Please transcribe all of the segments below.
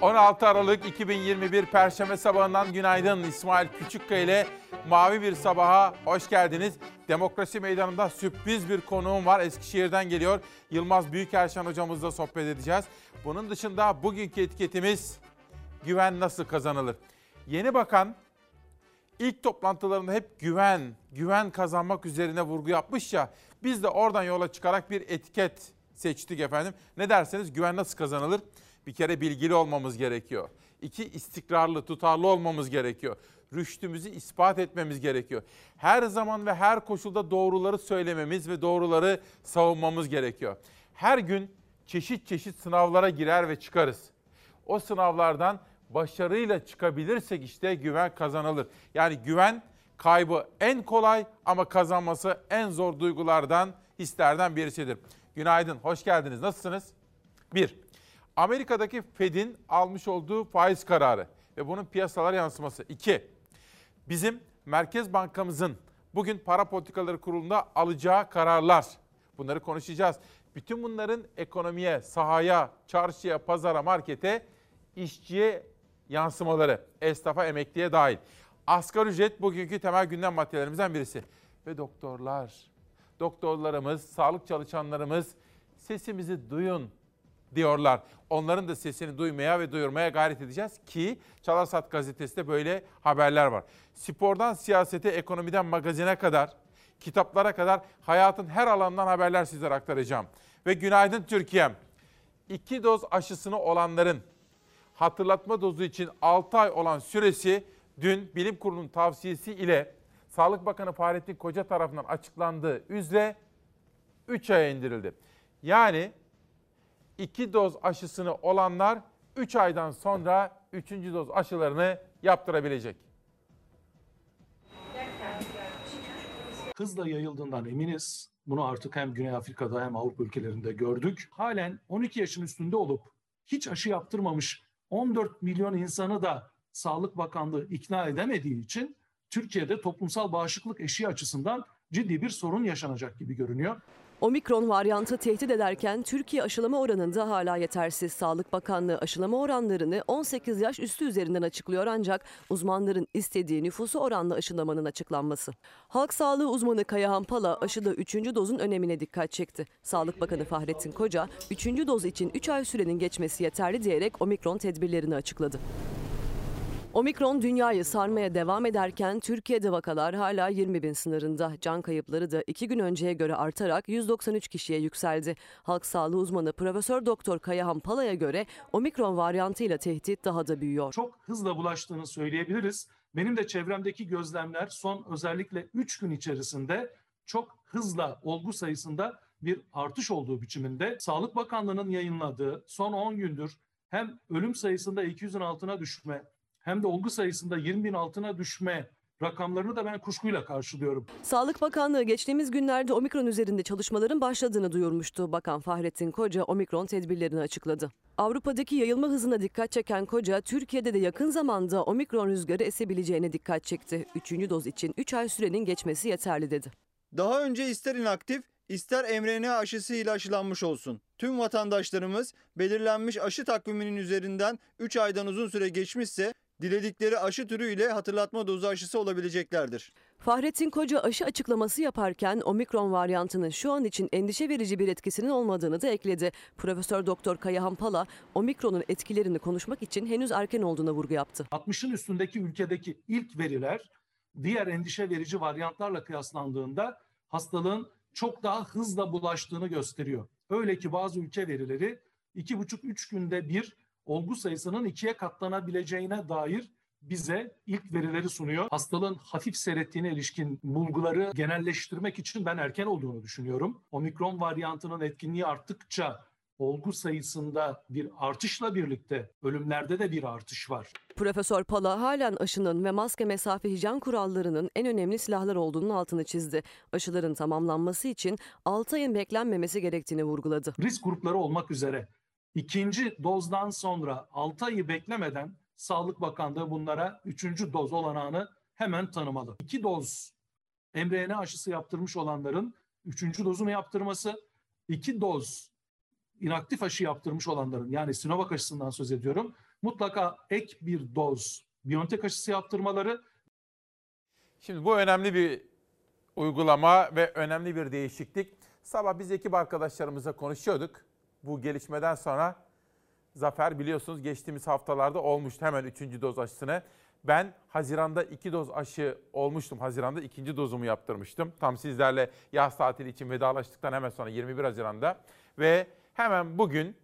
16 Aralık 2021 Perşembe sabahından günaydın. İsmail Küçükkaya ile Mavi Bir Sabaha hoş geldiniz. Demokrasi Meydanı'nda sürpriz bir konuğum var. Eskişehir'den geliyor. Yılmaz Büyükerşen hocamızla sohbet edeceğiz. Bunun dışında bugünkü etiketimiz güven nasıl kazanılır? Yeni bakan ilk toplantılarında hep güven, güven kazanmak üzerine vurgu yapmış ya. Biz de oradan yola çıkarak bir etiket seçtik efendim. Ne derseniz güven nasıl kazanılır? Bir kere bilgili olmamız gerekiyor. İki istikrarlı, tutarlı olmamız gerekiyor. Rüştümüzü ispat etmemiz gerekiyor. Her zaman ve her koşulda doğruları söylememiz ve doğruları savunmamız gerekiyor. Her gün çeşit çeşit sınavlara girer ve çıkarız. O sınavlardan başarıyla çıkabilirsek işte güven kazanılır. Yani güven kaybı en kolay ama kazanması en zor duygulardan, hislerden birisidir. Günaydın, hoş geldiniz. Nasılsınız? Bir, Amerika'daki Fed'in almış olduğu faiz kararı ve bunun piyasalara yansıması. İki, bizim Merkez Bankamızın bugün para politikaları kurulunda alacağı kararlar. Bunları konuşacağız. Bütün bunların ekonomiye, sahaya, çarşıya, pazara, markete, işçiye yansımaları, esnafa, emekliye dahil. Asgari ücret bugünkü temel gündem maddelerimizden birisi. Ve doktorlar, doktorlarımız, sağlık çalışanlarımız sesimizi duyun diyorlar. Onların da sesini duymaya ve duyurmaya gayret edeceğiz ki Çalarsat gazetesinde böyle haberler var. Spordan siyasete, ekonomiden magazine kadar, kitaplara kadar hayatın her alanından haberler sizlere aktaracağım. Ve günaydın Türkiye'm. İki doz aşısını olanların hatırlatma dozu için 6 ay olan süresi dün bilim kurulunun tavsiyesi ile Sağlık Bakanı Fahrettin Koca tarafından açıklandığı üzere 3 aya indirildi. Yani 2 doz aşısını olanlar 3 aydan sonra 3. doz aşılarını yaptırabilecek. Hızla yayıldığından eminiz. Bunu artık hem Güney Afrika'da hem Avrupa ülkelerinde gördük. Halen 12 yaşın üstünde olup hiç aşı yaptırmamış 14 milyon insanı da Sağlık Bakanlığı ikna edemediği için Türkiye'de toplumsal bağışıklık eşiği açısından ciddi bir sorun yaşanacak gibi görünüyor. Omikron varyantı tehdit ederken Türkiye aşılama oranında hala yetersiz. Sağlık Bakanlığı aşılama oranlarını 18 yaş üstü üzerinden açıklıyor ancak uzmanların istediği nüfusu oranla aşılamanın açıklanması. Halk sağlığı uzmanı Kayahan Pala aşıda 3. dozun önemine dikkat çekti. Sağlık Bakanı Fahrettin Koca 3. doz için 3 ay sürenin geçmesi yeterli diyerek omikron tedbirlerini açıkladı. Omikron dünyayı sarmaya devam ederken Türkiye'de vakalar hala 20 bin sınırında. Can kayıpları da iki gün önceye göre artarak 193 kişiye yükseldi. Halk sağlığı uzmanı Profesör Doktor Kayahan Pala'ya göre omikron varyantıyla tehdit daha da büyüyor. Çok hızla bulaştığını söyleyebiliriz. Benim de çevremdeki gözlemler son özellikle 3 gün içerisinde çok hızla olgu sayısında bir artış olduğu biçiminde. Sağlık Bakanlığı'nın yayınladığı son 10 gündür hem ölüm sayısında 200'ün altına düşme hem de olgu sayısında 20 bin altına düşme rakamlarını da ben kuşkuyla karşılıyorum. Sağlık Bakanlığı geçtiğimiz günlerde omikron üzerinde çalışmaların başladığını duyurmuştu. Bakan Fahrettin Koca omikron tedbirlerini açıkladı. Avrupa'daki yayılma hızına dikkat çeken Koca, Türkiye'de de yakın zamanda omikron rüzgarı esebileceğine dikkat çekti. Üçüncü doz için 3 ay sürenin geçmesi yeterli dedi. Daha önce ister inaktif ister mRNA aşısıyla aşılanmış olsun. Tüm vatandaşlarımız belirlenmiş aşı takviminin üzerinden 3 aydan uzun süre geçmişse diledikleri aşı türüyle hatırlatma dozu aşısı olabileceklerdir. Fahrettin Koca aşı açıklaması yaparken omikron varyantının şu an için endişe verici bir etkisinin olmadığını da ekledi. Profesör Doktor Kayahan Pala, omikronun etkilerini konuşmak için henüz erken olduğuna vurgu yaptı. 60'ın üstündeki ülkedeki ilk veriler diğer endişe verici varyantlarla kıyaslandığında hastalığın çok daha hızla bulaştığını gösteriyor. Öyle ki bazı ülke verileri 2,5-3 günde bir olgu sayısının ikiye katlanabileceğine dair bize ilk verileri sunuyor. Hastalığın hafif seyrettiğine ilişkin bulguları genelleştirmek için ben erken olduğunu düşünüyorum. Omikron varyantının etkinliği arttıkça olgu sayısında bir artışla birlikte ölümlerde de bir artış var. Profesör Pala halen aşının ve maske mesafe hijyen kurallarının en önemli silahlar olduğunun altını çizdi. Aşıların tamamlanması için 6 ayın beklenmemesi gerektiğini vurguladı. Risk grupları olmak üzere ikinci dozdan sonra 6 ayı beklemeden Sağlık Bakanlığı bunlara üçüncü doz olanağını hemen tanımalı. İki doz mRNA aşısı yaptırmış olanların üçüncü dozunu yaptırması, iki doz inaktif aşı yaptırmış olanların yani Sinovac aşısından söz ediyorum. Mutlaka ek bir doz BioNTech aşısı yaptırmaları Şimdi bu önemli bir uygulama ve önemli bir değişiklik. Sabah biz ekip arkadaşlarımızla konuşuyorduk. Bu gelişmeden sonra Zafer biliyorsunuz geçtiğimiz haftalarda olmuştu hemen 3. doz aşısını. Ben Haziran'da 2 doz aşı olmuştum. Haziran'da ikinci dozumu yaptırmıştım. Tam sizlerle yaz tatili için vedalaştıktan hemen sonra 21 Haziran'da. Ve hemen bugün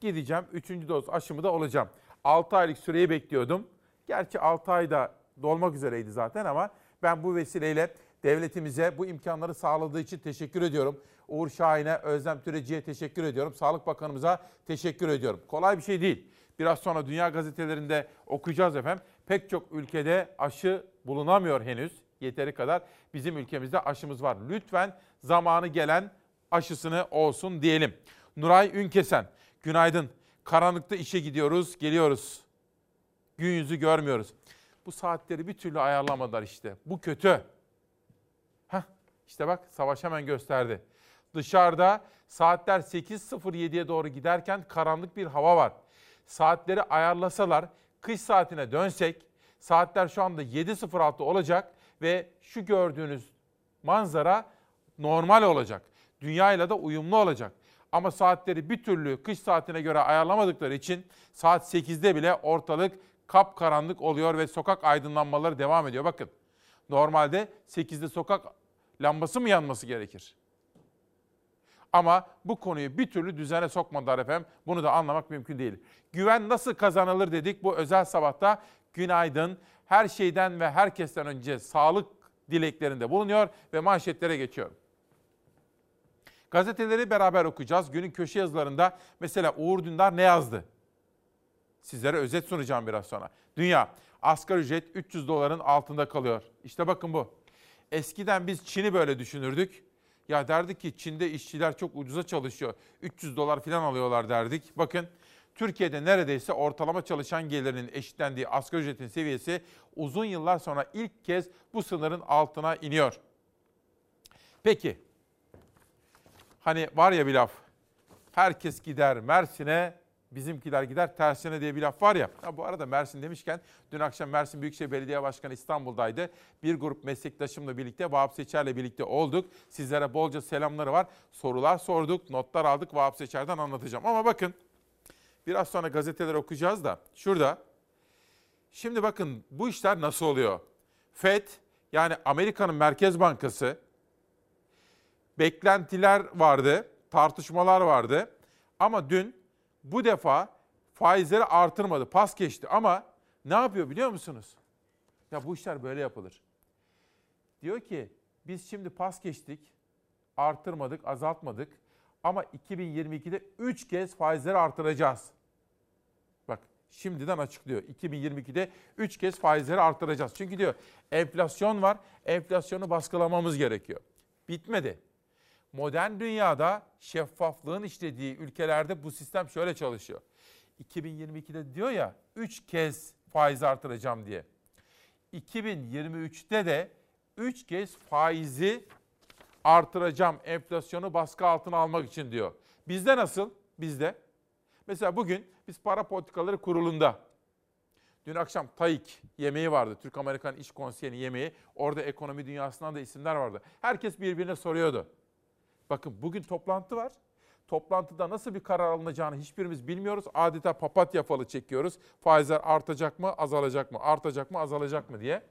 gideceğim 3. doz aşımı da olacağım. 6 aylık süreyi bekliyordum. Gerçi 6 ayda dolmak üzereydi zaten ama ben bu vesileyle devletimize bu imkanları sağladığı için teşekkür ediyorum. Uğur Şahin'e, Özlem Türeci'ye teşekkür ediyorum. Sağlık Bakanımıza teşekkür ediyorum. Kolay bir şey değil. Biraz sonra dünya gazetelerinde okuyacağız efendim. Pek çok ülkede aşı bulunamıyor henüz yeteri kadar. Bizim ülkemizde aşımız var. Lütfen zamanı gelen aşısını olsun diyelim. Nuray Ünkesen, günaydın. Karanlıkta işe gidiyoruz, geliyoruz. Gün yüzü görmüyoruz. Bu saatleri bir türlü ayarlamadılar işte. Bu kötü. İşte bak Savaş hemen gösterdi. Dışarıda saatler 8.07'ye doğru giderken karanlık bir hava var. Saatleri ayarlasalar, kış saatine dönsek, saatler şu anda 7.06 olacak ve şu gördüğünüz manzara normal olacak. Dünyayla da uyumlu olacak. Ama saatleri bir türlü kış saatine göre ayarlamadıkları için saat 8'de bile ortalık kapkaranlık oluyor ve sokak aydınlanmaları devam ediyor. Bakın normalde 8'de sokak lambası mı yanması gerekir? Ama bu konuyu bir türlü düzene sokmadılar efendim. Bunu da anlamak mümkün değil. Güven nasıl kazanılır dedik bu özel sabahta. Günaydın. Her şeyden ve herkesten önce sağlık dileklerinde bulunuyor ve manşetlere geçiyorum. Gazeteleri beraber okuyacağız. Günün köşe yazılarında mesela Uğur Dündar ne yazdı? Sizlere özet sunacağım biraz sonra. Dünya asgari ücret 300 doların altında kalıyor. İşte bakın bu. Eskiden biz Çin'i böyle düşünürdük. Ya derdik ki Çin'de işçiler çok ucuza çalışıyor. 300 dolar falan alıyorlar derdik. Bakın Türkiye'de neredeyse ortalama çalışan gelirinin eşitlendiği asgari ücretin seviyesi uzun yıllar sonra ilk kez bu sınırın altına iniyor. Peki, hani var ya bir laf, herkes gider Mersin'e, bizimkiler gider tersine diye bir laf var ya. ya. Bu arada Mersin demişken dün akşam Mersin Büyükşehir Belediye Başkanı İstanbul'daydı. Bir grup meslektaşımla birlikte Vahap Seçer'le birlikte olduk. Sizlere bolca selamları var. Sorular sorduk, notlar aldık. Vahap Seçer'den anlatacağım. Ama bakın biraz sonra gazeteler okuyacağız da şurada. Şimdi bakın bu işler nasıl oluyor? FED yani Amerika'nın Merkez Bankası beklentiler vardı, tartışmalar vardı. Ama dün bu defa faizleri artırmadı, pas geçti ama ne yapıyor biliyor musunuz? Ya bu işler böyle yapılır. Diyor ki biz şimdi pas geçtik, artırmadık, azaltmadık ama 2022'de 3 kez faizleri artıracağız. Bak şimdiden açıklıyor. 2022'de 3 kez faizleri artıracağız. Çünkü diyor enflasyon var, enflasyonu baskılamamız gerekiyor. Bitmedi. Modern dünyada şeffaflığın işlediği ülkelerde bu sistem şöyle çalışıyor. 2022'de diyor ya 3 kez faiz artıracağım diye. 2023'te de 3 kez faizi artıracağım enflasyonu baskı altına almak için diyor. Bizde nasıl? Bizde. Mesela bugün biz para politikaları kurulunda Dün akşam TAİK yemeği vardı. Türk-Amerikan İş Konseyi'nin yemeği. Orada ekonomi dünyasından da isimler vardı. Herkes birbirine soruyordu. Bakın bugün toplantı var. Toplantıda nasıl bir karar alınacağını hiçbirimiz bilmiyoruz. Adeta papatya falı çekiyoruz. Faizler artacak mı, azalacak mı, artacak mı, azalacak mı diye.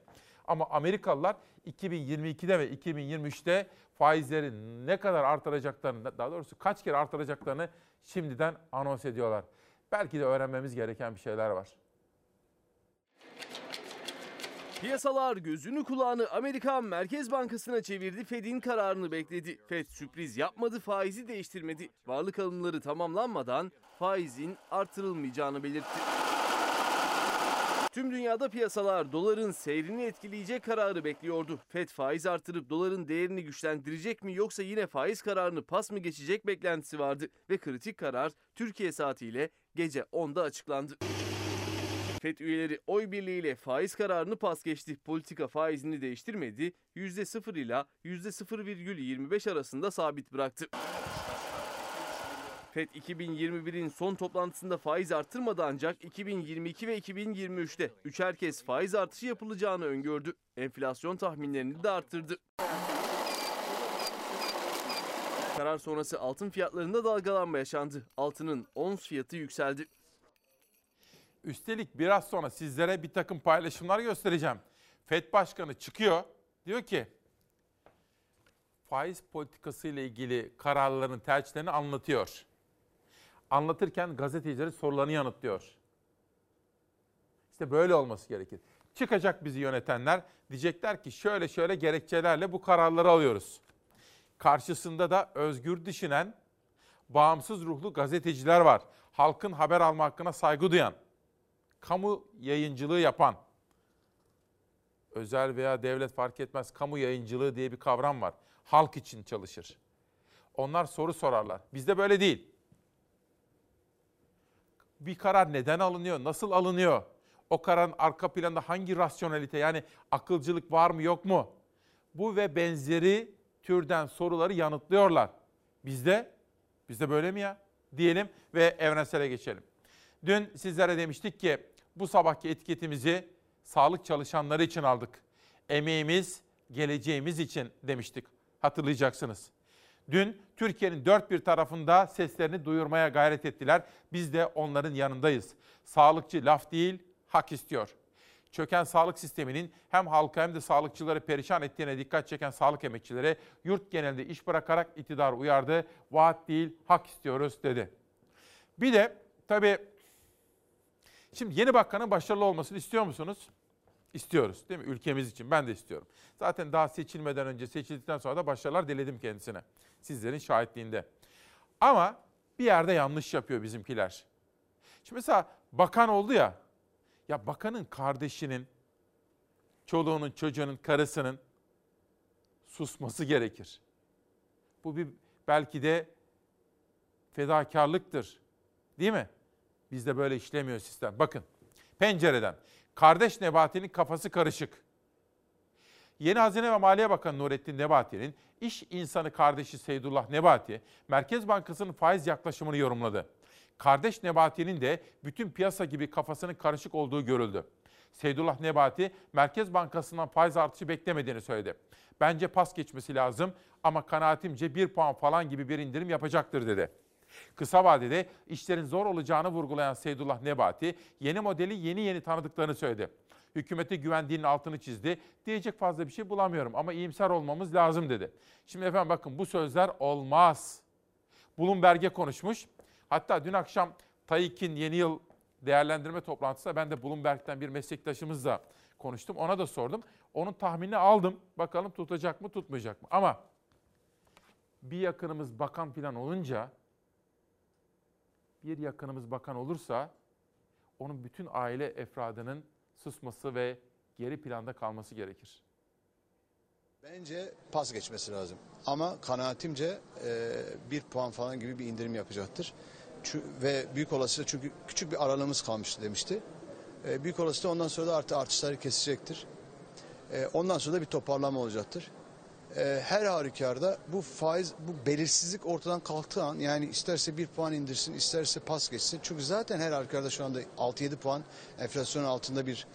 Ama Amerikalılar 2022'de ve 2023'te faizleri ne kadar artıracaklarını, daha doğrusu kaç kere artıracaklarını şimdiden anons ediyorlar. Belki de öğrenmemiz gereken bir şeyler var. Piyasalar gözünü kulağını Amerikan Merkez Bankası'na çevirdi. Fed'in kararını bekledi. Fed sürpriz yapmadı, faizi değiştirmedi. Varlık alımları tamamlanmadan faizin artırılmayacağını belirtti. Tüm dünyada piyasalar doların seyrini etkileyecek kararı bekliyordu. Fed faiz artırıp doların değerini güçlendirecek mi yoksa yine faiz kararını pas mı geçecek beklentisi vardı ve kritik karar Türkiye saatiyle gece 10'da açıklandı. FED üyeleri oy birliğiyle faiz kararını pas geçti. Politika faizini değiştirmedi. %0 ile %0,25 arasında sabit bıraktı. FED 2021'in son toplantısında faiz artırmadı ancak 2022 ve 2023'te üçer kez faiz artışı yapılacağını öngördü. Enflasyon tahminlerini de arttırdı. Karar sonrası altın fiyatlarında dalgalanma yaşandı. Altının ons fiyatı yükseldi. Üstelik biraz sonra sizlere bir takım paylaşımlar göstereceğim. FED Başkanı çıkıyor. Diyor ki faiz politikası ile ilgili kararların tercihlerini anlatıyor. Anlatırken gazetecilerin sorularını yanıtlıyor. İşte böyle olması gerekir. Çıkacak bizi yönetenler diyecekler ki şöyle şöyle gerekçelerle bu kararları alıyoruz. Karşısında da özgür düşünen, bağımsız ruhlu gazeteciler var. Halkın haber alma hakkına saygı duyan, kamu yayıncılığı yapan, özel veya devlet fark etmez kamu yayıncılığı diye bir kavram var. Halk için çalışır. Onlar soru sorarlar. Bizde böyle değil. Bir karar neden alınıyor, nasıl alınıyor? O kararın arka planında hangi rasyonelite yani akılcılık var mı yok mu? Bu ve benzeri türden soruları yanıtlıyorlar. Bizde, bizde böyle mi ya? Diyelim ve evrensele geçelim. Dün sizlere demiştik ki bu sabahki etiketimizi sağlık çalışanları için aldık. Emeğimiz, geleceğimiz için demiştik. Hatırlayacaksınız. Dün Türkiye'nin dört bir tarafında seslerini duyurmaya gayret ettiler. Biz de onların yanındayız. Sağlıkçı laf değil, hak istiyor. Çöken sağlık sisteminin hem halka hem de sağlıkçıları perişan ettiğine dikkat çeken sağlık emekçileri yurt genelinde iş bırakarak iktidar uyardı. Vaat değil, hak istiyoruz dedi. Bir de tabii şimdi yeni bakanın başarılı olmasını istiyor musunuz? İstiyoruz değil mi? Ülkemiz için ben de istiyorum. Zaten daha seçilmeden önce seçildikten sonra da başarılar diledim kendisine. Sizlerin şahitliğinde. Ama bir yerde yanlış yapıyor bizimkiler. Şimdi mesela bakan oldu ya. Ya bakanın kardeşinin, çoluğunun, çocuğunun, karısının susması gerekir. Bu bir belki de fedakarlıktır. Değil mi? Bizde böyle işlemiyor sistem. Bakın pencereden kardeş Nebati'nin kafası karışık. Yeni Hazine ve Maliye Bakanı Nurettin Nebati'nin iş insanı kardeşi Seydullah Nebati, Merkez Bankası'nın faiz yaklaşımını yorumladı. Kardeş Nebati'nin de bütün piyasa gibi kafasının karışık olduğu görüldü. Seydullah Nebati, Merkez Bankası'ndan faiz artışı beklemediğini söyledi. Bence pas geçmesi lazım ama kanaatimce bir puan falan gibi bir indirim yapacaktır dedi. Kısa vadede işlerin zor olacağını vurgulayan Seydullah Nebati, yeni modeli yeni yeni tanıdıklarını söyledi. Hükümete güvendiğinin altını çizdi. Diyecek fazla bir şey bulamıyorum ama iyimser olmamız lazım dedi. Şimdi efendim bakın bu sözler olmaz. Bloomberg'e konuşmuş. Hatta dün akşam TAİK'in yeni yıl değerlendirme toplantısında ben de Bloomberg'den bir meslektaşımızla konuştum. Ona da sordum. Onun tahminini aldım. Bakalım tutacak mı tutmayacak mı? Ama bir yakınımız bakan falan olunca bir yakınımız bakan olursa onun bütün aile efradının susması ve geri planda kalması gerekir. Bence pas geçmesi lazım. Ama kanaatimce e, bir puan falan gibi bir indirim yapacaktır. Çü- ve büyük olasılıkla çünkü küçük bir aralığımız kalmıştı demişti. E, büyük olasılıkla ondan sonra da artı artışları kesecektir. E, ondan sonra da bir toparlama olacaktır. E, her halükarda bu faiz, bu belirsizlik ortadan kalktığı an yani isterse bir puan indirsin, isterse pas geçsin. Çünkü zaten her halükarda şu anda 6-7 puan enflasyonun altında bir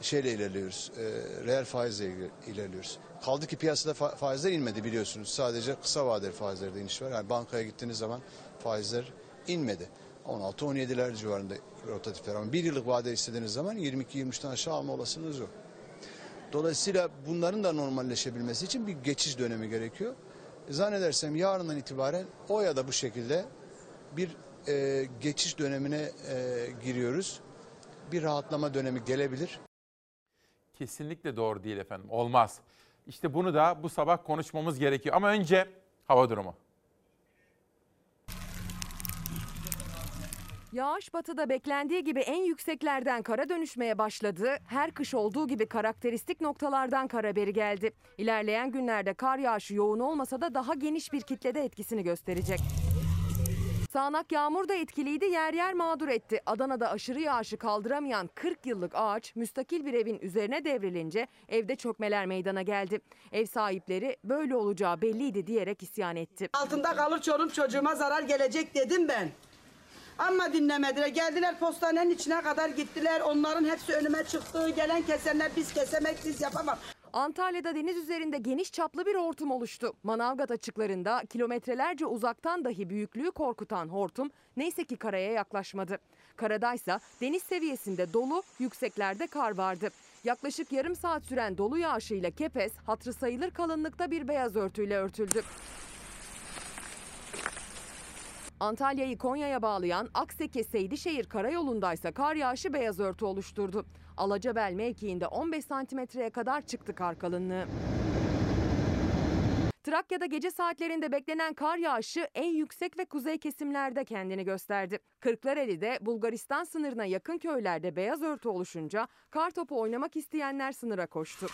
şeyle ilerliyoruz. E, reel faizle iler- ilerliyoruz. Kaldı ki piyasada fa- faizler inmedi biliyorsunuz. Sadece kısa vadeli faizlerde iniş var. Yani bankaya gittiğiniz zaman faizler inmedi. 16-17'ler civarında rotatifler ama bir yıllık vade istediğiniz zaman 22-23'ten aşağı alma olasılığınız yok. Dolayısıyla bunların da normalleşebilmesi için bir geçiş dönemi gerekiyor. Zannedersem yarından itibaren o ya da bu şekilde bir e, geçiş dönemine e, giriyoruz. Bir rahatlama dönemi gelebilir. Kesinlikle doğru değil efendim. Olmaz. İşte bunu da bu sabah konuşmamız gerekiyor. Ama önce hava durumu. Yağış batıda beklendiği gibi en yükseklerden kara dönüşmeye başladı. Her kış olduğu gibi karakteristik noktalardan kar haberi geldi. İlerleyen günlerde kar yağışı yoğun olmasa da daha geniş bir kitlede etkisini gösterecek. Sağanak yağmur da etkiliydi, yer yer mağdur etti. Adana'da aşırı yağışı kaldıramayan 40 yıllık ağaç müstakil bir evin üzerine devrilince evde çökmeler meydana geldi. Ev sahipleri böyle olacağı belliydi diyerek isyan etti. Altında kalır çorum çocuğuma zarar gelecek dedim ben. Ama dinlemediler. Geldiler postanenin içine kadar gittiler. Onların hepsi önüme çıktı. Gelen kesenler biz kesemek biz yapamam. Antalya'da deniz üzerinde geniş çaplı bir hortum oluştu. Manavgat açıklarında kilometrelerce uzaktan dahi büyüklüğü korkutan hortum neyse ki karaya yaklaşmadı. Karadaysa deniz seviyesinde dolu, yükseklerde kar vardı. Yaklaşık yarım saat süren dolu yağışıyla Kepez hatrı sayılır kalınlıkta bir beyaz örtüyle örtüldü. Antalya'yı Konya'ya bağlayan Akseke Seydişehir karayolundaysa kar yağışı beyaz örtü oluşturdu. Alacabel mevkiinde 15 santimetreye kadar çıktı kar kalınlığı. Trakya'da gece saatlerinde beklenen kar yağışı en yüksek ve kuzey kesimlerde kendini gösterdi. Kırklareli'de Bulgaristan sınırına yakın köylerde beyaz örtü oluşunca kar topu oynamak isteyenler sınıra koştu.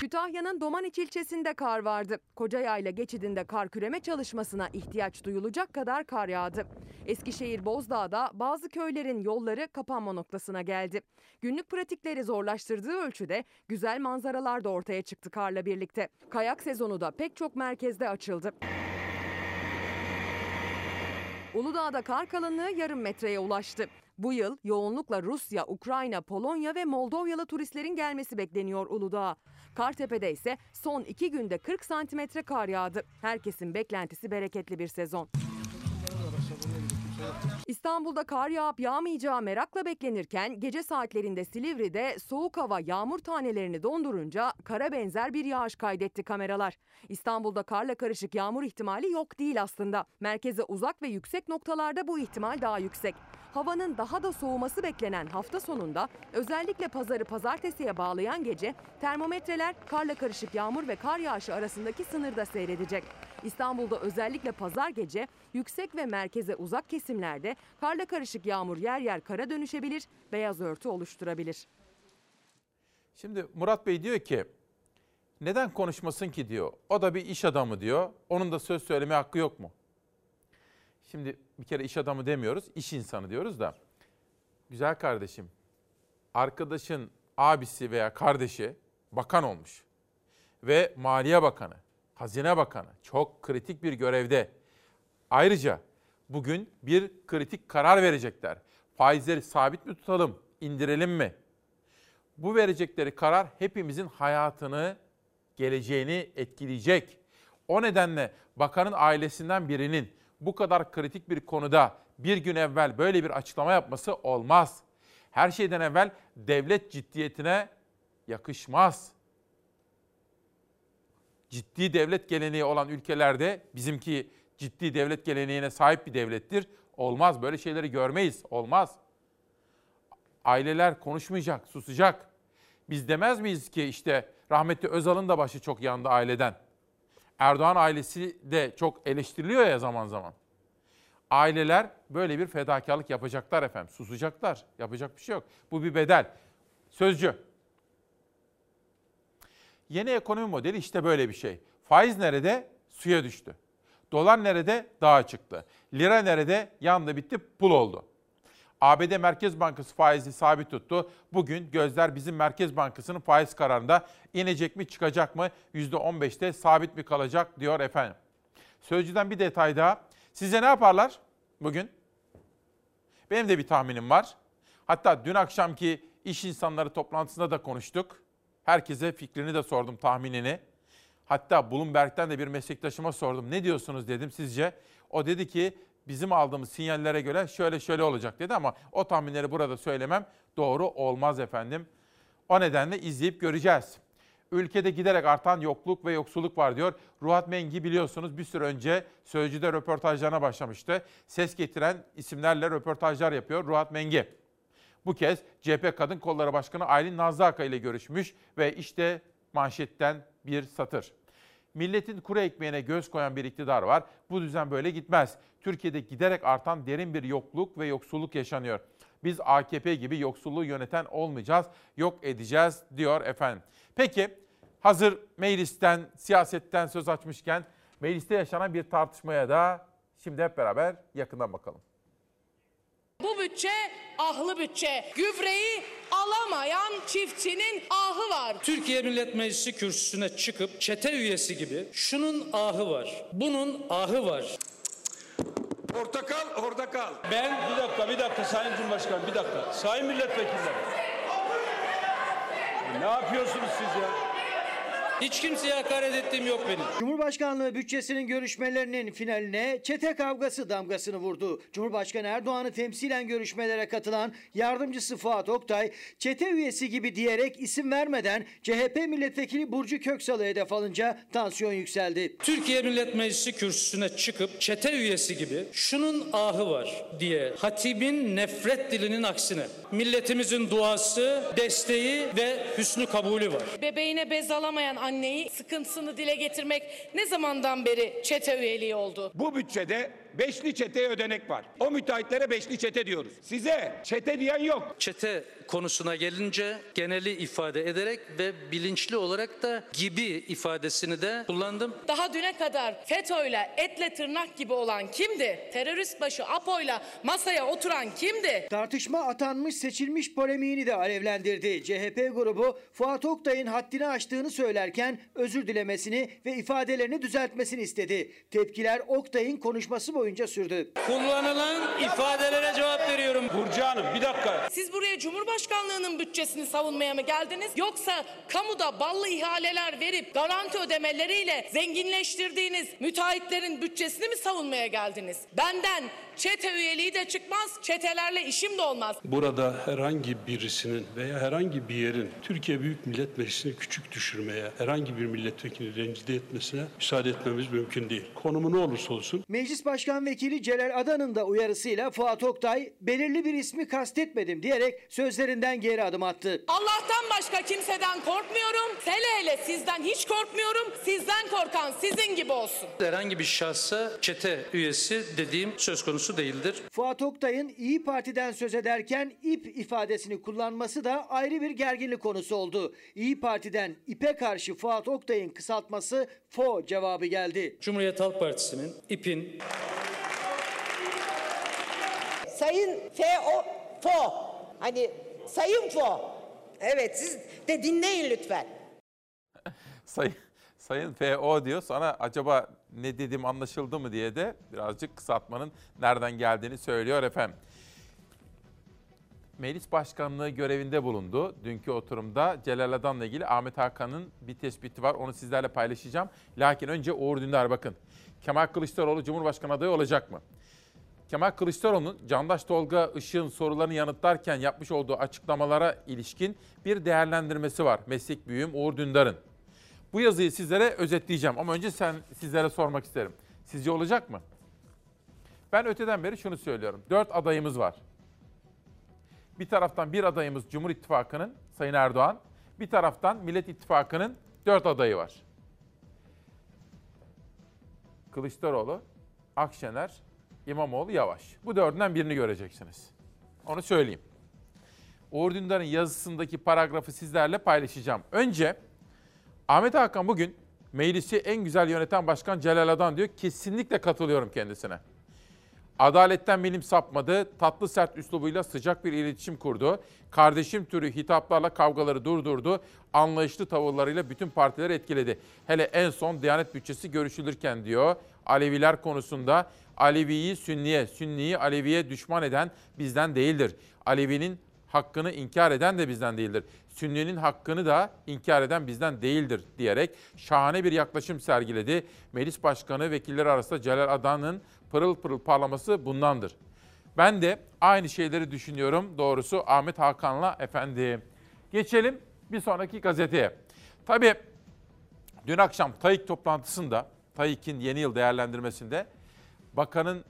Kütahya'nın Domaniç ilçesinde kar vardı. Kocayayla geçidinde kar küreme çalışmasına ihtiyaç duyulacak kadar kar yağdı. Eskişehir Bozdağ'da bazı köylerin yolları kapanma noktasına geldi. Günlük pratikleri zorlaştırdığı ölçüde güzel manzaralar da ortaya çıktı karla birlikte. Kayak sezonu da pek çok merkezde açıldı. Uludağ'da kar kalınlığı yarım metreye ulaştı. Bu yıl yoğunlukla Rusya, Ukrayna, Polonya ve Moldovyalı turistlerin gelmesi bekleniyor Uludağ'a. Kartepe'de ise son iki günde 40 santimetre kar yağdı. Herkesin beklentisi bereketli bir sezon. İstanbul'da kar yağıp yağmayacağı merakla beklenirken gece saatlerinde Silivri'de soğuk hava yağmur tanelerini dondurunca kara benzer bir yağış kaydetti kameralar. İstanbul'da karla karışık yağmur ihtimali yok değil aslında. Merkeze uzak ve yüksek noktalarda bu ihtimal daha yüksek. Havanın daha da soğuması beklenen hafta sonunda özellikle pazarı pazartesiye bağlayan gece termometreler karla karışık yağmur ve kar yağışı arasındaki sınırda seyredecek. İstanbul'da özellikle pazar gece yüksek ve merkeze uzak kesimlerde karla karışık yağmur yer yer kara dönüşebilir, beyaz örtü oluşturabilir. Şimdi Murat Bey diyor ki neden konuşmasın ki diyor. O da bir iş adamı diyor. Onun da söz söyleme hakkı yok mu? Şimdi bir kere iş adamı demiyoruz, iş insanı diyoruz da. Güzel kardeşim, arkadaşın abisi veya kardeşi bakan olmuş. Ve Maliye Bakanı, Hazine Bakanı çok kritik bir görevde. Ayrıca bugün bir kritik karar verecekler. Faizleri sabit mi tutalım, indirelim mi? Bu verecekleri karar hepimizin hayatını, geleceğini etkileyecek. O nedenle bakanın ailesinden birinin bu kadar kritik bir konuda bir gün evvel böyle bir açıklama yapması olmaz. Her şeyden evvel devlet ciddiyetine yakışmaz. Ciddi devlet geleneği olan ülkelerde bizimki ciddi devlet geleneğine sahip bir devlettir. Olmaz böyle şeyleri görmeyiz. Olmaz. Aileler konuşmayacak, susacak. Biz demez miyiz ki işte rahmetli Özal'ın da başı çok yandı aileden. Erdoğan ailesi de çok eleştiriliyor ya zaman zaman. Aileler böyle bir fedakarlık yapacaklar efendim. Susacaklar. Yapacak bir şey yok. Bu bir bedel. Sözcü. Yeni ekonomi modeli işte böyle bir şey. Faiz nerede? Suya düştü. Dolar nerede? Dağa çıktı. Lira nerede? Yandı bitti, pul oldu. ABD Merkez Bankası faizi sabit tuttu. Bugün gözler bizim Merkez Bankası'nın faiz kararında inecek mi çıkacak mı? %15'te sabit mi kalacak diyor efendim. Sözcüden bir detay daha. Size ne yaparlar bugün? Benim de bir tahminim var. Hatta dün akşamki iş insanları toplantısında da konuştuk. Herkese fikrini de sordum, tahminini. Hatta Bloomberg'den de bir meslektaşıma sordum. Ne diyorsunuz dedim sizce? O dedi ki bizim aldığımız sinyallere göre şöyle şöyle olacak dedi ama o tahminleri burada söylemem doğru olmaz efendim. O nedenle izleyip göreceğiz. Ülkede giderek artan yokluk ve yoksulluk var diyor. Ruhat Mengi biliyorsunuz bir süre önce Sözcü'de röportajlarına başlamıştı. Ses getiren isimlerle röportajlar yapıyor Ruhat Mengi. Bu kez CHP Kadın Kolları Başkanı Aylin Nazlı ile görüşmüş ve işte manşetten bir satır. Milletin kuru ekmeğine göz koyan bir iktidar var. Bu düzen böyle gitmez. Türkiye'de giderek artan derin bir yokluk ve yoksulluk yaşanıyor. Biz AKP gibi yoksulluğu yöneten olmayacağız, yok edeceğiz diyor efendim. Peki hazır meclisten, siyasetten söz açmışken mecliste yaşanan bir tartışmaya da Şimdi hep beraber yakından bakalım. Bu bütçe ahlı bütçe. Gübreyi alamayan çiftçinin ahı var. Türkiye Millet Meclisi kürsüsüne çıkıp çete üyesi gibi şunun ahı var, bunun ahı var. Portakal orada kal. Ben bir dakika bir dakika Sayın Cumhurbaşkanım bir dakika. Sayın milletvekilleri. Ne yapıyorsunuz siz ya? Hiç kimseye hakaret ettiğim yok benim. Cumhurbaşkanlığı bütçesinin görüşmelerinin finaline çete kavgası damgasını vurdu. Cumhurbaşkanı Erdoğan'ı temsilen görüşmelere katılan yardımcısı Fuat Oktay, çete üyesi gibi diyerek isim vermeden CHP milletvekili Burcu Köksal'ı hedef alınca tansiyon yükseldi. Türkiye Millet Meclisi kürsüsüne çıkıp çete üyesi gibi şunun ahı var diye hatibin nefret dilinin aksine milletimizin duası, desteği ve hüsnü kabulü var. Bebeğine bez alamayan anneyi sıkıntısını dile getirmek ne zamandan beri çete üyeliği oldu? Bu bütçede beşli çeteye ödenek var. O müteahhitlere beşli çete diyoruz. Size çete diyen yok. Çete konusuna gelince geneli ifade ederek ve bilinçli olarak da gibi ifadesini de kullandım. Daha düne kadar FETÖ'yle etle tırnak gibi olan kimdi? Terörist başı APO'yla masaya oturan kimdi? Tartışma atanmış seçilmiş polemiğini de alevlendirdi. CHP grubu Fuat Oktay'ın haddini aştığını söylerken özür dilemesini ve ifadelerini düzeltmesini istedi. Tepkiler Oktay'ın konuşması boyunca sürdü. Kullanılan ifadelere cevap veriyorum. Burcu Hanım bir dakika. Siz buraya Cumhurbaşkanlığının bütçesini savunmaya mı geldiniz? Yoksa kamuda ballı ihaleler verip garanti ödemeleriyle zenginleştirdiğiniz müteahhitlerin bütçesini mi savunmaya geldiniz? Benden çete üyeliği de çıkmaz, çetelerle işim de olmaz. Burada herhangi birisinin veya herhangi bir yerin Türkiye Büyük Millet Meclisi'ni küçük düşürmeye, herhangi bir milletvekili rencide etmesine müsaade etmemiz mümkün değil. Konumu ne olursa olsun Meclis Başkan Vekili Celal Adan'ın da uyarısıyla Fuat Oktay belirli bir ismi kastetmedim diyerek sözlerinden geri adım attı. Allah'tan başka kimseden korkmuyorum. Hele hele sizden hiç korkmuyorum. Sizden korkan sizin gibi olsun. Herhangi bir şahsa çete üyesi dediğim söz konusu değildir. Fuat Oktay'ın İyi Parti'den söz ederken ip ifadesini kullanması da ayrı bir gerginlik konusu oldu. İyi Parti'den ipe karşı Fuat Oktay'ın kısaltması FO cevabı geldi. Cumhuriyet Halk Partisi'nin ipin Sayın F.O. Fo. Hani Sayın Fo. Evet siz de dinleyin lütfen. Sayın, Sayın FO diyor. Sonra acaba ne dedim anlaşıldı mı diye de birazcık kısaltmanın nereden geldiğini söylüyor efendim. Meclis Başkanlığı görevinde bulundu. Dünkü oturumda Celal Adan'la ilgili Ahmet Hakan'ın bir tespiti var. Onu sizlerle paylaşacağım. Lakin önce Uğur Dündar bakın. Kemal Kılıçdaroğlu Cumhurbaşkanı adayı olacak mı? Kemal Kılıçdaroğlu'nun Candaş Tolga Işık'ın sorularını yanıtlarken yapmış olduğu açıklamalara ilişkin bir değerlendirmesi var. Meslek büyüğüm Uğur Dündar'ın. Bu yazıyı sizlere özetleyeceğim ama önce sen sizlere sormak isterim. Sizce olacak mı? Ben öteden beri şunu söylüyorum. Dört adayımız var. Bir taraftan bir adayımız Cumhur İttifakı'nın Sayın Erdoğan, bir taraftan Millet İttifakı'nın dört adayı var. Kılıçdaroğlu, Akşener, İmamoğlu, Yavaş. Bu dördünden birini göreceksiniz. Onu söyleyeyim. Uğur Dündar'ın yazısındaki paragrafı sizlerle paylaşacağım. Önce Ahmet Hakan bugün meclisi en güzel yöneten başkan Celal Adan diyor. Kesinlikle katılıyorum kendisine. Adaletten bilim sapmadı, tatlı sert üslubuyla sıcak bir iletişim kurdu. Kardeşim türü hitaplarla kavgaları durdurdu. Anlayışlı tavırlarıyla bütün partileri etkiledi. Hele en son Diyanet bütçesi görüşülürken diyor. Aleviler konusunda Aleviyi Sünniye, Sünniyi Aleviye düşman eden bizden değildir. Alevinin hakkını inkar eden de bizden değildir. Sünni'nin hakkını da inkar eden bizden değildir diyerek şahane bir yaklaşım sergiledi. Meclis Başkanı vekilleri arasında Celal Adan'ın pırıl pırıl parlaması bundandır. Ben de aynı şeyleri düşünüyorum doğrusu Ahmet Hakan'la efendim. Geçelim bir sonraki gazeteye. Tabii dün akşam TAİK toplantısında, TAİK'in yeni yıl değerlendirmesinde bakanın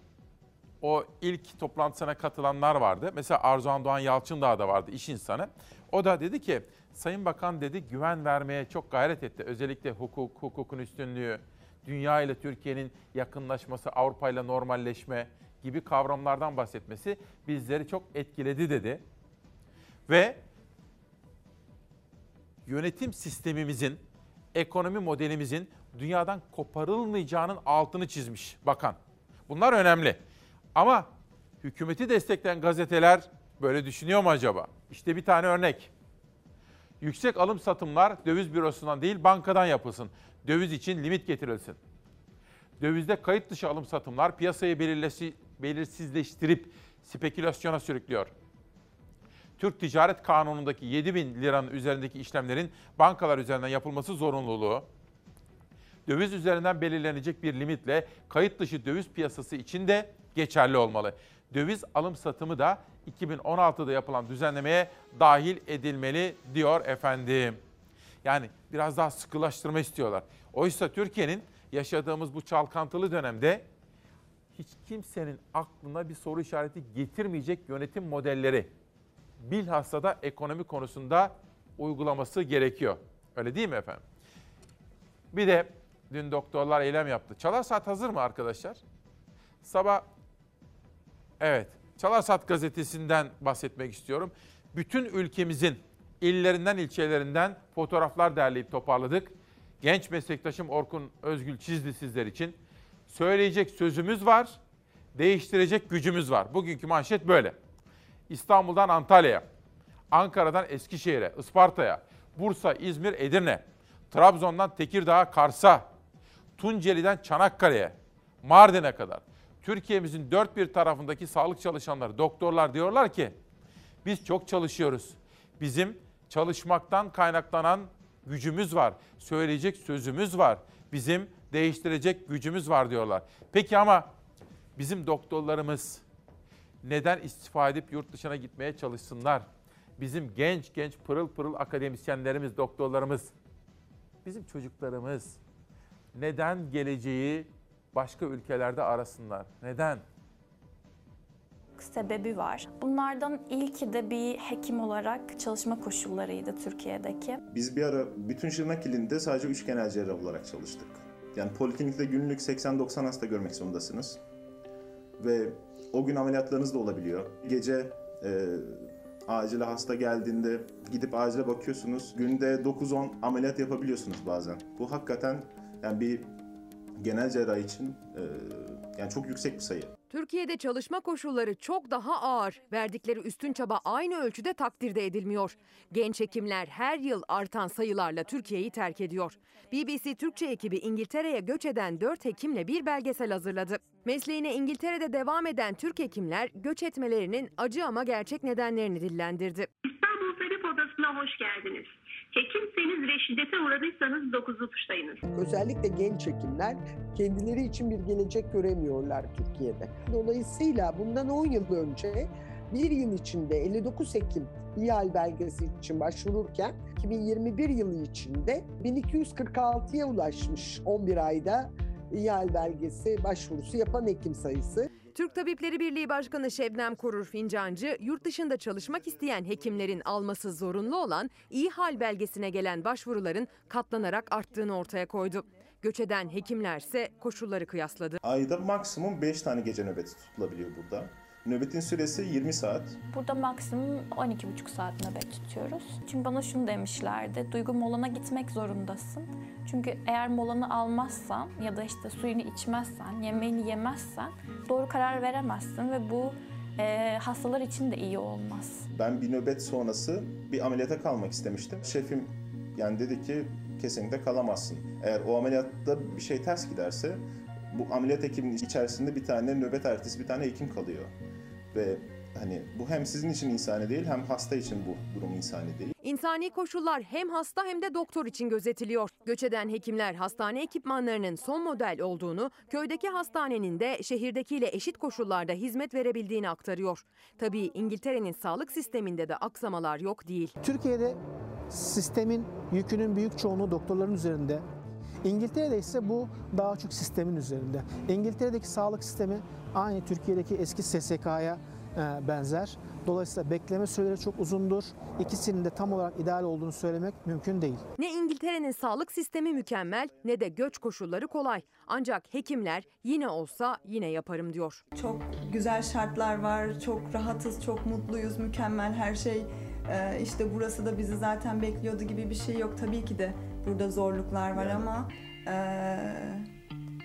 o ilk toplantısına katılanlar vardı. Mesela Arzuhan Doğan Yalçındağ da vardı iş insanı. O da dedi ki Sayın Bakan dedi güven vermeye çok gayret etti. Özellikle hukuk, hukukun üstünlüğü, dünya ile Türkiye'nin yakınlaşması, Avrupa ile normalleşme gibi kavramlardan bahsetmesi bizleri çok etkiledi dedi. Ve yönetim sistemimizin, ekonomi modelimizin dünyadan koparılmayacağının altını çizmiş bakan. Bunlar önemli. Ama hükümeti destekleyen gazeteler böyle düşünüyor mu acaba? İşte bir tane örnek. Yüksek alım satımlar döviz bürosundan değil bankadan yapılsın. Döviz için limit getirilsin. Dövizde kayıt dışı alım satımlar piyasayı belirsizleştirip spekülasyona sürüklüyor. Türk Ticaret Kanunu'ndaki 7 bin liranın üzerindeki işlemlerin bankalar üzerinden yapılması zorunluluğu, döviz üzerinden belirlenecek bir limitle kayıt dışı döviz piyasası için de geçerli olmalı. Döviz alım satımı da 2016'da yapılan düzenlemeye dahil edilmeli diyor efendim. Yani biraz daha sıkılaştırma istiyorlar. Oysa Türkiye'nin yaşadığımız bu çalkantılı dönemde hiç kimsenin aklına bir soru işareti getirmeyecek yönetim modelleri bilhassa da ekonomi konusunda uygulaması gerekiyor. Öyle değil mi efendim? Bir de dün doktorlar eylem yaptı. Çalar Saat hazır mı arkadaşlar? Sabah evet Çalar Saat gazetesinden bahsetmek istiyorum. Bütün ülkemizin illerinden, ilçelerinden fotoğraflar derleyip toparladık. Genç meslektaşım Orkun Özgül çizdi sizler için. Söyleyecek sözümüz var, değiştirecek gücümüz var. Bugünkü manşet böyle. İstanbul'dan Antalya'ya, Ankara'dan Eskişehir'e, Isparta'ya, Bursa, İzmir, Edirne, Trabzon'dan Tekirdağ'a, Kars'a, Tunceli'den Çanakkale'ye, Mardin'e kadar Türkiye'mizin dört bir tarafındaki sağlık çalışanları, doktorlar diyorlar ki biz çok çalışıyoruz. Bizim çalışmaktan kaynaklanan gücümüz var. Söyleyecek sözümüz var. Bizim değiştirecek gücümüz var diyorlar. Peki ama bizim doktorlarımız neden istifa edip yurt dışına gitmeye çalışsınlar? Bizim genç genç pırıl pırıl akademisyenlerimiz, doktorlarımız, bizim çocuklarımız neden geleceği başka ülkelerde arasınlar? Neden? Sebebi var. Bunlardan ilki de bir hekim olarak çalışma koşullarıydı Türkiye'deki. Biz bir ara bütün Şırnak ilinde sadece üç genel cerrah olarak çalıştık. Yani poliklinikte günlük 80-90 hasta görmek zorundasınız. Ve o gün ameliyatlarınız da olabiliyor. Gece e, acile hasta geldiğinde gidip acile bakıyorsunuz. Günde 9-10 ameliyat yapabiliyorsunuz bazen. Bu hakikaten yani bir genel cerrah için e, yani çok yüksek bir sayı. Türkiye'de çalışma koşulları çok daha ağır. Verdikleri üstün çaba aynı ölçüde takdirde edilmiyor. Genç hekimler her yıl artan sayılarla Türkiye'yi terk ediyor. BBC Türkçe ekibi İngiltere'ye göç eden 4 hekimle bir belgesel hazırladı. Mesleğine İngiltere'de devam eden Türk hekimler göç etmelerinin acı ama gerçek nedenlerini dillendirdi. İstanbul Tabip Odası'na hoş geldiniz. Hekimseniz ve şiddete uğradıysanız dokuzu tuşlayınız. Özellikle genç hekimler kendileri için bir gelecek göremiyorlar Türkiye'de. Dolayısıyla bundan 10 yıl önce bir yıl içinde 59 hekim İHAL belgesi için başvururken 2021 yılı içinde 1246'ya ulaşmış 11 ayda İHAL belgesi başvurusu yapan hekim sayısı. Türk Tabipleri Birliği Başkanı Şebnem Korur Fincancı, yurt dışında çalışmak isteyen hekimlerin alması zorunlu olan iyi hal belgesine gelen başvuruların katlanarak arttığını ortaya koydu. Göç eden hekimlerse koşulları kıyasladı. Ayda maksimum 5 tane gece nöbeti tutulabiliyor burada. Nöbetin süresi 20 saat. Burada maksimum 12,5 saat nöbet tutuyoruz. Çünkü bana şunu demişlerdi. Duygu molana gitmek zorundasın. Çünkü eğer molanı almazsan ya da işte suyunu içmezsen, yemeğini yemezsen doğru karar veremezsin ve bu e, hastalar için de iyi olmaz. Ben bir nöbet sonrası bir ameliyata kalmak istemiştim. Şefim yani dedi ki kesinlikle kalamazsın. Eğer o ameliyatta bir şey ters giderse bu ameliyat ekibinin içerisinde bir tane nöbet ertesi bir tane hekim kalıyor. Ve hani bu hem sizin için insani değil hem hasta için bu durum insani değil. İnsani koşullar hem hasta hem de doktor için gözetiliyor. Göç eden hekimler hastane ekipmanlarının son model olduğunu, köydeki hastanenin de şehirdekiyle eşit koşullarda hizmet verebildiğini aktarıyor. Tabii İngiltere'nin sağlık sisteminde de aksamalar yok değil. Türkiye'de sistemin yükünün büyük çoğunluğu doktorların üzerinde. İngiltere'de ise bu daha çok sistemin üzerinde. İngiltere'deki sağlık sistemi aynı Türkiye'deki eski SSK'ya e, benzer. Dolayısıyla bekleme süreleri çok uzundur. İkisinin de tam olarak ideal olduğunu söylemek mümkün değil. Ne İngiltere'nin sağlık sistemi mükemmel ne de göç koşulları kolay. Ancak hekimler yine olsa yine yaparım diyor. Çok güzel şartlar var, çok rahatız, çok mutluyuz, mükemmel her şey. Ee, işte burası da bizi zaten bekliyordu gibi bir şey yok. Tabii ki de burada zorluklar var ama e,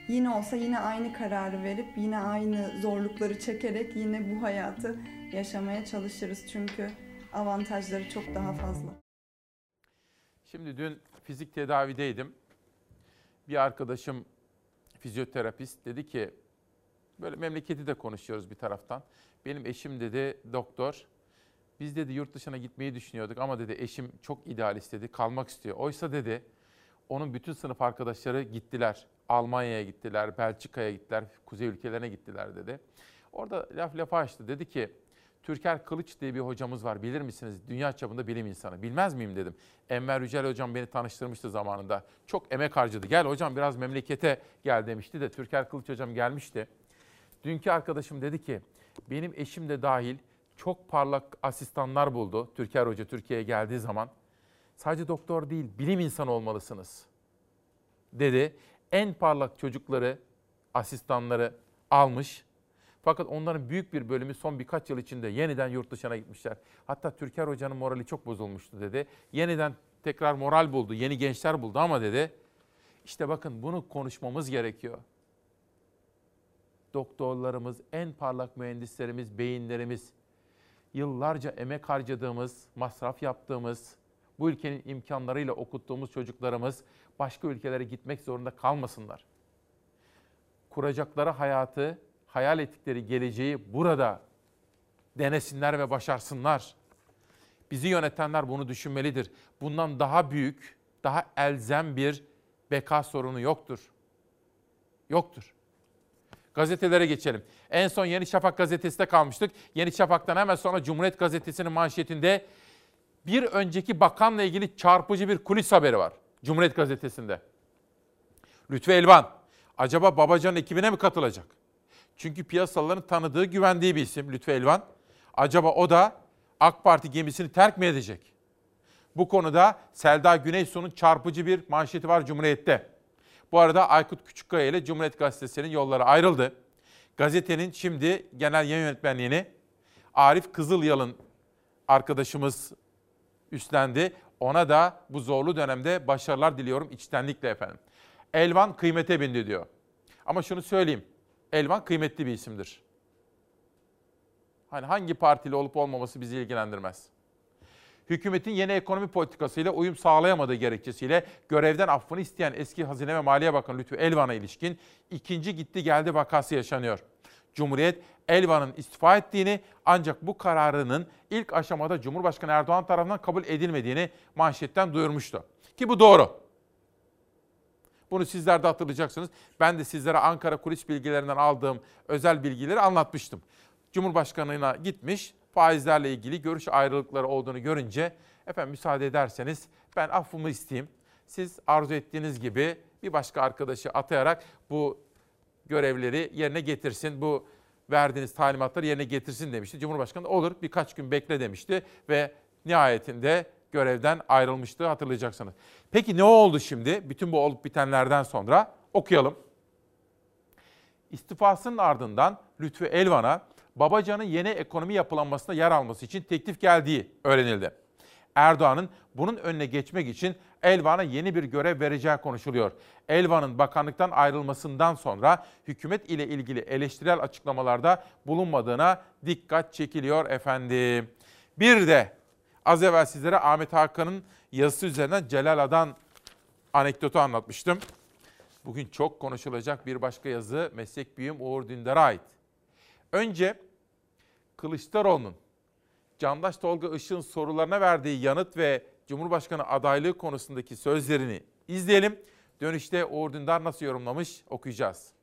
yine olsa yine aynı kararı verip yine aynı zorlukları çekerek yine bu hayatı yaşamaya çalışırız. Çünkü avantajları çok daha fazla. Şimdi dün fizik tedavideydim. Bir arkadaşım fizyoterapist dedi ki böyle memleketi de konuşuyoruz bir taraftan. Benim eşim dedi doktor. Biz dedi yurt dışına gitmeyi düşünüyorduk ama dedi eşim çok idealist dedi kalmak istiyor. Oysa dedi onun bütün sınıf arkadaşları gittiler. Almanya'ya gittiler, Belçika'ya gittiler, kuzey ülkelerine gittiler dedi. Orada laf lafa açtı. Dedi ki Türker Kılıç diye bir hocamız var bilir misiniz? Dünya çapında bilim insanı. Bilmez miyim dedim. Enver Yücel hocam beni tanıştırmıştı zamanında. Çok emek harcadı. Gel hocam biraz memlekete gel demişti de Türker Kılıç hocam gelmişti. Dünkü arkadaşım dedi ki benim eşim de dahil çok parlak asistanlar buldu. Türker Hoca Türkiye'ye geldiği zaman. Sadece doktor değil bilim insanı olmalısınız dedi. En parlak çocukları, asistanları almış fakat onların büyük bir bölümü son birkaç yıl içinde yeniden yurt dışına gitmişler. Hatta Türker Hoca'nın morali çok bozulmuştu dedi. Yeniden tekrar moral buldu, yeni gençler buldu ama dedi. İşte bakın bunu konuşmamız gerekiyor. Doktorlarımız, en parlak mühendislerimiz, beyinlerimiz, yıllarca emek harcadığımız, masraf yaptığımız, bu ülkenin imkanlarıyla okuttuğumuz çocuklarımız başka ülkelere gitmek zorunda kalmasınlar. Kuracakları hayatı hayal ettikleri geleceği burada denesinler ve başarsınlar. Bizi yönetenler bunu düşünmelidir. Bundan daha büyük, daha elzem bir beka sorunu yoktur. Yoktur. Gazetelere geçelim. En son Yeni Şafak gazetesinde kalmıştık. Yeni Şafak'tan hemen sonra Cumhuriyet Gazetesi'nin manşetinde bir önceki bakanla ilgili çarpıcı bir kulis haberi var. Cumhuriyet Gazetesi'nde. Lütfü Elvan, acaba Babacan'ın ekibine mi katılacak? Çünkü piyasaların tanıdığı, güvendiği bir isim Lütfü Elvan. Acaba o da AK Parti gemisini terk mi edecek? Bu konuda Selda Güneysu'nun çarpıcı bir manşeti var Cumhuriyet'te. Bu arada Aykut Küçükkaya ile Cumhuriyet Gazetesi'nin yolları ayrıldı. Gazetenin şimdi genel yayın yönetmenliğini Arif Kızılyalın arkadaşımız üstlendi. Ona da bu zorlu dönemde başarılar diliyorum içtenlikle efendim. Elvan kıymete bindi diyor. Ama şunu söyleyeyim. Elvan kıymetli bir isimdir. Hani hangi partili olup olmaması bizi ilgilendirmez. Hükümetin yeni ekonomi politikasıyla uyum sağlayamadığı gerekçesiyle görevden affını isteyen eski Hazine ve Maliye Bakanı Lütfü Elvan'a ilişkin ikinci gitti geldi vakası yaşanıyor. Cumhuriyet Elvan'ın istifa ettiğini ancak bu kararının ilk aşamada Cumhurbaşkanı Erdoğan tarafından kabul edilmediğini manşetten duyurmuştu. Ki bu doğru. Bunu sizler de hatırlayacaksınız. Ben de sizlere Ankara kulis bilgilerinden aldığım özel bilgileri anlatmıştım. Cumhurbaşkanına gitmiş, faizlerle ilgili görüş ayrılıkları olduğunu görünce efendim müsaade ederseniz ben affımı isteyeyim. Siz arzu ettiğiniz gibi bir başka arkadaşı atayarak bu görevleri yerine getirsin. Bu verdiğiniz talimatları yerine getirsin demişti. Cumhurbaşkanı olur birkaç gün bekle demişti ve nihayetinde görevden ayrılmıştı hatırlayacaksınız. Peki ne oldu şimdi bütün bu olup bitenlerden sonra? Okuyalım. İstifasının ardından Lütfü Elvan'a Babacan'ın yeni ekonomi yapılanmasına yer alması için teklif geldiği öğrenildi. Erdoğan'ın bunun önüne geçmek için Elvan'a yeni bir görev vereceği konuşuluyor. Elvan'ın bakanlıktan ayrılmasından sonra hükümet ile ilgili eleştirel açıklamalarda bulunmadığına dikkat çekiliyor efendim. Bir de az evvel sizlere Ahmet Hakan'ın yazısı üzerinden Celal Adan anekdotu anlatmıştım. Bugün çok konuşulacak bir başka yazı meslek büyüğüm Uğur Dündar'a ait. Önce Kılıçdaroğlu'nun Candaş Tolga Işık'ın sorularına verdiği yanıt ve Cumhurbaşkanı adaylığı konusundaki sözlerini izleyelim. Dönüşte Uğur Dündar nasıl yorumlamış okuyacağız.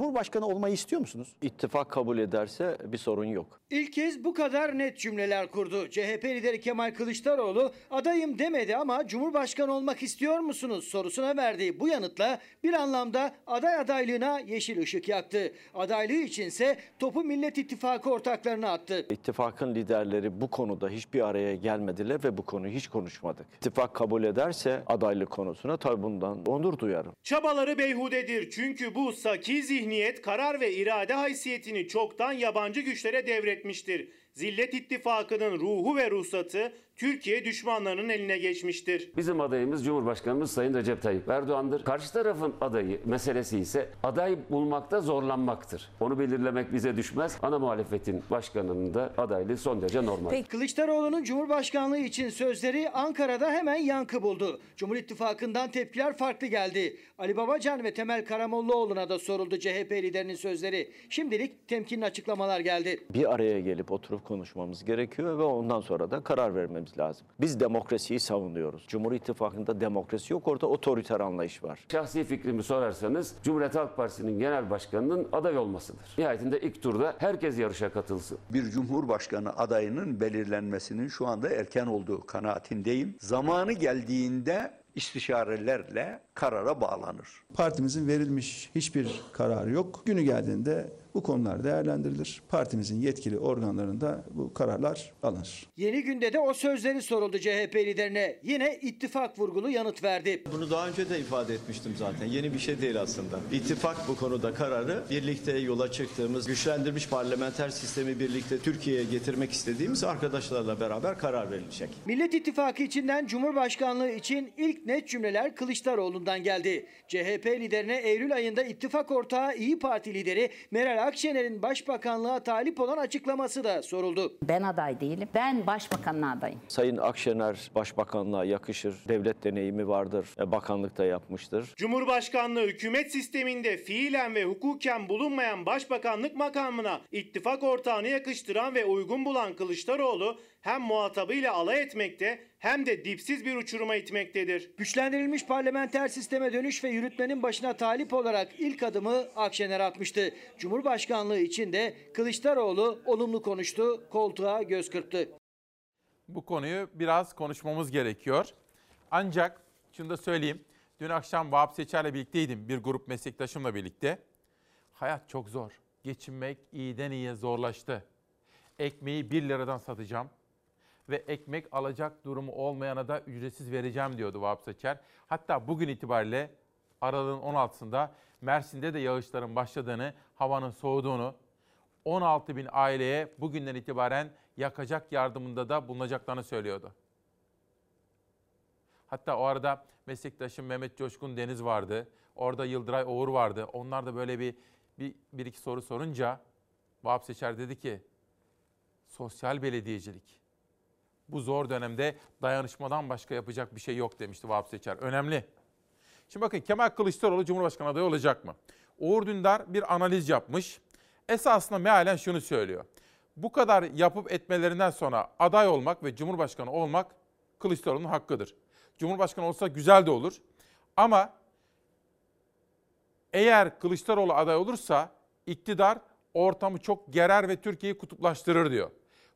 Cumhurbaşkanı olmayı istiyor musunuz? İttifak kabul ederse bir sorun yok. İlk kez bu kadar net cümleler kurdu. CHP lideri Kemal Kılıçdaroğlu adayım demedi ama Cumhurbaşkanı olmak istiyor musunuz sorusuna verdiği bu yanıtla bir anlamda aday adaylığına yeşil ışık yaktı. Adaylığı içinse topu Millet İttifakı ortaklarına attı. İttifakın liderleri bu konuda hiçbir araya gelmediler ve bu konuyu hiç konuşmadık. İttifak kabul ederse adaylık konusuna tabii bundan onur duyarım. Çabaları beyhudedir çünkü bu saki zihniyet karar ve irade haysiyetini çoktan yabancı güçlere devretmiştir. Zillet İttifakı'nın ruhu ve ruhsatı Türkiye düşmanlarının eline geçmiştir. Bizim adayımız Cumhurbaşkanımız Sayın Recep Tayyip Erdoğan'dır. Karşı tarafın adayı meselesi ise aday bulmakta zorlanmaktır. Onu belirlemek bize düşmez. Ana muhalefetin başkanının da adaylığı son derece normal. Peki Kılıçdaroğlu'nun Cumhurbaşkanlığı için sözleri Ankara'da hemen yankı buldu. Cumhur İttifakı'ndan tepkiler farklı geldi. Ali Babacan ve Temel Karamollaoğlu'na da soruldu CHP liderinin sözleri. Şimdilik temkinli açıklamalar geldi. Bir araya gelip oturup konuşmamız gerekiyor ve ondan sonra da karar vermemiz lazım. Biz demokrasiyi savunuyoruz. Cumhur İttifakı'nda demokrasi yok, orada otoriter anlayış var. Şahsi fikrimi sorarsanız Cumhuriyet Halk Partisi'nin genel başkanının aday olmasıdır. Nihayetinde ilk turda herkes yarışa katılsın. bir cumhurbaşkanı adayının belirlenmesinin şu anda erken olduğu kanaatindeyim. Zamanı geldiğinde istişarelerle karara bağlanır. Partimizin verilmiş hiçbir kararı yok. Günü geldiğinde bu konular değerlendirilir. Partimizin yetkili organlarında bu kararlar alınır. Yeni günde de o sözleri soruldu CHP liderine. Yine ittifak vurgulu yanıt verdi. Bunu daha önce de ifade etmiştim zaten. Yeni bir şey değil aslında. İttifak bu konuda kararı birlikte yola çıktığımız, güçlendirilmiş parlamenter sistemi birlikte Türkiye'ye getirmek istediğimiz arkadaşlarla beraber karar verilecek. Millet İttifakı içinden Cumhurbaşkanlığı için ilk net cümleler Kılıçdaroğlu'ndan geldi. CHP liderine Eylül ayında ittifak ortağı İyi Parti lideri Meral Akşener'in başbakanlığa talip olan açıklaması da soruldu. Ben aday değilim. Ben başbakanlığa adayım. Sayın Akşener başbakanlığa yakışır. Devlet deneyimi vardır. E, Bakanlık da yapmıştır. Cumhurbaşkanlığı hükümet sisteminde fiilen ve hukuken bulunmayan başbakanlık makamına ittifak ortağını yakıştıran ve uygun bulan Kılıçdaroğlu hem muhatabıyla alay etmekte hem de dipsiz bir uçuruma itmektedir. Güçlendirilmiş parlamenter sisteme dönüş ve yürütmenin başına talip olarak ilk adımı Akşener atmıştı. Cumhurbaşkanlığı için de Kılıçdaroğlu olumlu konuştu, koltuğa göz kırptı. Bu konuyu biraz konuşmamız gerekiyor. Ancak şunu da söyleyeyim. Dün akşam Vahap Seçer'le birlikteydim. Bir grup meslektaşımla birlikte. Hayat çok zor. Geçinmek iyiden iyiye zorlaştı. Ekmeği 1 liradan satacağım. Ve ekmek alacak durumu olmayana da ücretsiz vereceğim diyordu Vahap Seçer. Hatta bugün itibariyle aralığın 16'sında Mersin'de de yağışların başladığını, havanın soğuduğunu, 16 bin aileye bugünden itibaren yakacak yardımında da bulunacaklarını söylüyordu. Hatta o arada meslektaşım Mehmet Coşkun Deniz vardı. Orada Yıldıray Oğur vardı. Onlar da böyle bir, bir, bir iki soru sorunca Vahap Seçer dedi ki sosyal belediyecilik. Bu zor dönemde dayanışmadan başka yapacak bir şey yok demişti Vahap Seçer. Önemli. Şimdi bakın Kemal Kılıçdaroğlu Cumhurbaşkanı adayı olacak mı? Uğur Dündar bir analiz yapmış. Esasında mealen şunu söylüyor. Bu kadar yapıp etmelerinden sonra aday olmak ve Cumhurbaşkanı olmak Kılıçdaroğlu'nun hakkıdır. Cumhurbaşkanı olsa güzel de olur. Ama eğer Kılıçdaroğlu aday olursa iktidar ortamı çok gerer ve Türkiye'yi kutuplaştırır diyor.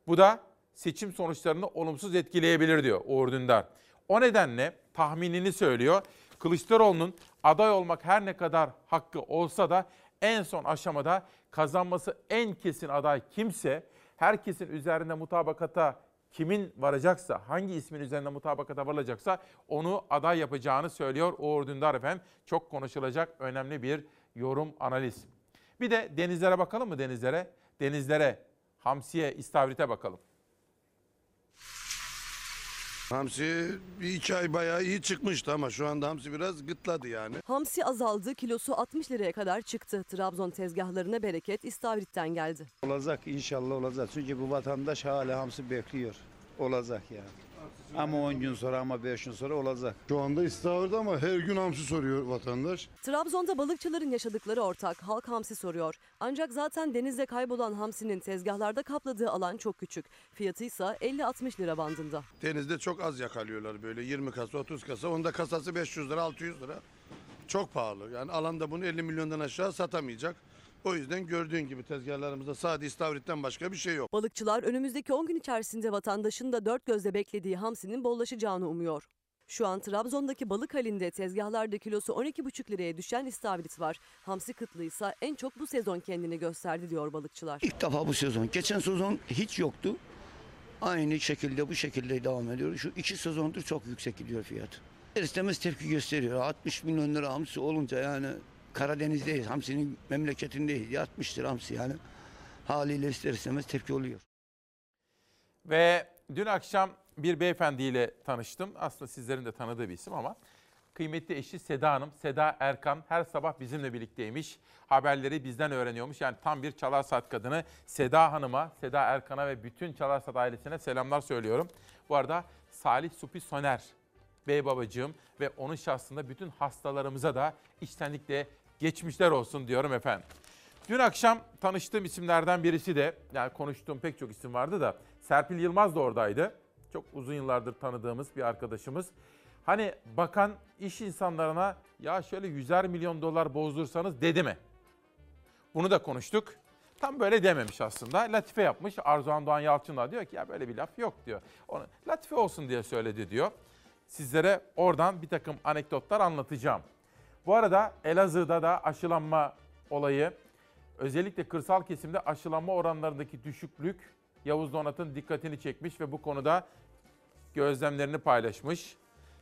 Bu da seçim sonuçlarını olumsuz etkileyebilir diyor Uğur Dündar. O nedenle tahminini söylüyor. Kılıçdaroğlu'nun aday olmak her ne kadar hakkı olsa da en son aşamada kazanması en kesin aday kimse, herkesin üzerinde mutabakata kimin varacaksa, hangi ismin üzerinde mutabakata varılacaksa onu aday yapacağını söylüyor Uğur Dündar efendim. Çok konuşulacak önemli bir yorum, analiz. Bir de denizlere bakalım mı denizlere? Denizlere, hamsiye, istavrite bakalım. Hamsi bir iki ay bayağı iyi çıkmıştı ama şu anda hamsi biraz gıtladı yani. Hamsi azaldı, kilosu 60 liraya kadar çıktı. Trabzon tezgahlarına bereket İstavrit'ten geldi. Olacak inşallah olacak. Çünkü bu vatandaş hala hamsi bekliyor. Olacak yani. Ama 10 gün sonra ama 5 gün sonra olacak. Şu anda istavrit ama her gün hamsi soruyor vatandaş. Trabzon'da balıkçıların yaşadıkları ortak halk hamsi soruyor. Ancak zaten denizde kaybolan hamsinin tezgahlarda kapladığı alan çok küçük. Fiyatı ise 50-60 lira bandında. Denizde çok az yakalıyorlar böyle 20 kasa 30 kasa. Onda kasası 500 lira 600 lira. Çok pahalı. Yani alanda bunu 50 milyondan aşağı satamayacak. O yüzden gördüğün gibi tezgahlarımızda sadece istavritten başka bir şey yok. Balıkçılar önümüzdeki 10 gün içerisinde vatandaşın da dört gözle beklediği hamsinin bollaşacağını umuyor. Şu an Trabzon'daki balık halinde tezgahlarda kilosu 12,5 liraya düşen istavrit var. Hamsi kıtlığı ise en çok bu sezon kendini gösterdi diyor balıkçılar. İlk defa bu sezon. Geçen sezon hiç yoktu. Aynı şekilde bu şekilde devam ediyor. Şu iki sezondur çok yüksek gidiyor fiyat. İstemez tepki gösteriyor. 60 milyon lira hamsi olunca yani Karadeniz'deyiz. Hamsinin memleketindeyiz. 60 lira hamsi yani. Haliyle ister istemez tepki oluyor. Ve dün akşam bir beyefendiyle tanıştım. Aslında sizlerin de tanıdığı bir isim ama kıymetli eşi Seda Hanım, Seda Erkan her sabah bizimle birlikteymiş. Haberleri bizden öğreniyormuş. Yani tam bir Çalar Saat kadını. Seda Hanım'a, Seda Erkan'a ve bütün Çalar Saat ailesine selamlar söylüyorum. Bu arada Salih Supi Soner, bey babacığım ve onun şahsında bütün hastalarımıza da içtenlikle geçmişler olsun diyorum efendim. Dün akşam tanıştığım isimlerden birisi de, yani konuştuğum pek çok isim vardı da Serpil Yılmaz da oradaydı. Çok uzun yıllardır tanıdığımız bir arkadaşımız. Hani bakan iş insanlarına ya şöyle yüzer milyon dolar bozdursanız dedi mi? Bunu da konuştuk. Tam böyle dememiş aslında. Latife yapmış. Arzuhan Doğan Yalçın'la diyor ki ya böyle bir laf yok diyor. Onu latife olsun diye söyledi diyor. Sizlere oradan bir takım anekdotlar anlatacağım. Bu arada Elazığ'da da aşılanma olayı özellikle kırsal kesimde aşılanma oranlarındaki düşüklük Yavuz Donat'ın dikkatini çekmiş ve bu konuda gözlemlerini paylaşmış.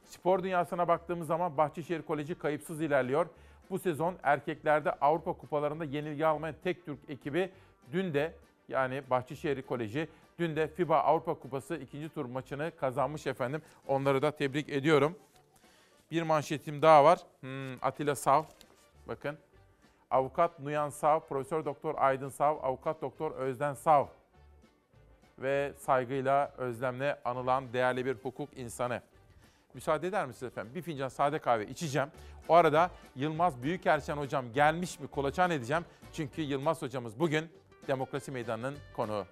Spor dünyasına baktığımız zaman Bahçeşehir Koleji kayıpsız ilerliyor. Bu sezon erkeklerde Avrupa kupalarında yenilgi almayan tek Türk ekibi dün de yani Bahçeşehir Koleji dün de FIBA Avrupa Kupası ikinci tur maçını kazanmış efendim. Onları da tebrik ediyorum. Bir manşetim daha var. Hmm, Atilla Sav. Bakın. Avukat Nuyan Sav, Profesör Doktor Aydın Sav, Avukat Doktor Özden Sav ve saygıyla, özlemle anılan değerli bir hukuk insanı. Müsaade eder misiniz efendim? Bir fincan sade kahve içeceğim. O arada Yılmaz Büyükerşen hocam gelmiş mi kolaçan edeceğim. Çünkü Yılmaz hocamız bugün Demokrasi Meydanı'nın konuğu.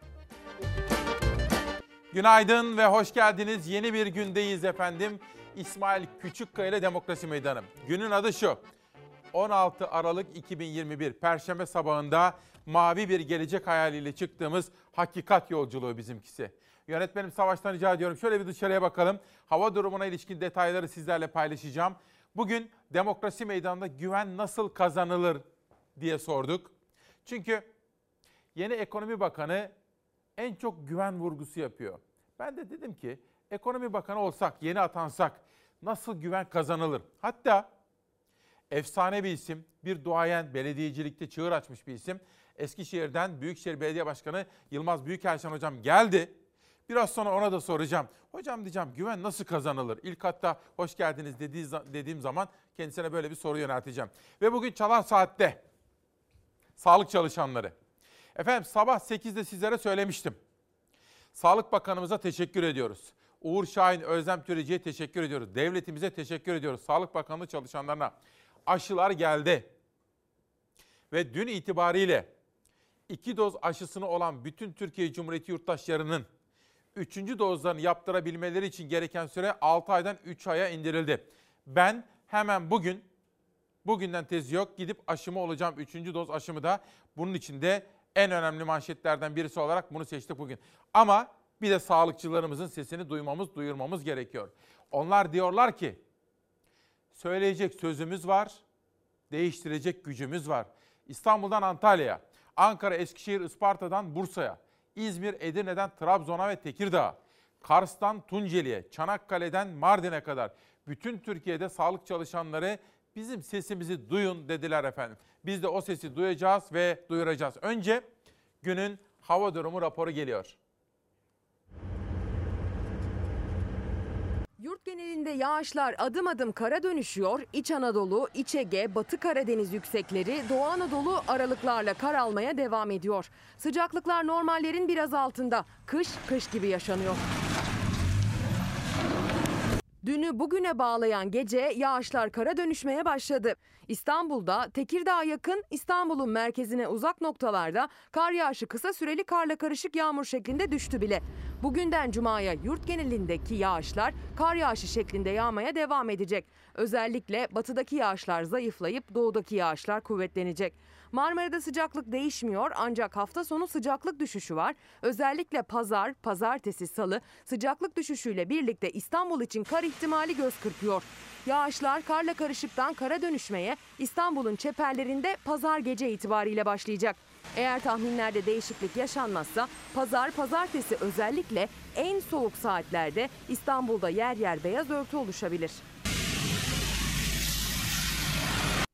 Günaydın ve hoş geldiniz. Yeni bir gündeyiz efendim. İsmail Küçükkaya ile Demokrasi Meydanı. Günün adı şu. 16 Aralık 2021 Perşembe sabahında mavi bir gelecek hayaliyle çıktığımız hakikat yolculuğu bizimkisi. Yönetmenim Savaş'tan rica ediyorum. Şöyle bir dışarıya bakalım. Hava durumuna ilişkin detayları sizlerle paylaşacağım. Bugün demokrasi meydanında güven nasıl kazanılır diye sorduk. Çünkü yeni ekonomi bakanı en çok güven vurgusu yapıyor. Ben de dedim ki ekonomi bakanı olsak, yeni atansak nasıl güven kazanılır? Hatta efsane bir isim, bir duayen belediyecilikte çığır açmış bir isim. Eskişehir'den Büyükşehir Belediye Başkanı Yılmaz Büyükelçen hocam geldi. Biraz sonra ona da soracağım. Hocam diyeceğim güven nasıl kazanılır? İlk hatta hoş geldiniz dediği, dediğim zaman kendisine böyle bir soru yönelteceğim. Ve bugün Çalar Saat'te sağlık çalışanları. Efendim sabah 8'de sizlere söylemiştim. Sağlık Bakanımıza teşekkür ediyoruz. Uğur Şahin, Özlem Türeci'ye teşekkür ediyoruz. Devletimize teşekkür ediyoruz. Sağlık Bakanlığı çalışanlarına. Aşılar geldi. Ve dün itibariyle iki doz aşısını olan bütün Türkiye Cumhuriyeti yurttaşlarının üçüncü dozlarını yaptırabilmeleri için gereken süre 6 aydan 3 aya indirildi. Ben hemen bugün, bugünden tezi yok gidip aşımı olacağım. Üçüncü doz aşımı da bunun içinde en önemli manşetlerden birisi olarak bunu seçtik bugün. Ama bir de sağlıkçılarımızın sesini duymamız, duyurmamız gerekiyor. Onlar diyorlar ki söyleyecek sözümüz var, değiştirecek gücümüz var. İstanbul'dan Antalya'ya, Ankara, Eskişehir, Isparta'dan Bursa'ya, İzmir, Edirne'den Trabzon'a ve Tekirdağ'a, Kars'tan Tunceli'ye, Çanakkale'den Mardin'e kadar bütün Türkiye'de sağlık çalışanları bizim sesimizi duyun dediler efendim. Biz de o sesi duyacağız ve duyuracağız. Önce günün hava durumu raporu geliyor. Yurt genelinde yağışlar adım adım kara dönüşüyor. İç Anadolu, İç Ege, Batı Karadeniz yüksekleri, Doğu Anadolu aralıklarla kar almaya devam ediyor. Sıcaklıklar normallerin biraz altında. Kış, kış gibi yaşanıyor. Dünü bugüne bağlayan gece yağışlar kara dönüşmeye başladı. İstanbul'da Tekirdağ'a yakın İstanbul'un merkezine uzak noktalarda kar yağışı kısa süreli karla karışık yağmur şeklinde düştü bile. Bugünden cumaya yurt genelindeki yağışlar kar yağışı şeklinde yağmaya devam edecek. Özellikle batıdaki yağışlar zayıflayıp doğudaki yağışlar kuvvetlenecek. Marmara'da sıcaklık değişmiyor ancak hafta sonu sıcaklık düşüşü var. Özellikle pazar, pazartesi, salı sıcaklık düşüşüyle birlikte İstanbul için kar ihtimali göz kırpıyor. Yağışlar karla karışıktan kara dönüşmeye İstanbul'un çeperlerinde pazar gece itibariyle başlayacak. Eğer tahminlerde değişiklik yaşanmazsa pazar pazartesi özellikle en soğuk saatlerde İstanbul'da yer yer beyaz örtü oluşabilir.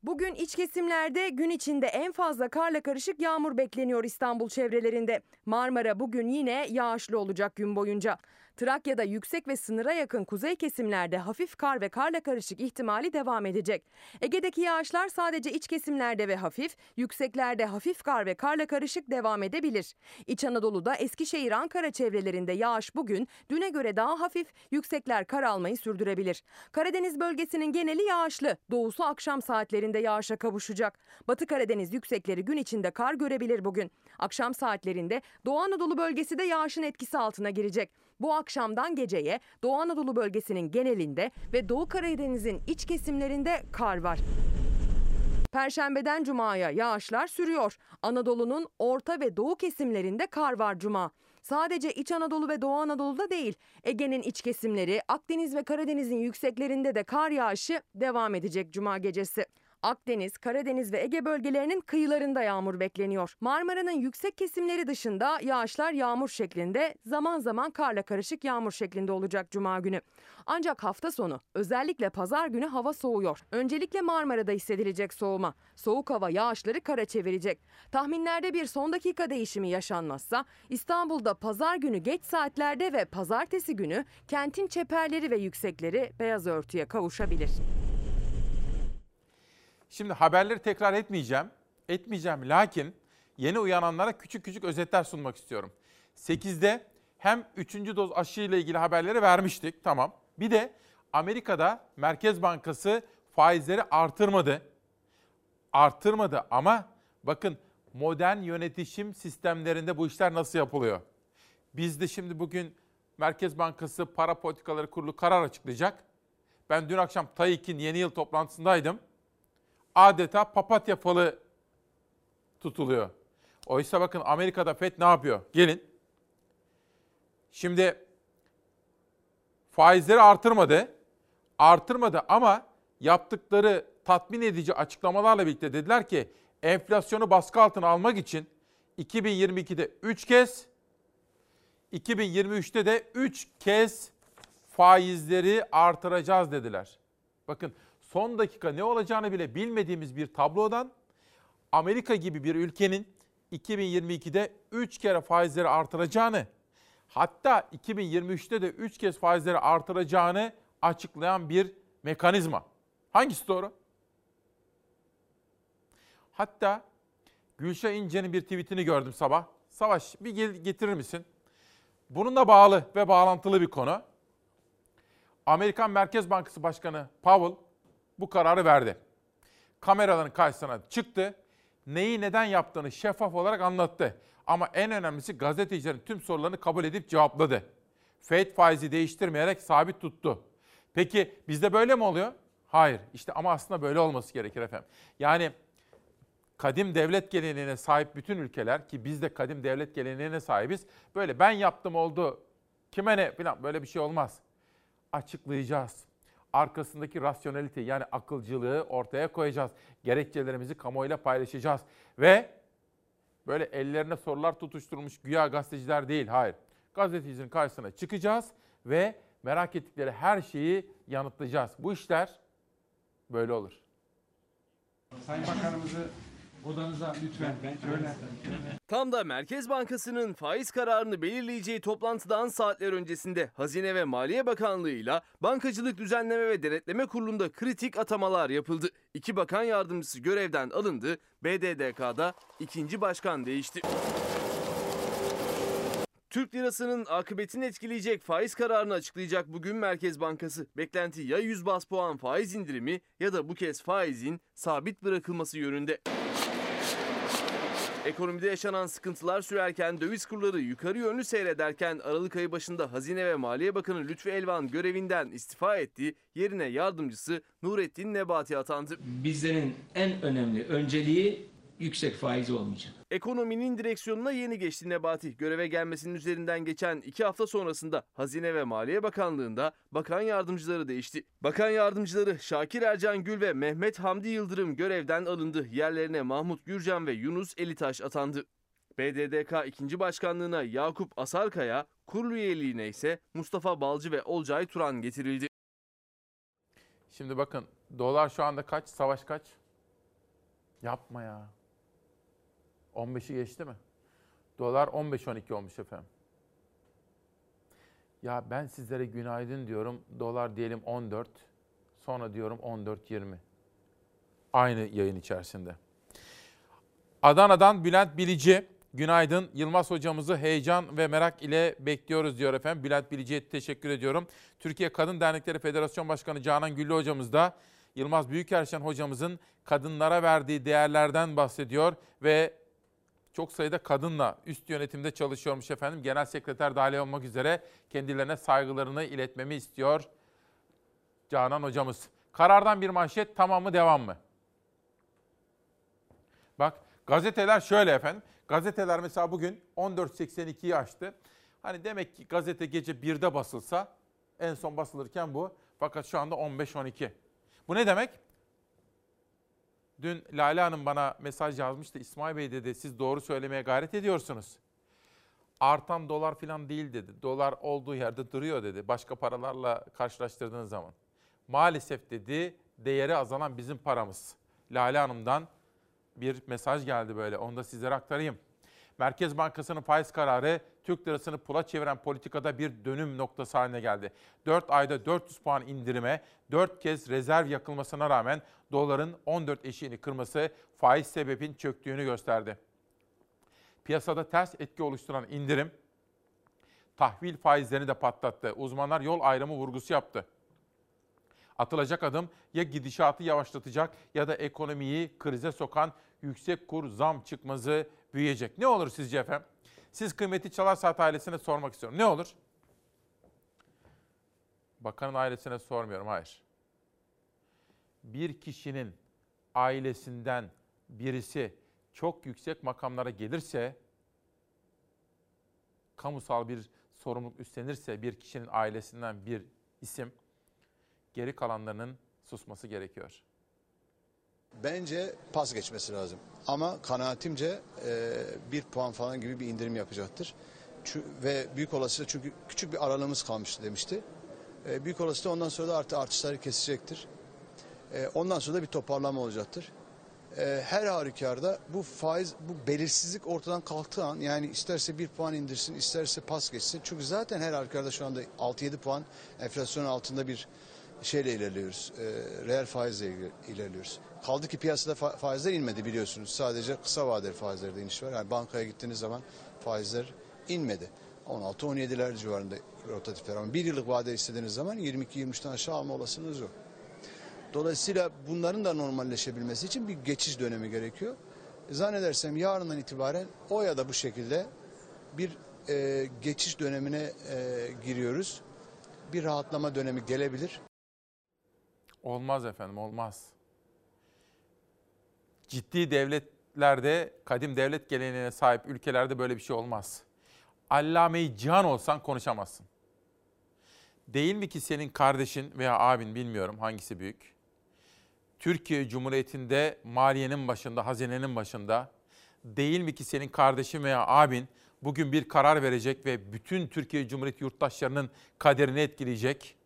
Bugün iç kesimlerde gün içinde en fazla karla karışık yağmur bekleniyor İstanbul çevrelerinde. Marmara bugün yine yağışlı olacak gün boyunca. Trakya'da yüksek ve sınıra yakın kuzey kesimlerde hafif kar ve karla karışık ihtimali devam edecek. Ege'deki yağışlar sadece iç kesimlerde ve hafif, yükseklerde hafif kar ve karla karışık devam edebilir. İç Anadolu'da Eskişehir, Ankara çevrelerinde yağış bugün düne göre daha hafif, yüksekler kar almayı sürdürebilir. Karadeniz bölgesinin geneli yağışlı, doğusu akşam saatlerinde yağışa kavuşacak. Batı Karadeniz yüksekleri gün içinde kar görebilir bugün. Akşam saatlerinde Doğu Anadolu bölgesi de yağışın etkisi altına girecek. Bu akşamdan geceye Doğu Anadolu bölgesinin genelinde ve Doğu Karadeniz'in iç kesimlerinde kar var. Perşembeden cumaya yağışlar sürüyor. Anadolu'nun orta ve doğu kesimlerinde kar var cuma. Sadece İç Anadolu ve Doğu Anadolu'da değil, Ege'nin iç kesimleri, Akdeniz ve Karadeniz'in yükseklerinde de kar yağışı devam edecek cuma gecesi. Akdeniz, Karadeniz ve Ege bölgelerinin kıyılarında yağmur bekleniyor. Marmara'nın yüksek kesimleri dışında yağışlar yağmur şeklinde, zaman zaman karla karışık yağmur şeklinde olacak cuma günü. Ancak hafta sonu özellikle pazar günü hava soğuyor. Öncelikle Marmara'da hissedilecek soğuma. Soğuk hava yağışları kara çevirecek. Tahminlerde bir son dakika değişimi yaşanmazsa İstanbul'da pazar günü geç saatlerde ve pazartesi günü kentin çeperleri ve yüksekleri beyaz örtüye kavuşabilir. Şimdi haberleri tekrar etmeyeceğim. Etmeyeceğim lakin yeni uyananlara küçük küçük özetler sunmak istiyorum. 8'de hem 3. doz aşı ile ilgili haberleri vermiştik. Tamam. Bir de Amerika'da Merkez Bankası faizleri artırmadı. Artırmadı ama bakın modern yönetişim sistemlerinde bu işler nasıl yapılıyor? Biz de şimdi bugün Merkez Bankası Para Politikaları Kurulu karar açıklayacak. Ben dün akşam TAİK'in yeni yıl toplantısındaydım adeta papatya falı tutuluyor. Oysa bakın Amerika'da FED ne yapıyor? Gelin. Şimdi faizleri artırmadı. Artırmadı ama yaptıkları tatmin edici açıklamalarla birlikte dediler ki enflasyonu baskı altına almak için 2022'de 3 kez 2023'te de 3 kez faizleri artıracağız dediler. Bakın son dakika ne olacağını bile bilmediğimiz bir tablodan Amerika gibi bir ülkenin 2022'de 3 kere faizleri artıracağını hatta 2023'te de 3 kez faizleri artıracağını açıklayan bir mekanizma. Hangisi doğru? Hatta Gülşah İnce'nin bir tweetini gördüm sabah. Savaş bir getirir misin? Bununla bağlı ve bağlantılı bir konu. Amerikan Merkez Bankası Başkanı Powell bu kararı verdi. Kameraların karşısına çıktı. Neyi neden yaptığını şeffaf olarak anlattı. Ama en önemlisi gazetecilerin tüm sorularını kabul edip cevapladı. Fed faizi değiştirmeyerek sabit tuttu. Peki bizde böyle mi oluyor? Hayır. İşte ama aslında böyle olması gerekir efendim. Yani kadim devlet geleneğine sahip bütün ülkeler ki biz de kadim devlet geleneğine sahibiz. Böyle ben yaptım oldu kime ne falan böyle bir şey olmaz. Açıklayacağız arkasındaki rasyonelite yani akılcılığı ortaya koyacağız. Gerekçelerimizi kamuoyuyla paylaşacağız. Ve böyle ellerine sorular tutuşturmuş güya gazeteciler değil, hayır. Gazetecinin karşısına çıkacağız ve merak ettikleri her şeyi yanıtlayacağız. Bu işler böyle olur. Sayın Bakanımızı odanıza lütfen. Şöyle. Tam da Merkez Bankası'nın faiz kararını belirleyeceği toplantıdan saatler öncesinde Hazine ve Maliye Bakanlığı ile Bankacılık Düzenleme ve Denetleme Kurulu'nda kritik atamalar yapıldı. İki bakan yardımcısı görevden alındı, BDDK'da ikinci başkan değişti. Türk lirasının akıbetini etkileyecek faiz kararını açıklayacak bugün Merkez Bankası. Beklenti ya 100 bas puan faiz indirimi ya da bu kez faizin sabit bırakılması yönünde. Ekonomide yaşanan sıkıntılar sürerken döviz kurları yukarı yönlü seyrederken Aralık ayı başında Hazine ve Maliye Bakanı Lütfü Elvan görevinden istifa etti. Yerine yardımcısı Nurettin Nebati atandı. Bizlerin en önemli önceliği yüksek faiz olmayacak. Ekonominin direksiyonuna yeni geçti Nebati. Göreve gelmesinin üzerinden geçen iki hafta sonrasında Hazine ve Maliye Bakanlığı'nda bakan yardımcıları değişti. Bakan yardımcıları Şakir Ercan Gül ve Mehmet Hamdi Yıldırım görevden alındı. Yerlerine Mahmut Gürcan ve Yunus Elitaş atandı. BDDK 2. Başkanlığına Yakup Asarkaya, kurulu üyeliğine ise Mustafa Balcı ve Olcay Turan getirildi. Şimdi bakın dolar şu anda kaç? Savaş kaç? Yapma ya. 15'i geçti mi? Dolar 15-12 olmuş efendim. Ya ben sizlere günaydın diyorum. Dolar diyelim 14. Sonra diyorum 14-20. Aynı yayın içerisinde. Adana'dan Bülent Bilici. Günaydın. Yılmaz hocamızı heyecan ve merak ile bekliyoruz diyor efendim. Bülent Bilici'ye teşekkür ediyorum. Türkiye Kadın Dernekleri Federasyon Başkanı Canan Güllü hocamız da Yılmaz Büyükerşen hocamızın kadınlara verdiği değerlerden bahsediyor ve çok sayıda kadınla üst yönetimde çalışıyormuş efendim. Genel sekreter dahil olmak üzere kendilerine saygılarını iletmemi istiyor Canan hocamız. Karardan bir manşet tamam mı devam mı? Bak gazeteler şöyle efendim. Gazeteler mesela bugün 14.82'yi açtı. Hani demek ki gazete gece 1'de basılsa en son basılırken bu. Fakat şu anda 15.12. Bu ne demek? Dün Lale Hanım bana mesaj yazmıştı. İsmail Bey dedi siz doğru söylemeye gayret ediyorsunuz. Artan dolar falan değil dedi. Dolar olduğu yerde duruyor dedi. Başka paralarla karşılaştırdığınız zaman. Maalesef dedi değeri azalan bizim paramız. Lale Hanım'dan bir mesaj geldi böyle. Onu da sizlere aktarayım. Merkez Bankası'nın faiz kararı Türk lirasını pula çeviren politikada bir dönüm noktası haline geldi. 4 ayda 400 puan indirime, 4 kez rezerv yakılmasına rağmen doların 14 eşiğini kırması faiz sebebin çöktüğünü gösterdi. Piyasada ters etki oluşturan indirim tahvil faizlerini de patlattı. Uzmanlar yol ayrımı vurgusu yaptı. Atılacak adım ya gidişatı yavaşlatacak ya da ekonomiyi krize sokan yüksek kur zam çıkmazı büyüyecek. Ne olur sizce efendim? Siz kıymeti Çalar Saat ailesine sormak istiyorum. Ne olur? Bakanın ailesine sormuyorum, hayır. Bir kişinin ailesinden birisi çok yüksek makamlara gelirse, kamusal bir sorumluluk üstlenirse bir kişinin ailesinden bir isim, geri kalanlarının susması gerekiyor. Bence pas geçmesi lazım. Ama kanaatimce e, bir puan falan gibi bir indirim yapacaktır. Çü- ve büyük olasılıkla çünkü küçük bir aralığımız kalmıştı demişti. E, büyük olasılıkla ondan sonra da artı artışları kesecektir. E, ondan sonra da bir toparlama olacaktır. E, her halükarda bu faiz, bu belirsizlik ortadan kalktığı an yani isterse bir puan indirsin, isterse pas geçsin. Çünkü zaten her halükarda şu anda 6-7 puan enflasyonun altında bir şeyle ilerliyoruz. E, reel faizle iler- ilerliyoruz. Kaldı ki piyasada fa- faizler inmedi biliyorsunuz. Sadece kısa vadeli faizlerde iniş var. Yani bankaya gittiğiniz zaman faizler inmedi. 16-17'ler civarında rotatifler ama bir yıllık vade istediğiniz zaman 22-23'ten aşağı alma olasılığınız yok. Dolayısıyla bunların da normalleşebilmesi için bir geçiş dönemi gerekiyor. Zannedersem yarından itibaren o ya da bu şekilde bir e, geçiş dönemine e, giriyoruz. Bir rahatlama dönemi gelebilir. Olmaz efendim, olmaz. Ciddi devletlerde, kadim devlet geleneğine sahip ülkelerde böyle bir şey olmaz. Allame-i cihan olsan konuşamazsın. Değil mi ki senin kardeşin veya abin bilmiyorum hangisi büyük. Türkiye Cumhuriyeti'nde maliyenin başında, hazinenin başında. Değil mi ki senin kardeşin veya abin bugün bir karar verecek ve bütün Türkiye Cumhuriyeti yurttaşlarının kaderini etkileyecek?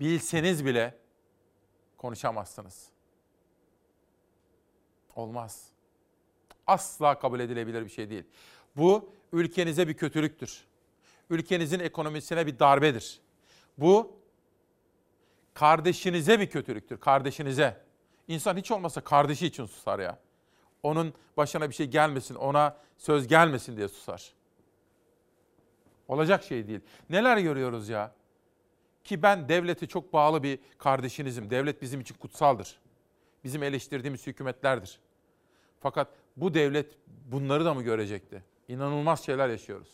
Bilseniz bile konuşamazsınız. Olmaz. Asla kabul edilebilir bir şey değil. Bu ülkenize bir kötülüktür. Ülkenizin ekonomisine bir darbedir. Bu kardeşinize bir kötülüktür, kardeşinize. İnsan hiç olmasa kardeşi için susar ya. Onun başına bir şey gelmesin, ona söz gelmesin diye susar. Olacak şey değil. Neler görüyoruz ya? Ki ben devlete çok bağlı bir kardeşinizim. Devlet bizim için kutsaldır. Bizim eleştirdiğimiz hükümetlerdir. Fakat bu devlet bunları da mı görecekti? İnanılmaz şeyler yaşıyoruz.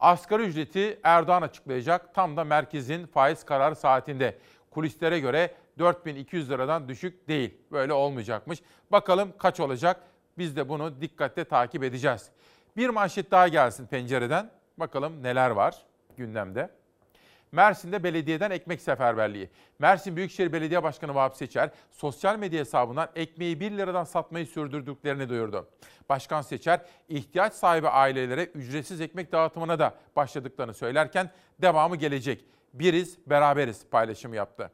Asgari ücreti Erdoğan açıklayacak. Tam da merkezin faiz kararı saatinde. Kulislere göre 4200 liradan düşük değil. Böyle olmayacakmış. Bakalım kaç olacak? Biz de bunu dikkatle takip edeceğiz. Bir manşet daha gelsin pencereden. Bakalım neler var gündemde. Mersin'de belediyeden ekmek seferberliği. Mersin Büyükşehir Belediye Başkanı Vahap Seçer, sosyal medya hesabından ekmeği 1 liradan satmayı sürdürdüklerini duyurdu. Başkan Seçer, ihtiyaç sahibi ailelere ücretsiz ekmek dağıtımına da başladıklarını söylerken devamı gelecek. Biriz, beraberiz paylaşımı yaptı.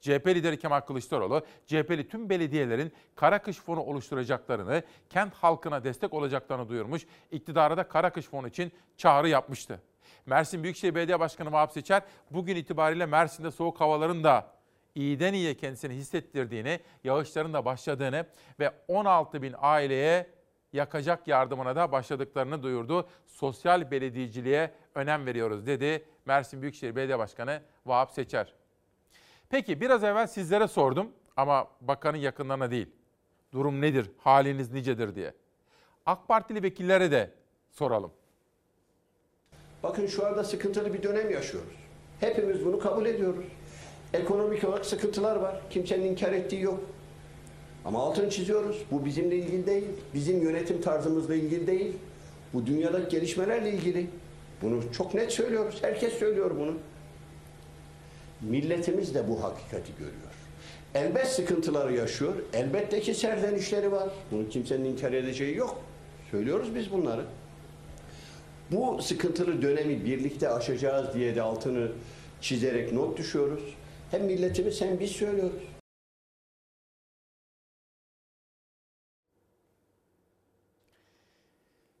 CHP lideri Kemal Kılıçdaroğlu, CHP'li tüm belediyelerin kara kış fonu oluşturacaklarını, kent halkına destek olacaklarını duyurmuş, iktidara da kara kış fonu için çağrı yapmıştı. Mersin Büyükşehir Belediye Başkanı Vahap Seçer, bugün itibariyle Mersin'de soğuk havaların da iyiden iyiye kendisini hissettirdiğini, yağışların da başladığını ve 16 bin aileye yakacak yardımına da başladıklarını duyurdu. Sosyal belediyeciliğe önem veriyoruz dedi Mersin Büyükşehir Belediye Başkanı Vahap Seçer. Peki biraz evvel sizlere sordum ama bakanın yakınlarına değil. Durum nedir, haliniz nicedir diye. AK Partili vekillere de soralım. Bakın şu anda sıkıntılı bir dönem yaşıyoruz. Hepimiz bunu kabul ediyoruz. Ekonomik olarak sıkıntılar var. Kimsenin inkar ettiği yok. Ama altını çiziyoruz. Bu bizimle ilgili değil. Bizim yönetim tarzımızla ilgili değil. Bu dünyadaki gelişmelerle ilgili. Bunu çok net söylüyoruz. Herkes söylüyor bunu. Milletimiz de bu hakikati görüyor. Elbet sıkıntıları yaşıyor. Elbette ki serzenişleri var. Bunu kimsenin inkar edeceği yok. Söylüyoruz biz bunları. Bu sıkıntılı dönemi birlikte aşacağız diye de altını çizerek not düşüyoruz. Hem milletimiz hem biz söylüyoruz.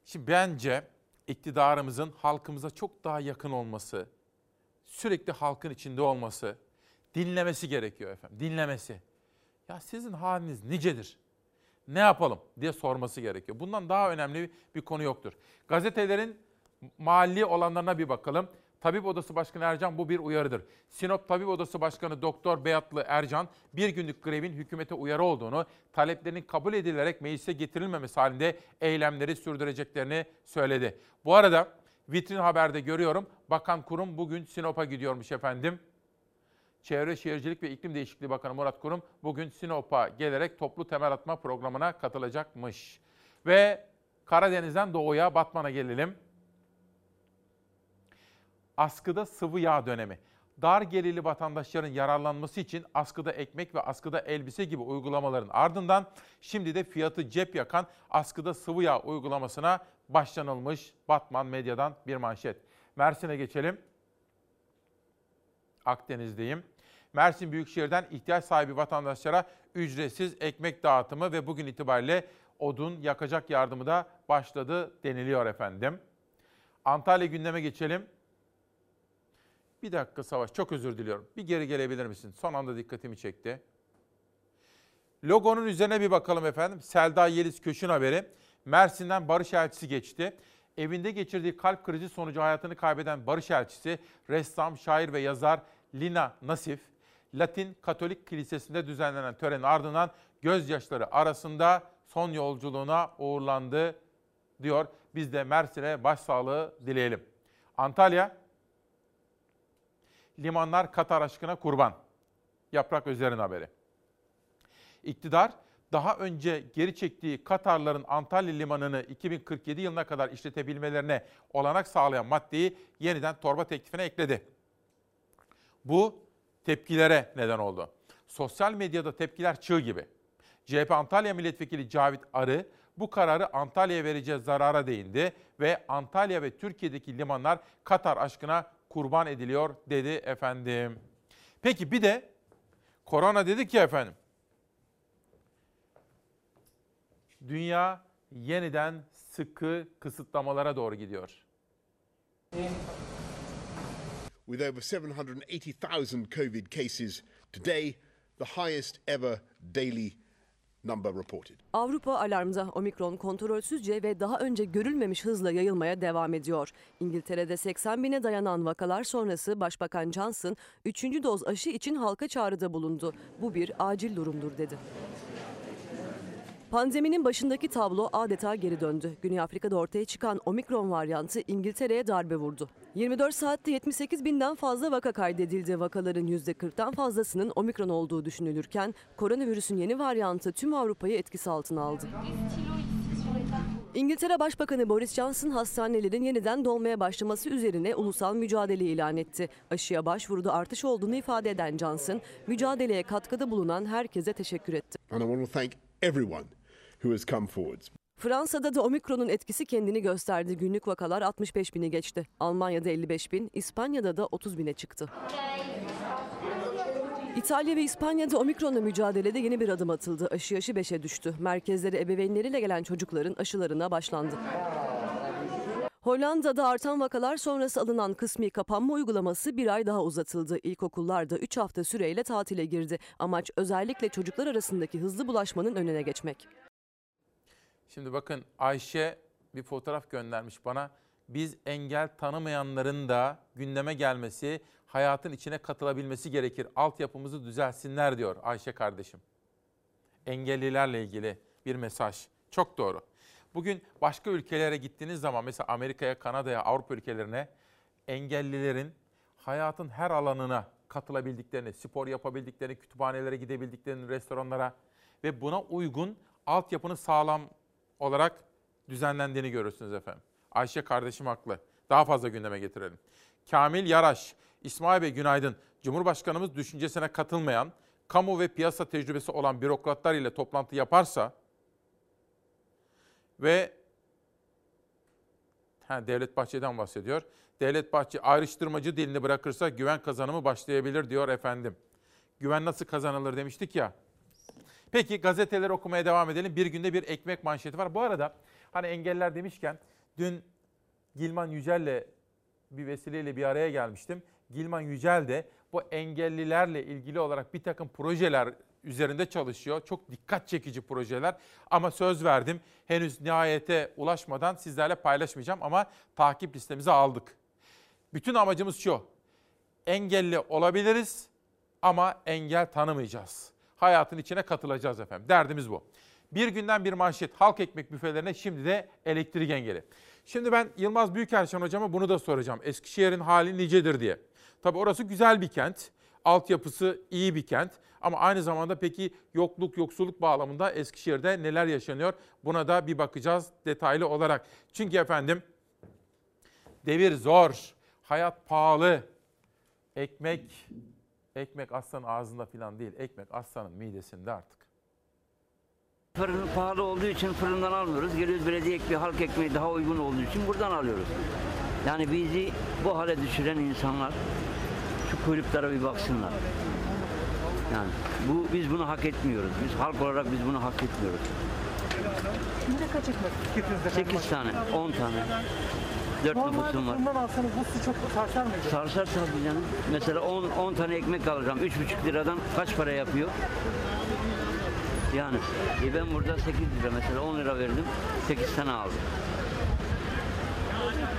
Şimdi bence iktidarımızın halkımıza çok daha yakın olması, sürekli halkın içinde olması, dinlemesi gerekiyor efendim. Dinlemesi. Ya sizin haliniz nicedir? Ne yapalım diye sorması gerekiyor. Bundan daha önemli bir konu yoktur. Gazetelerin mahalli olanlarına bir bakalım. Tabip Odası Başkanı Ercan bu bir uyarıdır. Sinop Tabip Odası Başkanı Doktor Beyatlı Ercan bir günlük grevin hükümete uyarı olduğunu, taleplerinin kabul edilerek meclise getirilmemesi halinde eylemleri sürdüreceklerini söyledi. Bu arada vitrin haberde görüyorum bakan kurum bugün Sinop'a gidiyormuş efendim. Çevre Şehircilik ve İklim Değişikliği Bakanı Murat Kurum bugün Sinop'a gelerek toplu temel atma programına katılacakmış. Ve Karadeniz'den doğuya Batman'a gelelim askıda sıvı yağ dönemi. Dar gelirli vatandaşların yararlanması için askıda ekmek ve askıda elbise gibi uygulamaların ardından şimdi de fiyatı cep yakan askıda sıvı yağ uygulamasına başlanılmış Batman Medya'dan bir manşet. Mersin'e geçelim. Akdeniz'deyim. Mersin Büyükşehir'den ihtiyaç sahibi vatandaşlara ücretsiz ekmek dağıtımı ve bugün itibariyle odun yakacak yardımı da başladı deniliyor efendim. Antalya gündeme geçelim. Bir dakika Savaş, çok özür diliyorum. Bir geri gelebilir misin? Son anda dikkatimi çekti. Logonun üzerine bir bakalım efendim. Selda Yeliz Köşün haberi. Mersin'den Barış Elçisi geçti. Evinde geçirdiği kalp krizi sonucu hayatını kaybeden Barış Elçisi, ressam, şair ve yazar Lina Nasif, Latin Katolik Kilisesi'nde düzenlenen törenin ardından gözyaşları arasında son yolculuğuna uğurlandı diyor. Biz de Mersin'e başsağlığı dileyelim. Antalya, limanlar Katar aşkına kurban. Yaprak Özer'in haberi. İktidar daha önce geri çektiği Katarların Antalya limanını 2047 yılına kadar işletebilmelerine olanak sağlayan maddeyi yeniden torba teklifine ekledi. Bu tepkilere neden oldu. Sosyal medyada tepkiler çığ gibi. CHP Antalya Milletvekili Cavit Arı bu kararı Antalya'ya vereceği zarara değindi ve Antalya ve Türkiye'deki limanlar Katar aşkına kurban ediliyor dedi efendim. Peki bir de korona dedik ya efendim. Dünya yeniden sıkı kısıtlamalara doğru gidiyor. With over 780,000 COVID cases today, the highest ever daily number reported. Avrupa alarmda omikron kontrolsüzce ve daha önce görülmemiş hızla yayılmaya devam ediyor. İngiltere'de 80 bine dayanan vakalar sonrası Başbakan Johnson 3. doz aşı için halka çağrıda bulundu. Bu bir acil durumdur dedi. Pandeminin başındaki tablo adeta geri döndü. Güney Afrika'da ortaya çıkan omikron varyantı İngiltere'ye darbe vurdu. 24 saatte 78 binden fazla vaka kaydedildi. Vakaların %40'tan fazlasının omikron olduğu düşünülürken koronavirüsün yeni varyantı tüm Avrupa'yı etkisi altına aldı. İngiltere Başbakanı Boris Johnson hastanelerin yeniden dolmaya başlaması üzerine ulusal mücadele ilan etti. Aşıya başvuruda artış olduğunu ifade eden Johnson, mücadeleye katkıda bulunan herkese teşekkür etti. And I want to thank everyone who has come forward. Fransa'da da omikronun etkisi kendini gösterdi. Günlük vakalar 65 bini geçti. Almanya'da 55 bin, İspanya'da da 30 bine çıktı. İtalya ve İspanya'da omikronla mücadelede yeni bir adım atıldı. Aşı yaşı 5'e düştü. Merkezlere ebeveynleriyle gelen çocukların aşılarına başlandı. Hollanda'da artan vakalar sonrası alınan kısmi kapanma uygulaması bir ay daha uzatıldı. İlkokullar da 3 hafta süreyle tatile girdi. Amaç özellikle çocuklar arasındaki hızlı bulaşmanın önüne geçmek. Şimdi bakın Ayşe bir fotoğraf göndermiş bana. Biz engel tanımayanların da gündeme gelmesi, hayatın içine katılabilmesi gerekir. Altyapımızı düzelsinler diyor Ayşe kardeşim. Engellilerle ilgili bir mesaj. Çok doğru. Bugün başka ülkelere gittiğiniz zaman mesela Amerika'ya, Kanada'ya, Avrupa ülkelerine engellilerin hayatın her alanına katılabildiklerini, spor yapabildiklerini, kütüphanelere gidebildiklerini, restoranlara ve buna uygun altyapının sağlam olarak düzenlendiğini görürsünüz efendim. Ayşe kardeşim haklı. Daha fazla gündeme getirelim. Kamil Yaraş, İsmail Bey günaydın. Cumhurbaşkanımız düşüncesine katılmayan, kamu ve piyasa tecrübesi olan bürokratlar ile toplantı yaparsa ve ha, Devlet Bahçeli'den bahsediyor. Devlet Bahçeli ayrıştırmacı dilini bırakırsa güven kazanımı başlayabilir diyor efendim. Güven nasıl kazanılır demiştik ya. Peki gazeteleri okumaya devam edelim. Bir günde bir ekmek manşeti var. Bu arada hani engeller demişken dün Gilman Yücel'le bir vesileyle bir araya gelmiştim. Gilman Yücel de bu engellilerle ilgili olarak bir takım projeler üzerinde çalışıyor. Çok dikkat çekici projeler ama söz verdim. Henüz nihayete ulaşmadan sizlerle paylaşmayacağım ama takip listemize aldık. Bütün amacımız şu. Engelli olabiliriz ama engel tanımayacağız. Hayatın içine katılacağız efendim. Derdimiz bu. Bir günden bir manşet halk ekmek büfelerine şimdi de elektrik engeli. Şimdi ben Yılmaz Büyükerşen hocama bunu da soracağım. Eskişehir'in hali nicedir diye. Tabii orası güzel bir kent. Altyapısı iyi bir kent. Ama aynı zamanda peki yokluk, yoksulluk bağlamında Eskişehir'de neler yaşanıyor? Buna da bir bakacağız detaylı olarak. Çünkü efendim devir zor, hayat pahalı. Ekmek, ekmek aslanın ağzında falan değil. Ekmek aslanın midesinde artık. Fırın pahalı olduğu için fırından almıyoruz. Geliyoruz belediye ekmeği, halk ekmeği daha uygun olduğu için buradan alıyoruz. Yani bizi bu hale düşüren insanlar şu kuyruklara bir baksınlar. Yani bu biz bunu hak etmiyoruz. Biz halk olarak biz bunu hak etmiyoruz. Şimdi kaç ekmek? 8 tane, 10 tane. 4 Normalde nüfusum var. fırından alsanız bu sizi çok sarsar mıydı? Sarsar tabii canım. Mesela 10, 10 tane ekmek alacağım. 3,5 liradan kaç para yapıyor? Yani e ben burada 8 lira mesela 10 lira verdim. 8 tane aldım.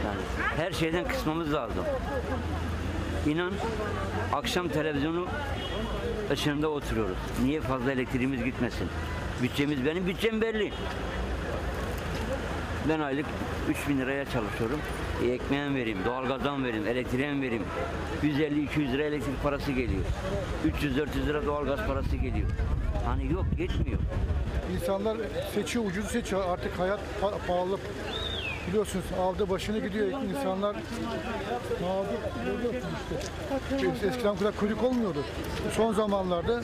Yani her şeyden kısmamız lazım. İnan akşam televizyonu ışığında oturuyoruz. Niye fazla elektriğimiz gitmesin? Bütçemiz benim bütçem belli. Ben aylık 3000 liraya çalışıyorum. E, ekmeğe vereyim, doğalgazdan vereyim, elektriğe vereyim. 150-200 lira elektrik parası geliyor. 300-400 lira doğalgaz parası geliyor. Hani yok yetmiyor. İnsanlar seçiyor, ucuz seçiyor. Artık hayat pa- pahalı. Biliyorsunuz aldı başını gidiyor insanlar mağdur görüyorsun işte. Eskiden kadar kuyruk olmuyordu. Son zamanlarda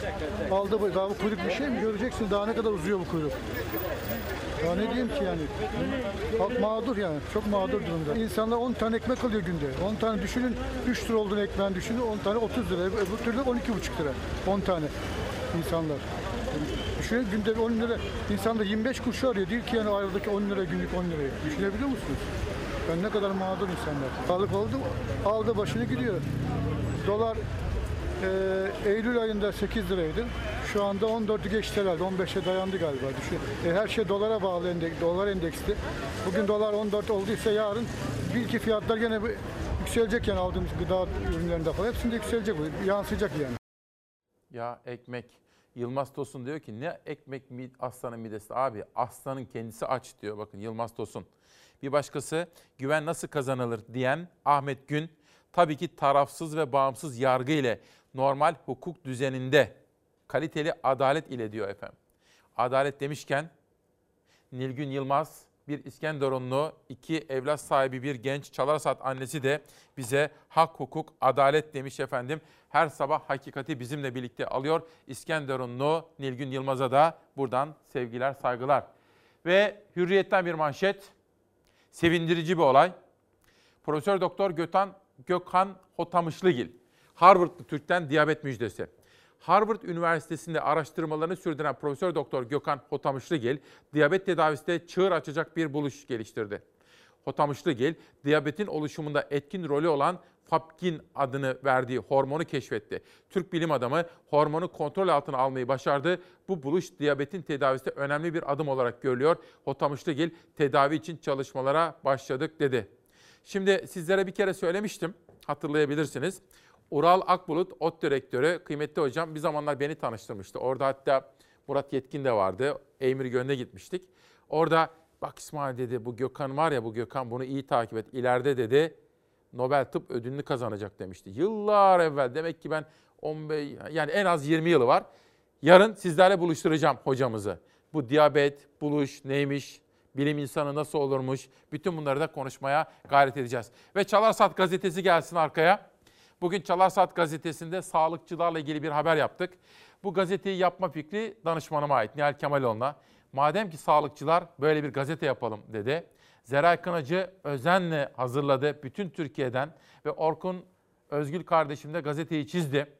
aldı daha bu kuyruk bir şey mi göreceksin daha ne kadar uzuyor bu kuyruk. Daha ne diyeyim ki yani. Halk mağdur yani. Çok mağdur durumda. İnsanlar 10 tane ekmek alıyor günde. 10 tane düşünün 3 lira olduğunu ekmeğin düşünün 10 tane 30 lira. Öbür türlü 12,5 lira. 10 tane insanlar. Düşünün günde 10 lira. İnsanlar 25 kuruş arıyor. Değil ki yani aradaki 10 lira günlük 10 lirayı. Düşünebiliyor musunuz? Ben ne kadar mağdur insanlar. Sağlık oldu aldı başını gidiyor. Dolar e, Eylül ayında 8 liraydı. Şu anda 14'ü geçti herhalde. 15'e dayandı galiba. Düşün. E, her şey dolara bağlı endeks, dolar endeksli. Bugün dolar 14 olduysa yarın bil ki fiyatlar gene bir yükselecek yani aldığımız gıda ürünlerinde falan. Hepsinde yükselecek. Yansıyacak yani. Ya ekmek. Yılmaz Tosun diyor ki ne ekmek mi aslanın midesi? Abi aslanın kendisi aç diyor bakın Yılmaz Tosun. Bir başkası güven nasıl kazanılır diyen Ahmet Gün tabii ki tarafsız ve bağımsız yargı ile normal hukuk düzeninde kaliteli adalet ile diyor efendim. Adalet demişken Nilgün Yılmaz bir İskenderunlu, iki evlat sahibi bir genç Çalarsat annesi de bize hak, hukuk, adalet demiş efendim. Her sabah hakikati bizimle birlikte alıyor. İskenderunlu Nilgün Yılmaz'a da buradan sevgiler, saygılar. Ve Hürriyet'ten bir manşet. Sevindirici bir olay. Profesör Doktor Gökhan, Gökhan Hotamışlıgil. Harvardlı Türk'ten diyabet müjdesi. Harvard Üniversitesi'nde araştırmalarını sürdüren Profesör Doktor Gökhan Hotamışlıgil, diyabet tedavisinde çığır açacak bir buluş geliştirdi. Hotamışlıgil, diyabetin oluşumunda etkin rolü olan Fapkin adını verdiği hormonu keşfetti. Türk bilim adamı hormonu kontrol altına almayı başardı. Bu buluş diyabetin tedavisinde önemli bir adım olarak görülüyor. Hotamışlıgil tedavi için çalışmalara başladık dedi. Şimdi sizlere bir kere söylemiştim, hatırlayabilirsiniz. Ural Akbulut, ODTÜ direktörü, kıymetli hocam bir zamanlar beni tanıştırmıştı. Orada hatta Murat Yetkin de vardı. Eymir Gön'de gitmiştik. Orada bak İsmail dedi bu Gökhan var ya bu Gökhan bunu iyi takip et. İleride dedi Nobel Tıp ödülünü kazanacak demişti. Yıllar evvel demek ki ben 15 yani en az 20 yılı var. Yarın sizlerle buluşturacağım hocamızı. Bu diyabet, buluş neymiş, bilim insanı nasıl olurmuş bütün bunları da konuşmaya gayret edeceğiz. Ve Çalar Saat gazetesi gelsin arkaya. Bugün Çalar Saat gazetesinde sağlıkçılarla ilgili bir haber yaptık. Bu gazeteyi yapma fikri danışmanıma ait Nihal Kemaloğlu'na. Madem ki sağlıkçılar böyle bir gazete yapalım dedi. Zeray Kınacı özenle hazırladı bütün Türkiye'den ve Orkun Özgül kardeşim de gazeteyi çizdi.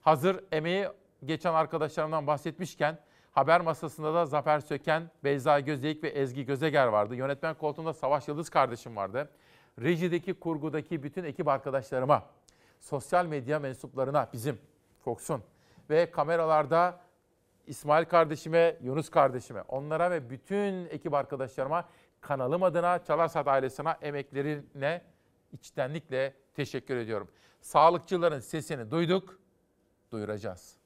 Hazır emeği geçen arkadaşlarımdan bahsetmişken haber masasında da Zafer Söken, Beyza Gözeyik ve Ezgi Gözeger vardı. Yönetmen koltuğunda Savaş Yıldız kardeşim vardı. Rejideki, kurgudaki bütün ekip arkadaşlarıma, sosyal medya mensuplarına, bizim Fox'un ve kameralarda İsmail kardeşime, Yunus kardeşime, onlara ve bütün ekip arkadaşlarıma kanalım adına Çalarsat ailesine emeklerine içtenlikle teşekkür ediyorum. Sağlıkçıların sesini duyduk, duyuracağız.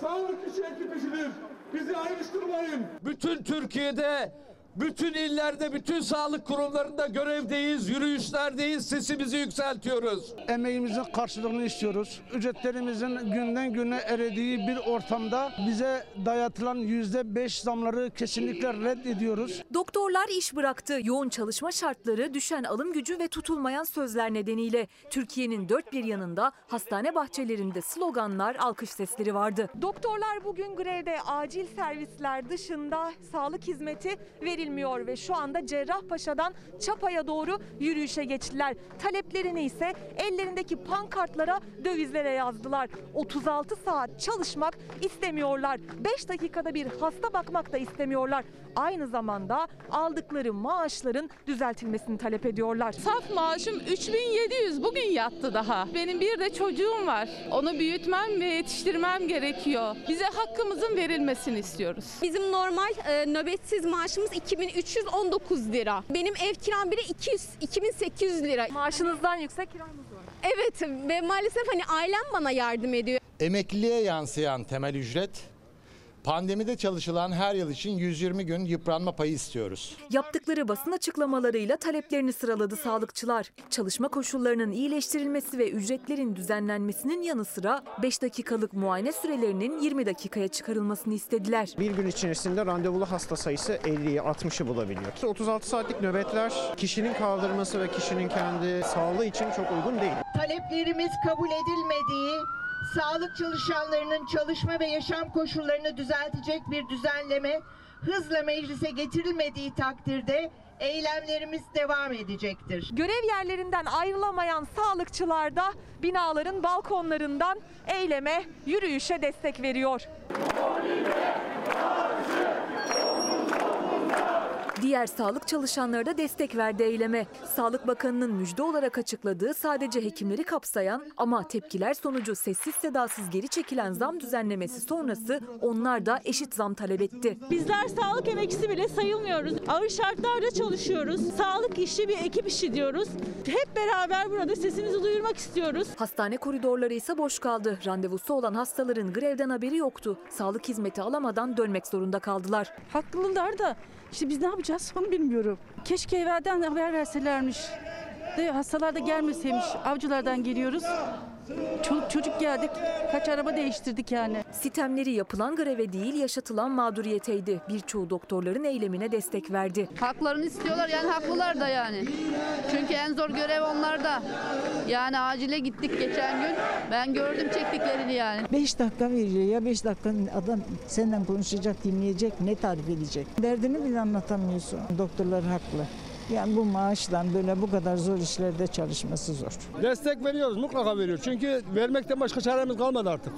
Sağlık işi ekip işidir. Bizi ayrıştırmayın. Bütün Türkiye'de, bütün illerde, bütün sağlık kurumlarında görevdeyiz, yürüyüşlerdeyiz, sesimizi yükseltiyoruz. Emeğimizin karşılığını istiyoruz. Ücretlerimizin günden güne erediği bir ortamda bize dayatılan yüzde beş zamları kesinlikle reddediyoruz. Doktorlar iş bıraktı. Yoğun çalışma şartları, düşen alım gücü ve tutulmayan sözler nedeniyle Türkiye'nin dört bir yanında hastane bahçelerinde sloganlar, alkış sesleri vardı. Doktorlar bugün grevde acil servisler dışında sağlık hizmeti verilmiyor ve şu anda Cerrahpaşa'dan Çapa'ya doğru yürüyüşe geçtiler. Taleplerini ise ellerindeki pankartlara dövizlere yazdılar. 36 saat çalışmak istemiyorlar. 5 dakikada bir hasta bakmak da istemiyorlar. Aynı zamanda aldıkları maaşların düzeltilmesini talep ediyorlar. Saf maaşım 3700 bugün yattı daha. Benim bir de çocuğum var. Onu büyütmem ve yetiştirmem gerekiyor. Bize hakkımızın verilmesini istiyoruz. Bizim normal e, nöbetsiz maaşımız 2319 lira. Benim ev kiram bile 200 2800 lira. Maaşınızdan yüksek kiranız var. Evet ve maalesef hani ailem bana yardım ediyor. Emekliliğe yansıyan temel ücret, pandemide çalışılan her yıl için 120 gün yıpranma payı istiyoruz. Yaptıkları basın açıklamalarıyla taleplerini sıraladı sağlıkçılar. Çalışma koşullarının iyileştirilmesi ve ücretlerin düzenlenmesinin yanı sıra 5 dakikalık muayene sürelerinin 20 dakikaya çıkarılmasını istediler. Bir gün içerisinde randevulu hasta sayısı 50'yi 60'ı bulabiliyor. 36 saatlik nöbetler kişinin kaldırması ve kişinin kendi sağlığı için çok uygun değil. Taleplerimiz kabul edilmediği, sağlık çalışanlarının çalışma ve yaşam koşullarını düzeltecek bir düzenleme hızla meclise getirilmediği takdirde eylemlerimiz devam edecektir. Görev yerlerinden ayrılamayan sağlıkçılar da binaların balkonlarından eyleme, yürüyüşe destek veriyor. Diğer sağlık çalışanları da destek verdi eyleme. Sağlık Bakanı'nın müjde olarak açıkladığı sadece hekimleri kapsayan ama tepkiler sonucu sessiz sedasız geri çekilen zam düzenlemesi sonrası onlar da eşit zam talep etti. Bizler sağlık emekçisi bile sayılmıyoruz. Ağır şartlarda çalışıyoruz. Sağlık işi bir ekip işi diyoruz. Hep beraber burada sesimizi duyurmak istiyoruz. Hastane koridorları ise boş kaldı. Randevusu olan hastaların grevden haberi yoktu. Sağlık hizmeti alamadan dönmek zorunda kaldılar. Haklılar da işte biz ne yapacağız onu bilmiyorum. Keşke evvelden haber verselermiş. De hastalar da gelmeseymiş. Avcılardan geliyoruz. Çoluk çocuk geldik. Kaç araba değiştirdik yani. Sitemleri yapılan greve değil yaşatılan mağduriyeteydi. Birçoğu doktorların eylemine destek verdi. Haklarını istiyorlar yani haklılar da yani. Çünkü en zor görev onlarda. Yani acile gittik geçen gün. Ben gördüm çektiklerini yani. 5 dakika veriyor ya 5 dakika adam senden konuşacak, dinleyecek, ne tarif edecek? Derdini bile anlatamıyorsun. Doktorlar haklı. Yani bu maaştan böyle bu kadar zor işlerde çalışması zor. Destek veriyoruz, mutlaka veriyoruz. Çünkü vermekten başka çaremiz kalmadı artık.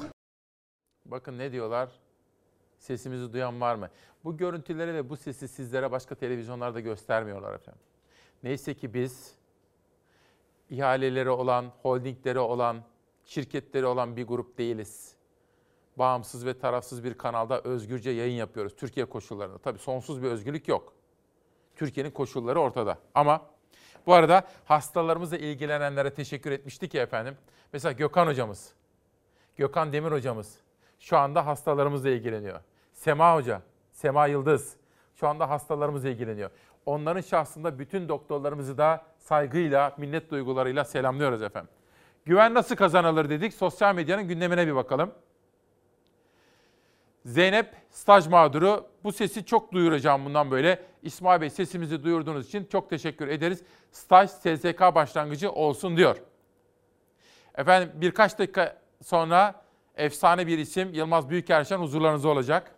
Bakın ne diyorlar? Sesimizi duyan var mı? Bu görüntüleri ve bu sesi sizlere başka televizyonlarda göstermiyorlar efendim. Neyse ki biz ihaleleri olan, holdingleri olan, şirketleri olan bir grup değiliz. Bağımsız ve tarafsız bir kanalda özgürce yayın yapıyoruz Türkiye koşullarında. Tabii sonsuz bir özgürlük yok. Türkiye'nin koşulları ortada. Ama bu arada hastalarımızla ilgilenenlere teşekkür etmiştik ya efendim. Mesela Gökhan hocamız, Gökhan Demir hocamız şu anda hastalarımızla ilgileniyor. Sema Hoca, Sema Yıldız şu anda hastalarımızla ilgileniyor. Onların şahsında bütün doktorlarımızı da saygıyla, minnet duygularıyla selamlıyoruz efendim. Güven nasıl kazanılır dedik. Sosyal medyanın gündemine bir bakalım. Zeynep staj mağduru. Bu sesi çok duyuracağım bundan böyle. İsmail Bey sesimizi duyurduğunuz için çok teşekkür ederiz. Staj SSK başlangıcı olsun diyor. Efendim birkaç dakika sonra efsane bir isim Yılmaz Büyükerşen huzurlarınızda olacak.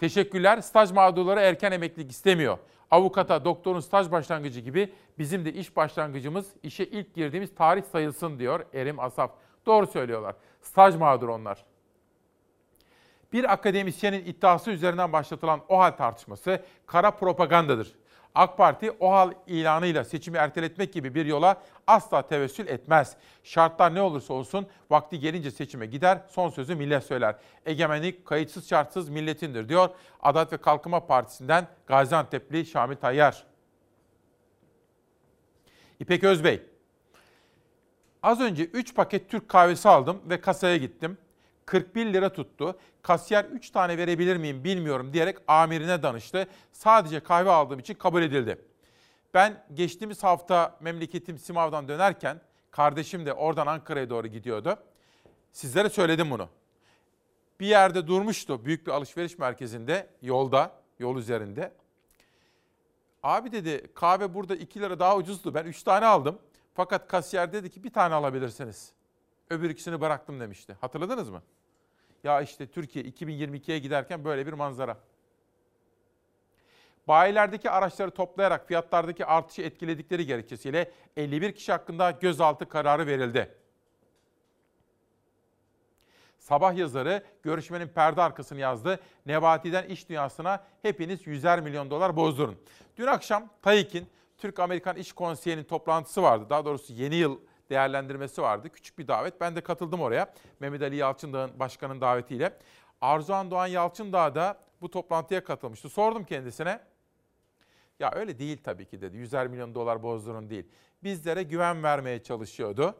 Teşekkürler. Staj mağdurları erken emeklilik istemiyor. Avukata, doktorun staj başlangıcı gibi bizim de iş başlangıcımız işe ilk girdiğimiz tarih sayılsın diyor Erim Asaf. Doğru söylüyorlar. Staj mağduru onlar. Bir akademisyenin iddiası üzerinden başlatılan OHAL tartışması kara propagandadır. AK Parti OHAL ilanıyla seçimi erteletmek gibi bir yola asla tevessül etmez. Şartlar ne olursa olsun vakti gelince seçime gider, son sözü millet söyler. Egemenlik kayıtsız şartsız milletindir diyor Adalet ve Kalkınma Partisi'nden Gaziantep'li Şamil Tayyar. İpek Özbey. Az önce 3 paket Türk kahvesi aldım ve kasaya gittim. 41 lira tuttu. Kasiyer 3 tane verebilir miyim bilmiyorum diyerek amirine danıştı. Sadece kahve aldığım için kabul edildi. Ben geçtiğimiz hafta memleketim Simav'dan dönerken kardeşim de oradan Ankara'ya doğru gidiyordu. Sizlere söyledim bunu. Bir yerde durmuştu büyük bir alışveriş merkezinde yolda, yol üzerinde. Abi dedi kahve burada 2 lira daha ucuzdu. Ben 3 tane aldım. Fakat kasiyer dedi ki bir tane alabilirsiniz. Öbür ikisini bıraktım demişti. Hatırladınız mı? Ya işte Türkiye 2022'ye giderken böyle bir manzara. Bayilerdeki araçları toplayarak fiyatlardaki artışı etkiledikleri gerekçesiyle 51 kişi hakkında gözaltı kararı verildi. Sabah yazarı görüşmenin perde arkasını yazdı. Nebati'den iş dünyasına hepiniz yüzer milyon dolar bozdurun. Dün akşam TAİK'in Türk-Amerikan İş Konseyi'nin toplantısı vardı. Daha doğrusu yeni yıl değerlendirmesi vardı. Küçük bir davet. Ben de katıldım oraya. Mehmet Ali Yalçındağ'ın başkanın davetiyle. Arzuhan Doğan Yalçındağ da bu toplantıya katılmıştı. Sordum kendisine. Ya öyle değil tabii ki dedi. Yüzer milyon dolar bozdurun değil. Bizlere güven vermeye çalışıyordu.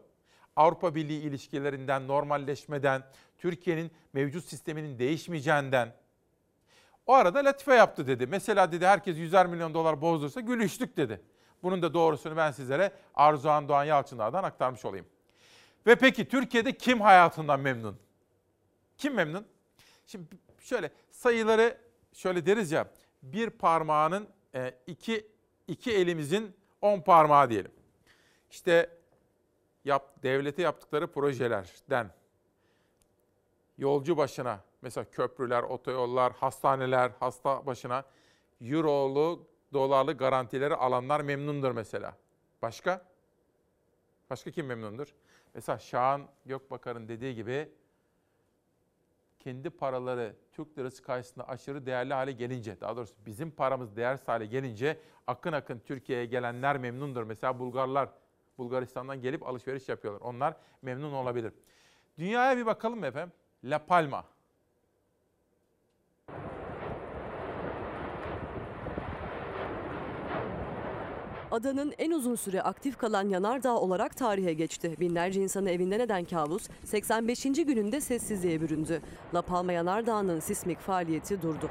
Avrupa Birliği ilişkilerinden, normalleşmeden, Türkiye'nin mevcut sisteminin değişmeyeceğinden. O arada latife yaptı dedi. Mesela dedi herkes yüzer milyon dolar bozdursa gülüştük dedi. Bunun da doğrusunu ben sizlere Arzuhan Doğan Yalçınlar'dan aktarmış olayım. Ve peki Türkiye'de kim hayatından memnun? Kim memnun? Şimdi şöyle sayıları şöyle deriz ya bir parmağının e, iki, iki elimizin on parmağı diyelim. İşte yap, devlete yaptıkları projelerden yolcu başına mesela köprüler, otoyollar, hastaneler, hasta başına eurolu, dolarlı garantileri alanlar memnundur mesela. Başka? Başka kim memnundur? Mesela Şahan Gökbakar'ın dediği gibi kendi paraları Türk lirası karşısında aşırı değerli hale gelince, daha doğrusu bizim paramız değersiz hale gelince akın akın Türkiye'ye gelenler memnundur. Mesela Bulgarlar Bulgaristan'dan gelip alışveriş yapıyorlar. Onlar memnun olabilir. Dünyaya bir bakalım efendim. La Palma. Adanın en uzun süre aktif kalan yanardağ olarak tarihe geçti. Binlerce insanı evinden eden kabus 85. gününde sessizliğe büründü. La Palma Yanardağı'nın sismik faaliyeti durdu.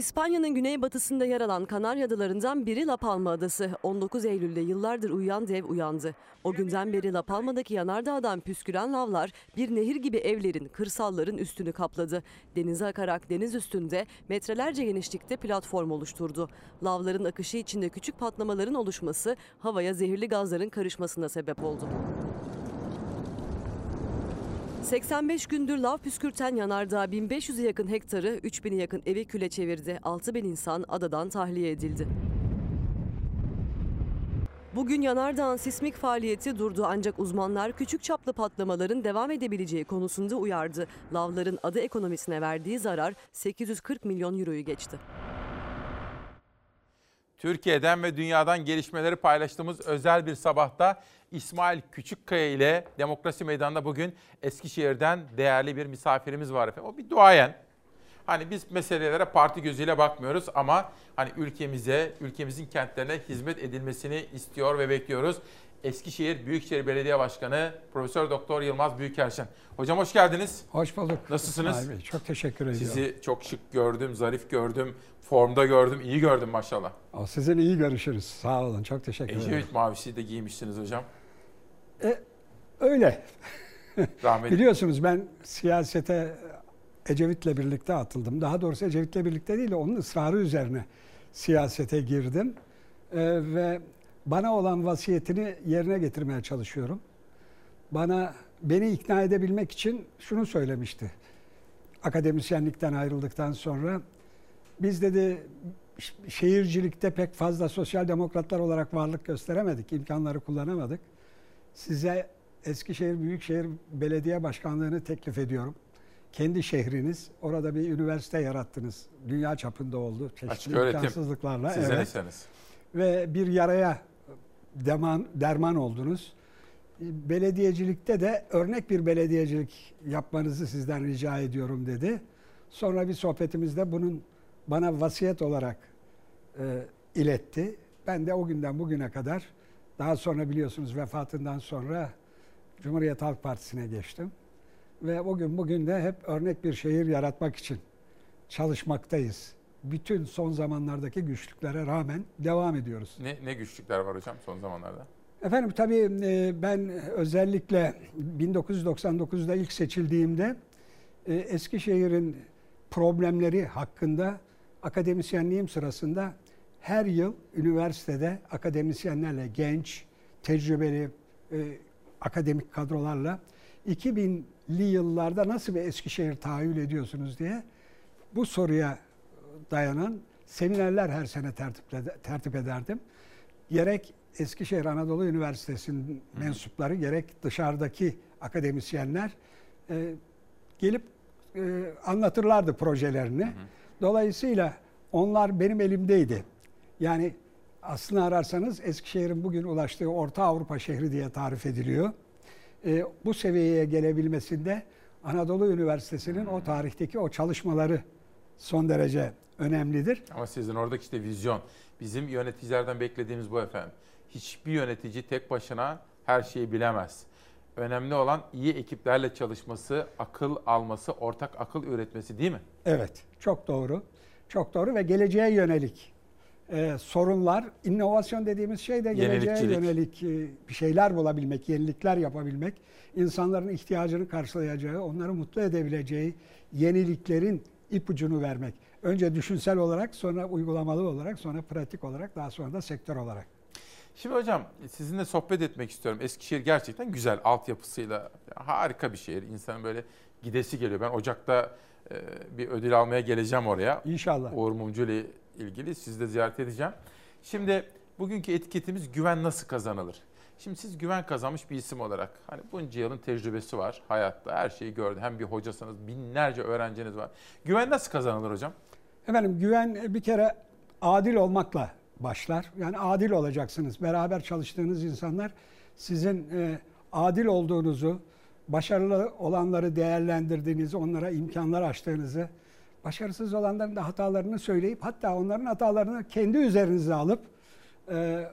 İspanya'nın güneybatısında yer alan Kanarya Adalarından biri La Palma Adası. 19 Eylül'de yıllardır uyuyan dev uyandı. O günden beri La Palma'daki yanardağdan püsküren lavlar bir nehir gibi evlerin, kırsalların üstünü kapladı. Denize akarak deniz üstünde metrelerce genişlikte platform oluşturdu. Lavların akışı içinde küçük patlamaların oluşması havaya zehirli gazların karışmasına sebep oldu. 85 gündür lav püskürten yanardağ 1500'e yakın hektarı, 3000'e yakın evi küle çevirdi. 6000 insan adadan tahliye edildi. Bugün yanardağın sismik faaliyeti durdu ancak uzmanlar küçük çaplı patlamaların devam edebileceği konusunda uyardı. Lavların adı ekonomisine verdiği zarar 840 milyon euroyu geçti. Türkiye'den ve dünyadan gelişmeleri paylaştığımız özel bir sabahta İsmail Küçükkaya ile Demokrasi Meydanı'nda bugün Eskişehir'den değerli bir misafirimiz var efendim. O bir duayen. Hani biz meselelere parti gözüyle bakmıyoruz ama hani ülkemize, ülkemizin kentlerine hizmet edilmesini istiyor ve bekliyoruz. Eskişehir Büyükşehir Belediye Başkanı Profesör Doktor Yılmaz Büyükerşen. Hocam hoş geldiniz. Hoş bulduk. Nasılsınız? Bey, çok teşekkür ediyorum. Sizi çok şık gördüm, zarif gördüm, formda gördüm, iyi gördüm maşallah. O, sizin iyi görüşürüz. Sağ olun. Çok teşekkür ederim. Ecevit mavisi de giymişsiniz hocam. E, öyle. Rahmetli. Biliyorsunuz ben siyasete Ecevit'le birlikte atıldım. Daha doğrusu Ecevit'le birlikte değil de onun ısrarı üzerine siyasete girdim. E, ve bana olan vasiyetini yerine getirmeye çalışıyorum. Bana beni ikna edebilmek için şunu söylemişti. Akademisyenlikten ayrıldıktan sonra biz dedi şehircilikte pek fazla sosyal demokratlar olarak varlık gösteremedik, imkanları kullanamadık. Size Eskişehir Büyükşehir Belediye Başkanlığı'nı teklif ediyorum. Kendi şehriniz, orada bir üniversite yarattınız. Dünya çapında oldu. Çeşitli imkansızlıklarla. Sizin evet. Ve bir yaraya derman, derman oldunuz. Belediyecilikte de örnek bir belediyecilik yapmanızı sizden rica ediyorum dedi. Sonra bir sohbetimizde bunun bana vasiyet olarak e, iletti. Ben de o günden bugüne kadar daha sonra biliyorsunuz vefatından sonra Cumhuriyet Halk Partisi'ne geçtim. Ve o gün bugün de hep örnek bir şehir yaratmak için çalışmaktayız. Bütün son zamanlardaki güçlüklere rağmen devam ediyoruz. Ne, ne güçlükler var hocam son zamanlarda? Efendim tabii e, ben özellikle 1999'da ilk seçildiğimde e, Eskişehir'in problemleri hakkında akademisyenliğim sırasında her yıl üniversitede akademisyenlerle genç, tecrübeli e, akademik kadrolarla 2000'li yıllarda nasıl bir Eskişehir tahayyül ediyorsunuz diye bu soruya dayanan seminerler her sene tertip, tertip ederdim. Gerek Eskişehir Anadolu Üniversitesi'nin mensupları gerek dışarıdaki akademisyenler e, gelip e, anlatırlardı projelerini. Hı hı. Dolayısıyla onlar benim elimdeydi. Yani aslında ararsanız Eskişehir'in bugün ulaştığı Orta Avrupa şehri diye tarif ediliyor. E, bu seviyeye gelebilmesinde Anadolu Üniversitesi'nin o tarihteki o çalışmaları son derece önemlidir. Ama sizin oradaki işte vizyon, bizim yöneticilerden beklediğimiz bu efendim. Hiçbir yönetici tek başına her şeyi bilemez. Önemli olan iyi ekiplerle çalışması, akıl alması, ortak akıl üretmesi değil mi? Evet, çok doğru. Çok doğru ve geleceğe yönelik e, sorunlar, inovasyon dediğimiz şey de geleceğe yönelik e, bir şeyler bulabilmek, yenilikler yapabilmek, insanların ihtiyacını karşılayacağı, onları mutlu edebileceği yeniliklerin ipucunu vermek. Önce düşünsel olarak, sonra uygulamalı olarak, sonra pratik olarak, daha sonra da sektör olarak. Şimdi hocam sizinle sohbet etmek istiyorum. Eskişehir gerçekten güzel altyapısıyla harika bir şehir. İnsanın böyle gidesi geliyor. Ben Ocak'ta e, bir ödül almaya geleceğim oraya. İnşallah. Uğur Mumcu ile ilgili sizi de ziyaret edeceğim. Şimdi bugünkü etiketimiz güven nasıl kazanılır? Şimdi siz güven kazanmış bir isim olarak hani bunca yılın tecrübesi var hayatta her şeyi gördü. Hem bir hocasınız binlerce öğrenciniz var. Güven nasıl kazanılır hocam? Efendim güven bir kere adil olmakla başlar. Yani adil olacaksınız. Beraber çalıştığınız insanlar sizin e, adil olduğunuzu, başarılı olanları değerlendirdiğinizi, onlara imkanlar açtığınızı, başarısız olanların da hatalarını söyleyip hatta onların hatalarını kendi üzerinize alıp e,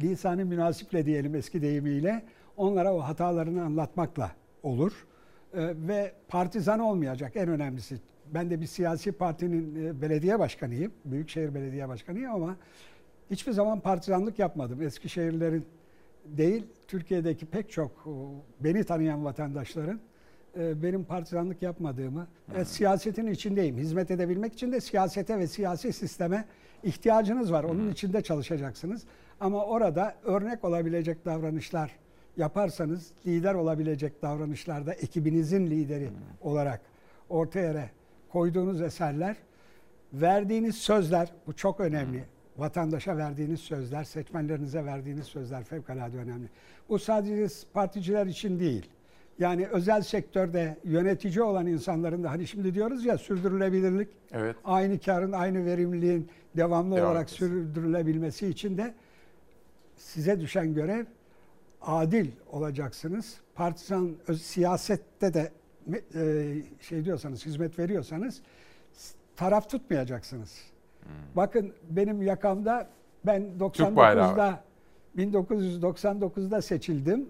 lisanı münasiple diyelim eski deyimiyle onlara o hatalarını anlatmakla olur. E, ve partizan olmayacak en önemlisi. Ben de bir siyasi partinin e, belediye başkanıyım. Büyükşehir Belediye Başkanıyım ama hiçbir zaman partizanlık yapmadım. Eskişehirlerin değil, Türkiye'deki pek çok beni tanıyan vatandaşların e, benim partizanlık yapmadığımı, evet, siyasetin içindeyim. Hizmet edebilmek için de siyasete ve siyasi sisteme ihtiyacınız var. Onun içinde çalışacaksınız. Ama orada örnek olabilecek davranışlar yaparsanız, lider olabilecek davranışlarda ekibinizin lideri olarak ortaya koyduğunuz eserler, verdiğiniz sözler, bu çok önemli. vatandaşa verdiğiniz sözler, seçmenlerinize verdiğiniz sözler fevkalade önemli. Bu sadece particiler için değil. Yani özel sektörde yönetici olan insanların da hani şimdi diyoruz ya sürdürülebilirlik, Evet. aynı karın, aynı verimliliğin devamlı Devam olarak etmesi. sürdürülebilmesi için de size düşen görev adil olacaksınız. Partizan öz- siyasette de şey diyorsanız, hizmet veriyorsanız taraf tutmayacaksınız. Bakın benim yakamda ben bayrağı 99'da 1999'da seçildim.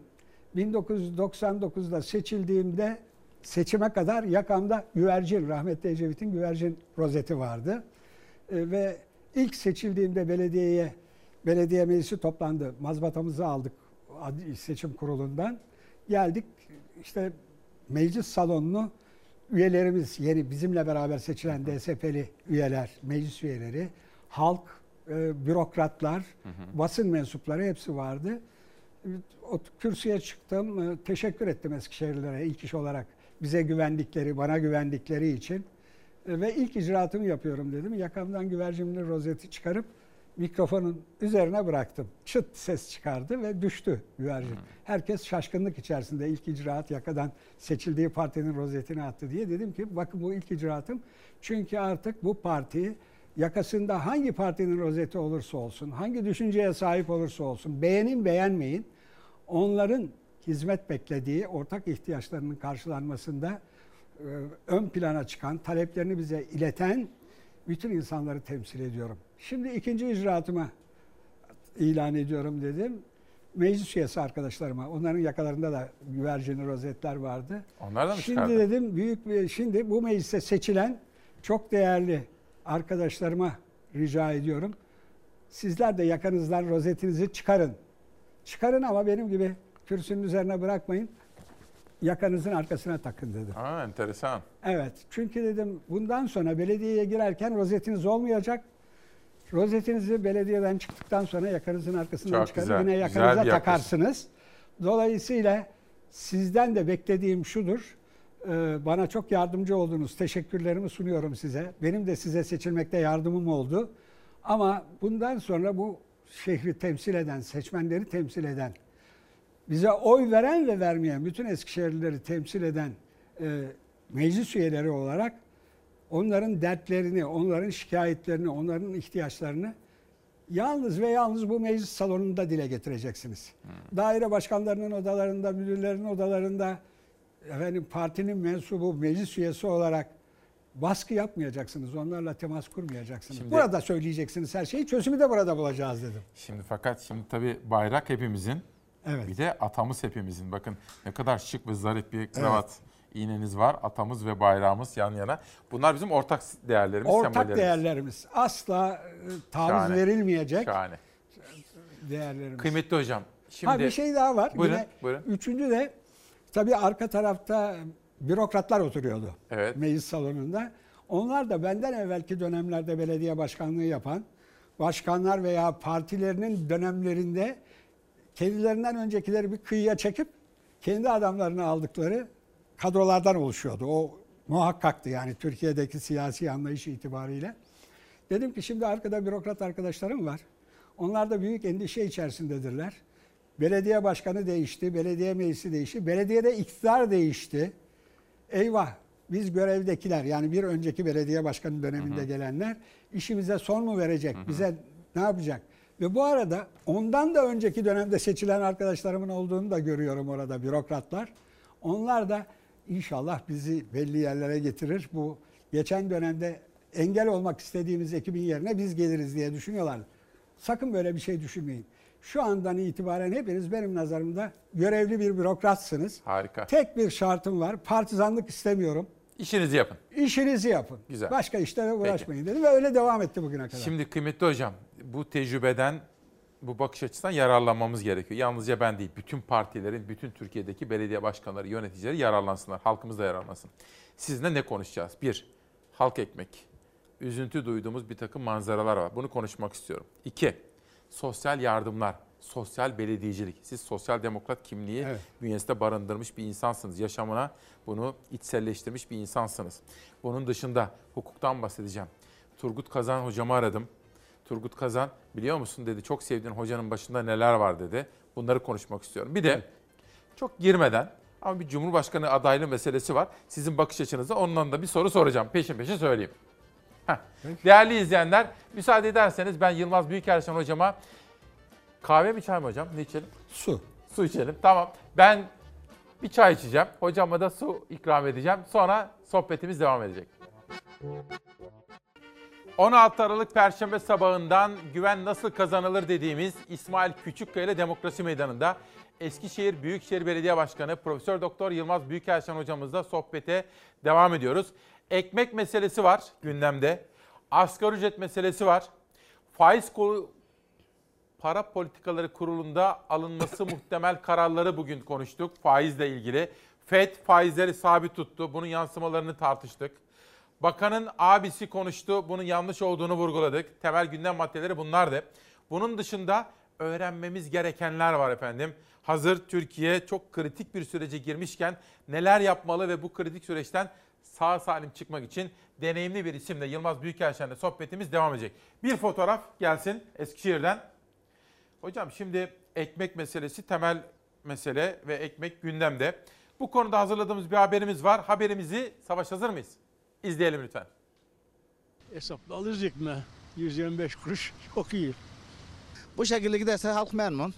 1999'da seçildiğimde seçime kadar yakamda güvercin, rahmetli Ecevit'in güvercin rozeti vardı. E, ve ilk seçildiğimde belediyeye, belediye meclisi toplandı. Mazbatamızı aldık seçim kurulundan. Geldik işte meclis salonunu üyelerimiz yeni bizimle beraber seçilen DSP'li üyeler, meclis üyeleri, halk, e, bürokratlar, basın mensupları hepsi vardı. O kürsüye çıktım. e, Teşekkür ettim Eskişehirlilere ilk iş olarak bize güvendikleri, bana güvendikleri için. E, Ve ilk icraatımı yapıyorum dedim. Yakamdan güvercinli rozeti çıkarıp mikrofonun üzerine bıraktım. Çıt ses çıkardı ve düştü güvercin. Herkes şaşkınlık içerisinde ilk icraat yakadan seçildiği partinin rozetini attı diye. Dedim ki bakın bu ilk icraatım. Çünkü artık bu parti yakasında hangi partinin rozeti olursa olsun, hangi düşünceye sahip olursa olsun, beğenin beğenmeyin, onların hizmet beklediği ortak ihtiyaçlarının karşılanmasında e, ön plana çıkan, taleplerini bize ileten bütün insanları temsil ediyorum. Şimdi ikinci icraatıma ilan ediyorum dedim. Meclis üyesi arkadaşlarıma, onların yakalarında da güvercini rozetler vardı. Onlar da mı Şimdi çıkardı? dedim büyük bir şimdi bu mecliste seçilen çok değerli arkadaşlarıma rica ediyorum. Sizler de yakanızdan rozetinizi çıkarın. Çıkarın ama benim gibi kürsünün üzerine bırakmayın. Yakanızın arkasına takın dedim. Ha, enteresan. Evet. Çünkü dedim bundan sonra belediyeye girerken rozetiniz olmayacak. Rozetinizi belediyeden çıktıktan sonra yakanızın arkasından Çok çıkarın. güzel, Yine yakanıza takarsınız. Dolayısıyla sizden de beklediğim şudur. Ee, Bana çok yardımcı oldunuz. Teşekkürlerimi sunuyorum size. Benim de size seçilmekte yardımım oldu. Ama bundan sonra bu şehri temsil eden, seçmenleri temsil eden, bize oy veren ve vermeyen bütün Eskişehirlileri temsil eden e, meclis üyeleri olarak onların dertlerini, onların şikayetlerini, onların ihtiyaçlarını yalnız ve yalnız bu meclis salonunda dile getireceksiniz. Daire başkanlarının odalarında, müdürlerin odalarında efendim partinin mensubu, meclis üyesi olarak baskı yapmayacaksınız. Onlarla temas kurmayacaksınız. Şimdi- burada söyleyeceksiniz her şeyi. Çözümü de burada bulacağız dedim. Şimdi fakat şimdi tabii bayrak hepimizin. Evet. Bir de atamız hepimizin. Bakın ne kadar şık ve zarif bir kravat iğneniz var. Atamız ve bayrağımız yan yana. Bunlar bizim ortak değerlerimiz, Ortak sembollerimiz. değerlerimiz. Asla e, taviz Şahane. verilmeyecek Şahane. değerlerimiz. Kıymetli hocam. Şimdi Ha bir şey daha var. Buyurun, Yine buyurun. Üçüncü de tabii arka tarafta bürokratlar oturuyordu. Evet. Meclis salonunda. Onlar da benden evvelki dönemlerde belediye başkanlığı yapan başkanlar veya partilerinin dönemlerinde kendilerinden öncekileri bir kıyıya çekip kendi adamlarını aldıkları kadrolardan oluşuyordu. O muhakkaktı yani Türkiye'deki siyasi anlayış itibariyle. Dedim ki şimdi arkada bürokrat arkadaşlarım var. Onlar da büyük endişe içerisindedirler. Belediye başkanı değişti, belediye meclisi değişti, belediyede iktidar değişti. Eyvah biz görevdekiler yani bir önceki belediye başkanı döneminde gelenler işimize son mu verecek, bize ne yapacak? Ve bu arada ondan da önceki dönemde seçilen arkadaşlarımın olduğunu da görüyorum orada bürokratlar. Onlar da inşallah bizi belli yerlere getirir. Bu geçen dönemde engel olmak istediğimiz ekibin yerine biz geliriz diye düşünüyorlar. Sakın böyle bir şey düşünmeyin. Şu andan itibaren hepiniz benim nazarımda görevli bir bürokratsınız. Harika. Tek bir şartım var. Partizanlık istemiyorum. İşinizi yapın. İşinizi yapın. Güzel. Başka işlere uğraşmayın dedim ve öyle devam etti bugüne kadar. Şimdi kıymetli hocam bu tecrübeden bu bakış açısından yararlanmamız gerekiyor. Yalnızca ben değil, bütün partilerin, bütün Türkiye'deki belediye başkanları, yöneticileri yararlansınlar. Halkımız da yararlansın. Sizinle ne konuşacağız? Bir, halk ekmek. Üzüntü duyduğumuz bir takım manzaralar var. Bunu konuşmak istiyorum. İki, sosyal yardımlar, sosyal belediyecilik. Siz sosyal demokrat kimliği bünyesinde barındırmış bir insansınız. Yaşamına bunu içselleştirmiş bir insansınız. Bunun dışında hukuktan bahsedeceğim. Turgut Kazan hocamı aradım. Turgut Kazan biliyor musun dedi çok sevdiğin hocanın başında neler var dedi. Bunları konuşmak istiyorum. Bir de çok girmeden ama bir Cumhurbaşkanı adaylığı meselesi var. Sizin bakış açınızda ondan da bir soru soracağım. Peşin peşin söyleyeyim. Heh. Değerli izleyenler müsaade ederseniz ben Yılmaz Büyükerşen hocama kahve mi çay mı hocam? Ne içelim? Su. Su içelim. Tamam. Ben bir çay içeceğim. Hocama da su ikram edeceğim. Sonra sohbetimiz devam edecek. 16 Aralık Perşembe sabahından güven nasıl kazanılır dediğimiz İsmail Küçükkaya ile Demokrasi Meydanı'nda Eskişehir Büyükşehir Belediye Başkanı Profesör Doktor Yılmaz Büyükerşen hocamızla sohbete devam ediyoruz. Ekmek meselesi var gündemde. Asgari ücret meselesi var. Faiz kolu para politikaları kurulunda alınması muhtemel kararları bugün konuştuk faizle ilgili. FED faizleri sabit tuttu. Bunun yansımalarını tartıştık. Bakanın abisi konuştu. Bunun yanlış olduğunu vurguladık. Temel gündem maddeleri bunlardı. Bunun dışında öğrenmemiz gerekenler var efendim. Hazır Türkiye çok kritik bir sürece girmişken neler yapmalı ve bu kritik süreçten sağ salim çıkmak için deneyimli bir isimle Yılmaz Büyükelçen'le sohbetimiz devam edecek. Bir fotoğraf gelsin Eskişehir'den. Hocam şimdi ekmek meselesi temel mesele ve ekmek gündemde. Bu konuda hazırladığımız bir haberimiz var. Haberimizi Savaş hazır mıyız? İzleyelim lütfen. Hesapla alırız ekmeği. 125 kuruş çok iyi. Bu şekilde giderse halk memnun.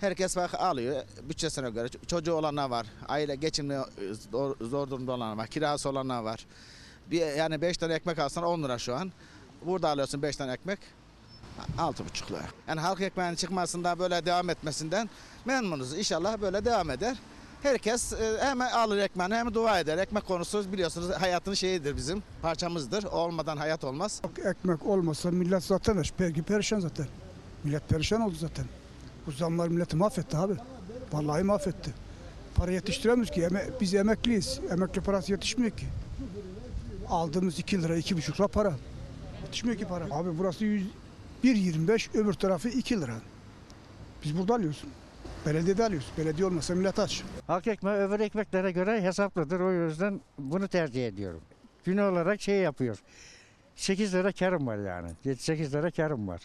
Herkes bak alıyor bütçesine göre. Çocuğu olanlar var. Aile geçimli zor, zor durumda olanlar var. Kirası olanlar var. Bir, yani 5 tane ekmek alsan 10 lira şu an. Burada alıyorsun 5 tane ekmek. 6,5 lira. Yani halk ekmeğinin çıkmasından böyle devam etmesinden memnunuz. İnşallah böyle devam eder. Herkes e, hem alır ekmeğini hem dua eder. Ekmek konusu biliyorsunuz hayatın şeyidir bizim. Parçamızdır. Olmadan hayat olmaz. Ekmek olmasa millet zaten peki perişan zaten. Millet perişan oldu zaten. Bu zamlar milleti mahvetti abi. Vallahi mahvetti. Para yetiştiremiyoruz ki. Eme- biz emekliyiz. Emekli parası yetişmiyor ki. Aldığımız 2 lira, 2,5 lira para. Yetişmiyor ki para. Abi burası 100 1.25 öbür tarafı 2 lira. Biz burada alıyoruz. Belediyede alıyoruz. Belediye olmasa millet aç. Halk ekmeği öbür ekmeklere göre hesaplıdır. O yüzden bunu tercih ediyorum. Gün olarak şey yapıyor. 8 lira karım var yani. 8 lira karım var.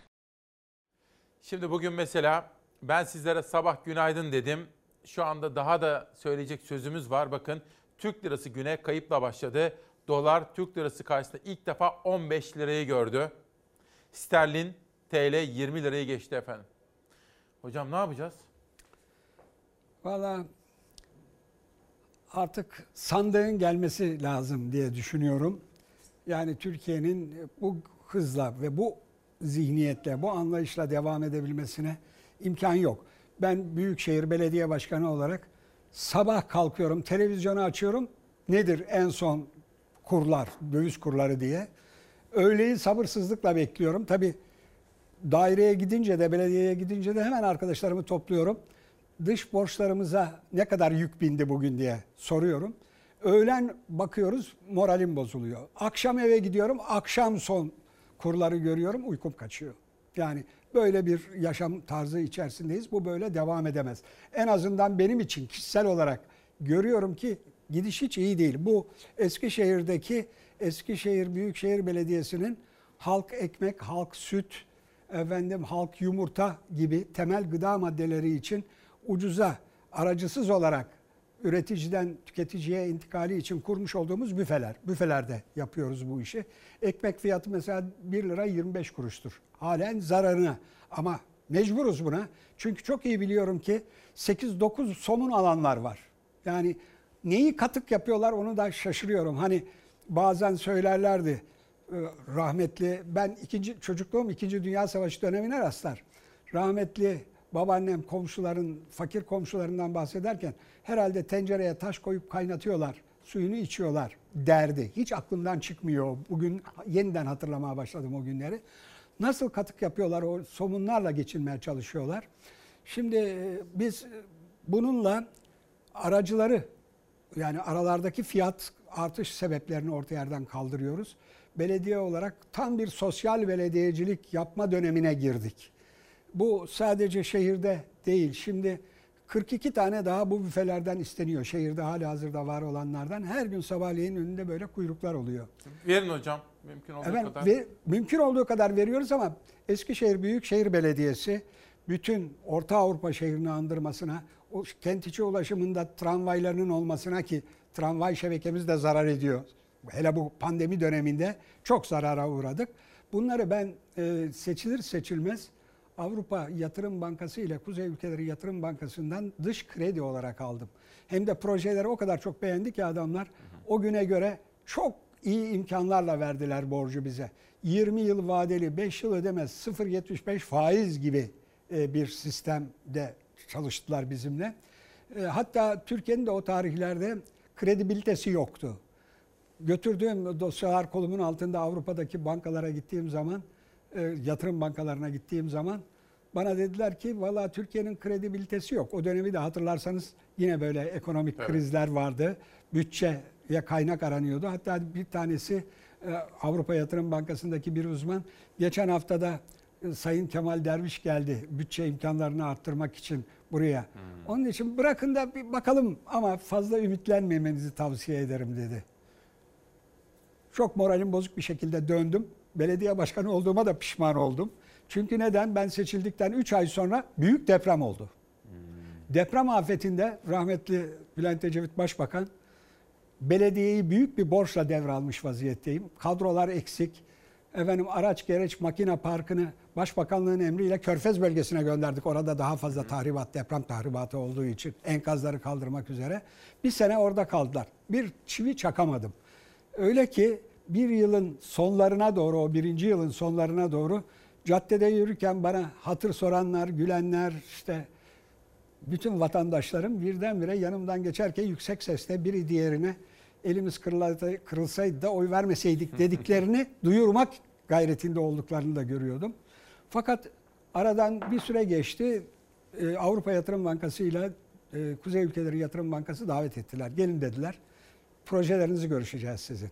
Şimdi bugün mesela ben sizlere sabah günaydın dedim. Şu anda daha da söyleyecek sözümüz var. Bakın Türk lirası güne kayıpla başladı. Dolar Türk lirası karşısında ilk defa 15 lirayı gördü. Sterlin TL 20 lirayı geçti efendim. Hocam ne yapacağız? Valla artık sandığın gelmesi lazım diye düşünüyorum. Yani Türkiye'nin bu hızla ve bu zihniyetle, bu anlayışla devam edebilmesine imkan yok. Ben Büyükşehir Belediye Başkanı olarak sabah kalkıyorum, televizyonu açıyorum. Nedir en son kurlar, döviz kurları diye. Öğleyi sabırsızlıkla bekliyorum. Tabii daireye gidince de, belediyeye gidince de hemen arkadaşlarımı topluyorum. Dış borçlarımıza ne kadar yük bindi bugün diye soruyorum. Öğlen bakıyoruz moralim bozuluyor. Akşam eve gidiyorum akşam son kurları görüyorum uykum kaçıyor. Yani böyle bir yaşam tarzı içerisindeyiz. Bu böyle devam edemez. En azından benim için kişisel olarak görüyorum ki gidiş hiç iyi değil. Bu Eskişehir'deki Eskişehir Büyükşehir Belediyesi'nin halk ekmek, halk süt, efendim halk yumurta gibi temel gıda maddeleri için ucuza, aracısız olarak üreticiden tüketiciye intikali için kurmuş olduğumuz büfeler. Büfelerde yapıyoruz bu işi. Ekmek fiyatı mesela 1 lira 25 kuruştur. Halen zararına ama mecburuz buna. Çünkü çok iyi biliyorum ki 8-9 somun alanlar var. Yani neyi katık yapıyorlar onu da şaşırıyorum. Hani bazen söylerlerdi e, rahmetli ben ikinci çocukluğum 2. Dünya Savaşı dönemine rastlar. Rahmetli babaannem komşuların fakir komşularından bahsederken herhalde tencereye taş koyup kaynatıyorlar, suyunu içiyorlar derdi. Hiç aklımdan çıkmıyor. Bugün yeniden hatırlamaya başladım o günleri. Nasıl katık yapıyorlar o somunlarla geçinmeye çalışıyorlar. Şimdi e, biz bununla aracıları yani aralardaki fiyat artış sebeplerini orta yerden kaldırıyoruz. Belediye olarak tam bir sosyal belediyecilik yapma dönemine girdik. Bu sadece şehirde değil. Şimdi 42 tane daha bu büfelerden isteniyor. Şehirde hali hazırda var olanlardan. Her gün sabahleyin önünde böyle kuyruklar oluyor. Verin hocam. Mümkün olduğu Efendim, kadar. ve mümkün olduğu kadar veriyoruz ama Eskişehir Büyükşehir Belediyesi bütün Orta Avrupa şehrini andırmasına, o kent içi ulaşımında tramvaylarının olmasına ki tramvay şebekemiz de zarar ediyor. Hele bu pandemi döneminde çok zarara uğradık. Bunları ben e, seçilir seçilmez Avrupa Yatırım Bankası ile Kuzey Ülkeleri Yatırım Bankası'ndan dış kredi olarak aldım. Hem de projeleri o kadar çok beğendi ki adamlar o güne göre çok iyi imkanlarla verdiler borcu bize. 20 yıl vadeli 5 yıl ödemez 0.75 faiz gibi e, bir sistemde çalıştılar bizimle. E, Hatta Türkiye'nin de o tarihlerde kredibilitesi yoktu. Götürdüğüm dosyalar kolumun altında Avrupa'daki bankalara gittiğim zaman, e, yatırım bankalarına gittiğim zaman bana dediler ki valla Türkiye'nin kredibilitesi yok. O dönemi de hatırlarsanız yine böyle ekonomik Evet. krizler vardı. Bütçeye kaynak aranıyordu. Hatta bir tanesi e, Avrupa Yatırım Bankası'ndaki bir uzman geçen haftada e, Sayın Kemal Derviş geldi bütçe imkanlarını arttırmak için buraya. Onun için bırakın da bir bakalım ama fazla ümitlenmemenizi tavsiye ederim dedi. Çok moralim bozuk bir şekilde döndüm. Belediye başkanı olduğuma da pişman oldum. Çünkü neden? Ben seçildikten 3 ay sonra büyük deprem oldu. Deprem afetinde rahmetli Bülent Ecevit Başbakan belediyeyi büyük bir borçla devralmış vaziyetteyim. Kadrolar eksik. Efendim araç gereç makine parkını Başbakanlığın emriyle Körfez bölgesine gönderdik. Orada daha fazla tahribat, deprem tahribatı olduğu için enkazları kaldırmak üzere. Bir sene orada kaldılar. Bir çivi çakamadım. Öyle ki bir yılın sonlarına doğru, o birinci yılın sonlarına doğru caddede yürürken bana hatır soranlar, gülenler, işte bütün vatandaşlarım birdenbire yanımdan geçerken yüksek sesle biri diğerine elimiz kırılsaydı da oy vermeseydik dediklerini duyurmak gayretinde olduklarını da görüyordum. Fakat aradan bir süre geçti. Ee, Avrupa Yatırım Bankası ile e, Kuzey Ülkeleri Yatırım Bankası davet ettiler. Gelin dediler. Projelerinizi görüşeceğiz sizin.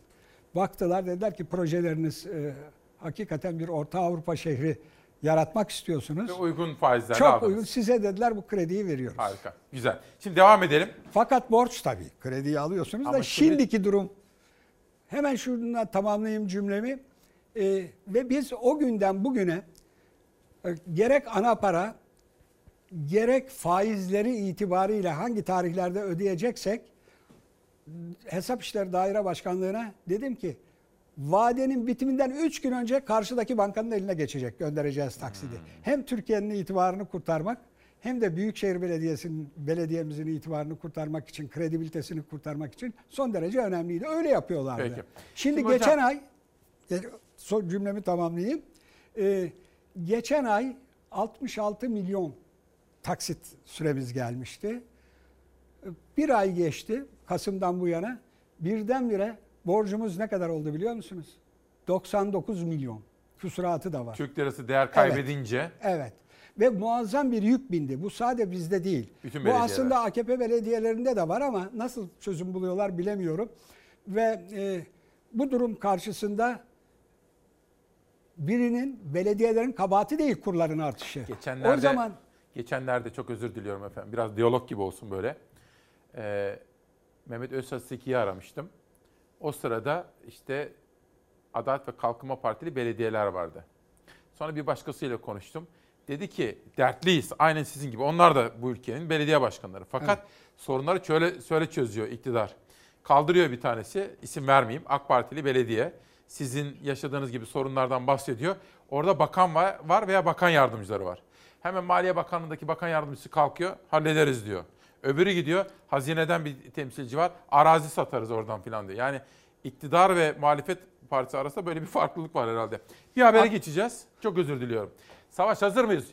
Baktılar dediler ki projeleriniz e, hakikaten bir Orta Avrupa şehri yaratmak istiyorsunuz. Ve uygun faizlerle Çok aldınız. uygun. Size dediler bu krediyi veriyoruz. Harika. Güzel. Şimdi devam edelim. Fakat borç tabii. Krediyi alıyorsunuz Ama da şimdi- şimdiki durum. Hemen şununla tamamlayayım cümlemi. Ee, ve biz o günden bugüne e, gerek ana para gerek faizleri itibariyle hangi tarihlerde ödeyeceksek Hesap İşleri Daire Başkanlığı'na dedim ki vadenin bitiminden 3 gün önce karşıdaki bankanın eline geçecek göndereceğiz taksidi. Hem Türkiye'nin itibarını kurtarmak hem de Büyükşehir Belediyesi'nin belediyemizin itibarını kurtarmak için, kredibilitesini kurtarmak için son derece önemliydi. Öyle yapıyorlardı. Peki. Şimdi, Şimdi hocam- geçen ay e, son cümlemi tamamlayayım. Ee, geçen ay 66 milyon taksit süremiz gelmişti. Bir ay geçti Kasım'dan bu yana. Birdenbire borcumuz ne kadar oldu biliyor musunuz? 99 milyon. Küsuratı da var. Türk lirası değer kaybedince Evet. Ve muazzam bir yük bindi. Bu sadece bizde değil. Bütün Bu aslında AKP belediyelerinde de var ama nasıl çözüm buluyorlar bilemiyorum. Ve e, bu durum karşısında birinin belediyelerin kabahati değil kurların artışı. geçenlerde o zaman geçenlerde çok özür diliyorum efendim. Biraz diyalog gibi olsun böyle. Ee, Mehmet Özsaseki'yi aramıştım. O sırada işte Adalet ve Kalkınma Partili belediyeler vardı. Sonra bir başkasıyla konuştum. Dedi ki dertliyiz aynen sizin gibi. Onlar da bu ülkenin belediye başkanları. Fakat sorunları şöyle, şöyle çözüyor iktidar. Kaldırıyor bir tanesi isim vermeyeyim AK Partili belediye. Sizin yaşadığınız gibi sorunlardan bahsediyor. Orada bakan var veya bakan yardımcıları var. Hemen Maliye Bakanlığı'ndaki bakan yardımcısı kalkıyor hallederiz diyor. Öbürü gidiyor hazineden bir temsilci var arazi satarız oradan filan diyor. Yani iktidar ve muhalefet partisi arasında böyle bir farklılık var herhalde. Bir habere geçeceğiz. Çok özür diliyorum. Savaş hazır mıyız?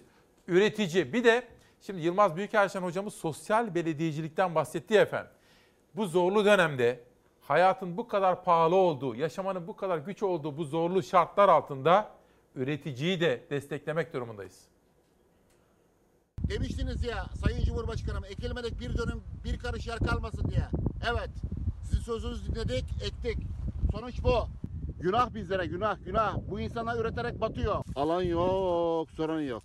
Üretici. Bir de şimdi Yılmaz Büyükelçin hocamız sosyal belediyecilikten bahsetti ya efendim. Bu zorlu dönemde hayatın bu kadar pahalı olduğu, yaşamanın bu kadar güç olduğu bu zorlu şartlar altında üreticiyi de desteklemek durumundayız. Demiştiniz ya Sayın Cumhurbaşkanım ekilmedik bir dönüm bir karış yer kalmasın diye. Evet sizin sözünüzü dinledik ektik. Sonuç bu. Günah bizlere günah günah. Bu insanlar üreterek batıyor. Alan yok sorun yok.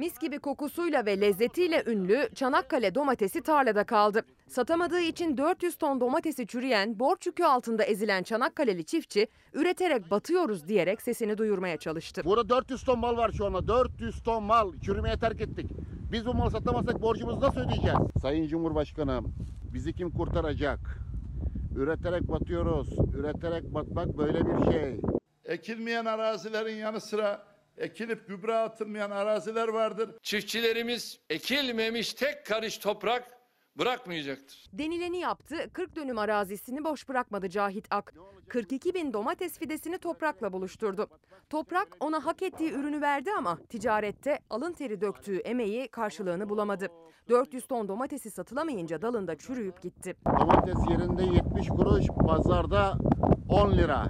Mis gibi kokusuyla ve lezzetiyle ünlü Çanakkale domatesi tarlada kaldı. Satamadığı için 400 ton domatesi çürüyen, borç yükü altında ezilen Çanakkale'li çiftçi üreterek batıyoruz diyerek sesini duyurmaya çalıştı. Burada 400 ton mal var şu anda. 400 ton mal çürümeye terk ettik. Biz bu malı satamazsak borcumuzu nasıl ödeyeceğiz? Sayın Cumhurbaşkanım bizi kim kurtaracak? Üreterek batıyoruz. Üreterek batmak böyle bir şey. Ekilmeyen arazilerin yanı sıra ekilip gübre atılmayan araziler vardır. Çiftçilerimiz ekilmemiş tek karış toprak bırakmayacaktır. Denileni yaptı, 40 dönüm arazisini boş bırakmadı Cahit Ak. 42 bin domates fidesini toprakla buluşturdu. Toprak ona hak ettiği ürünü verdi ama ticarette alın teri döktüğü emeği karşılığını bulamadı. 400 ton domatesi satılamayınca dalında çürüyüp gitti. Domates yerinde 70 kuruş, pazarda 10 lira.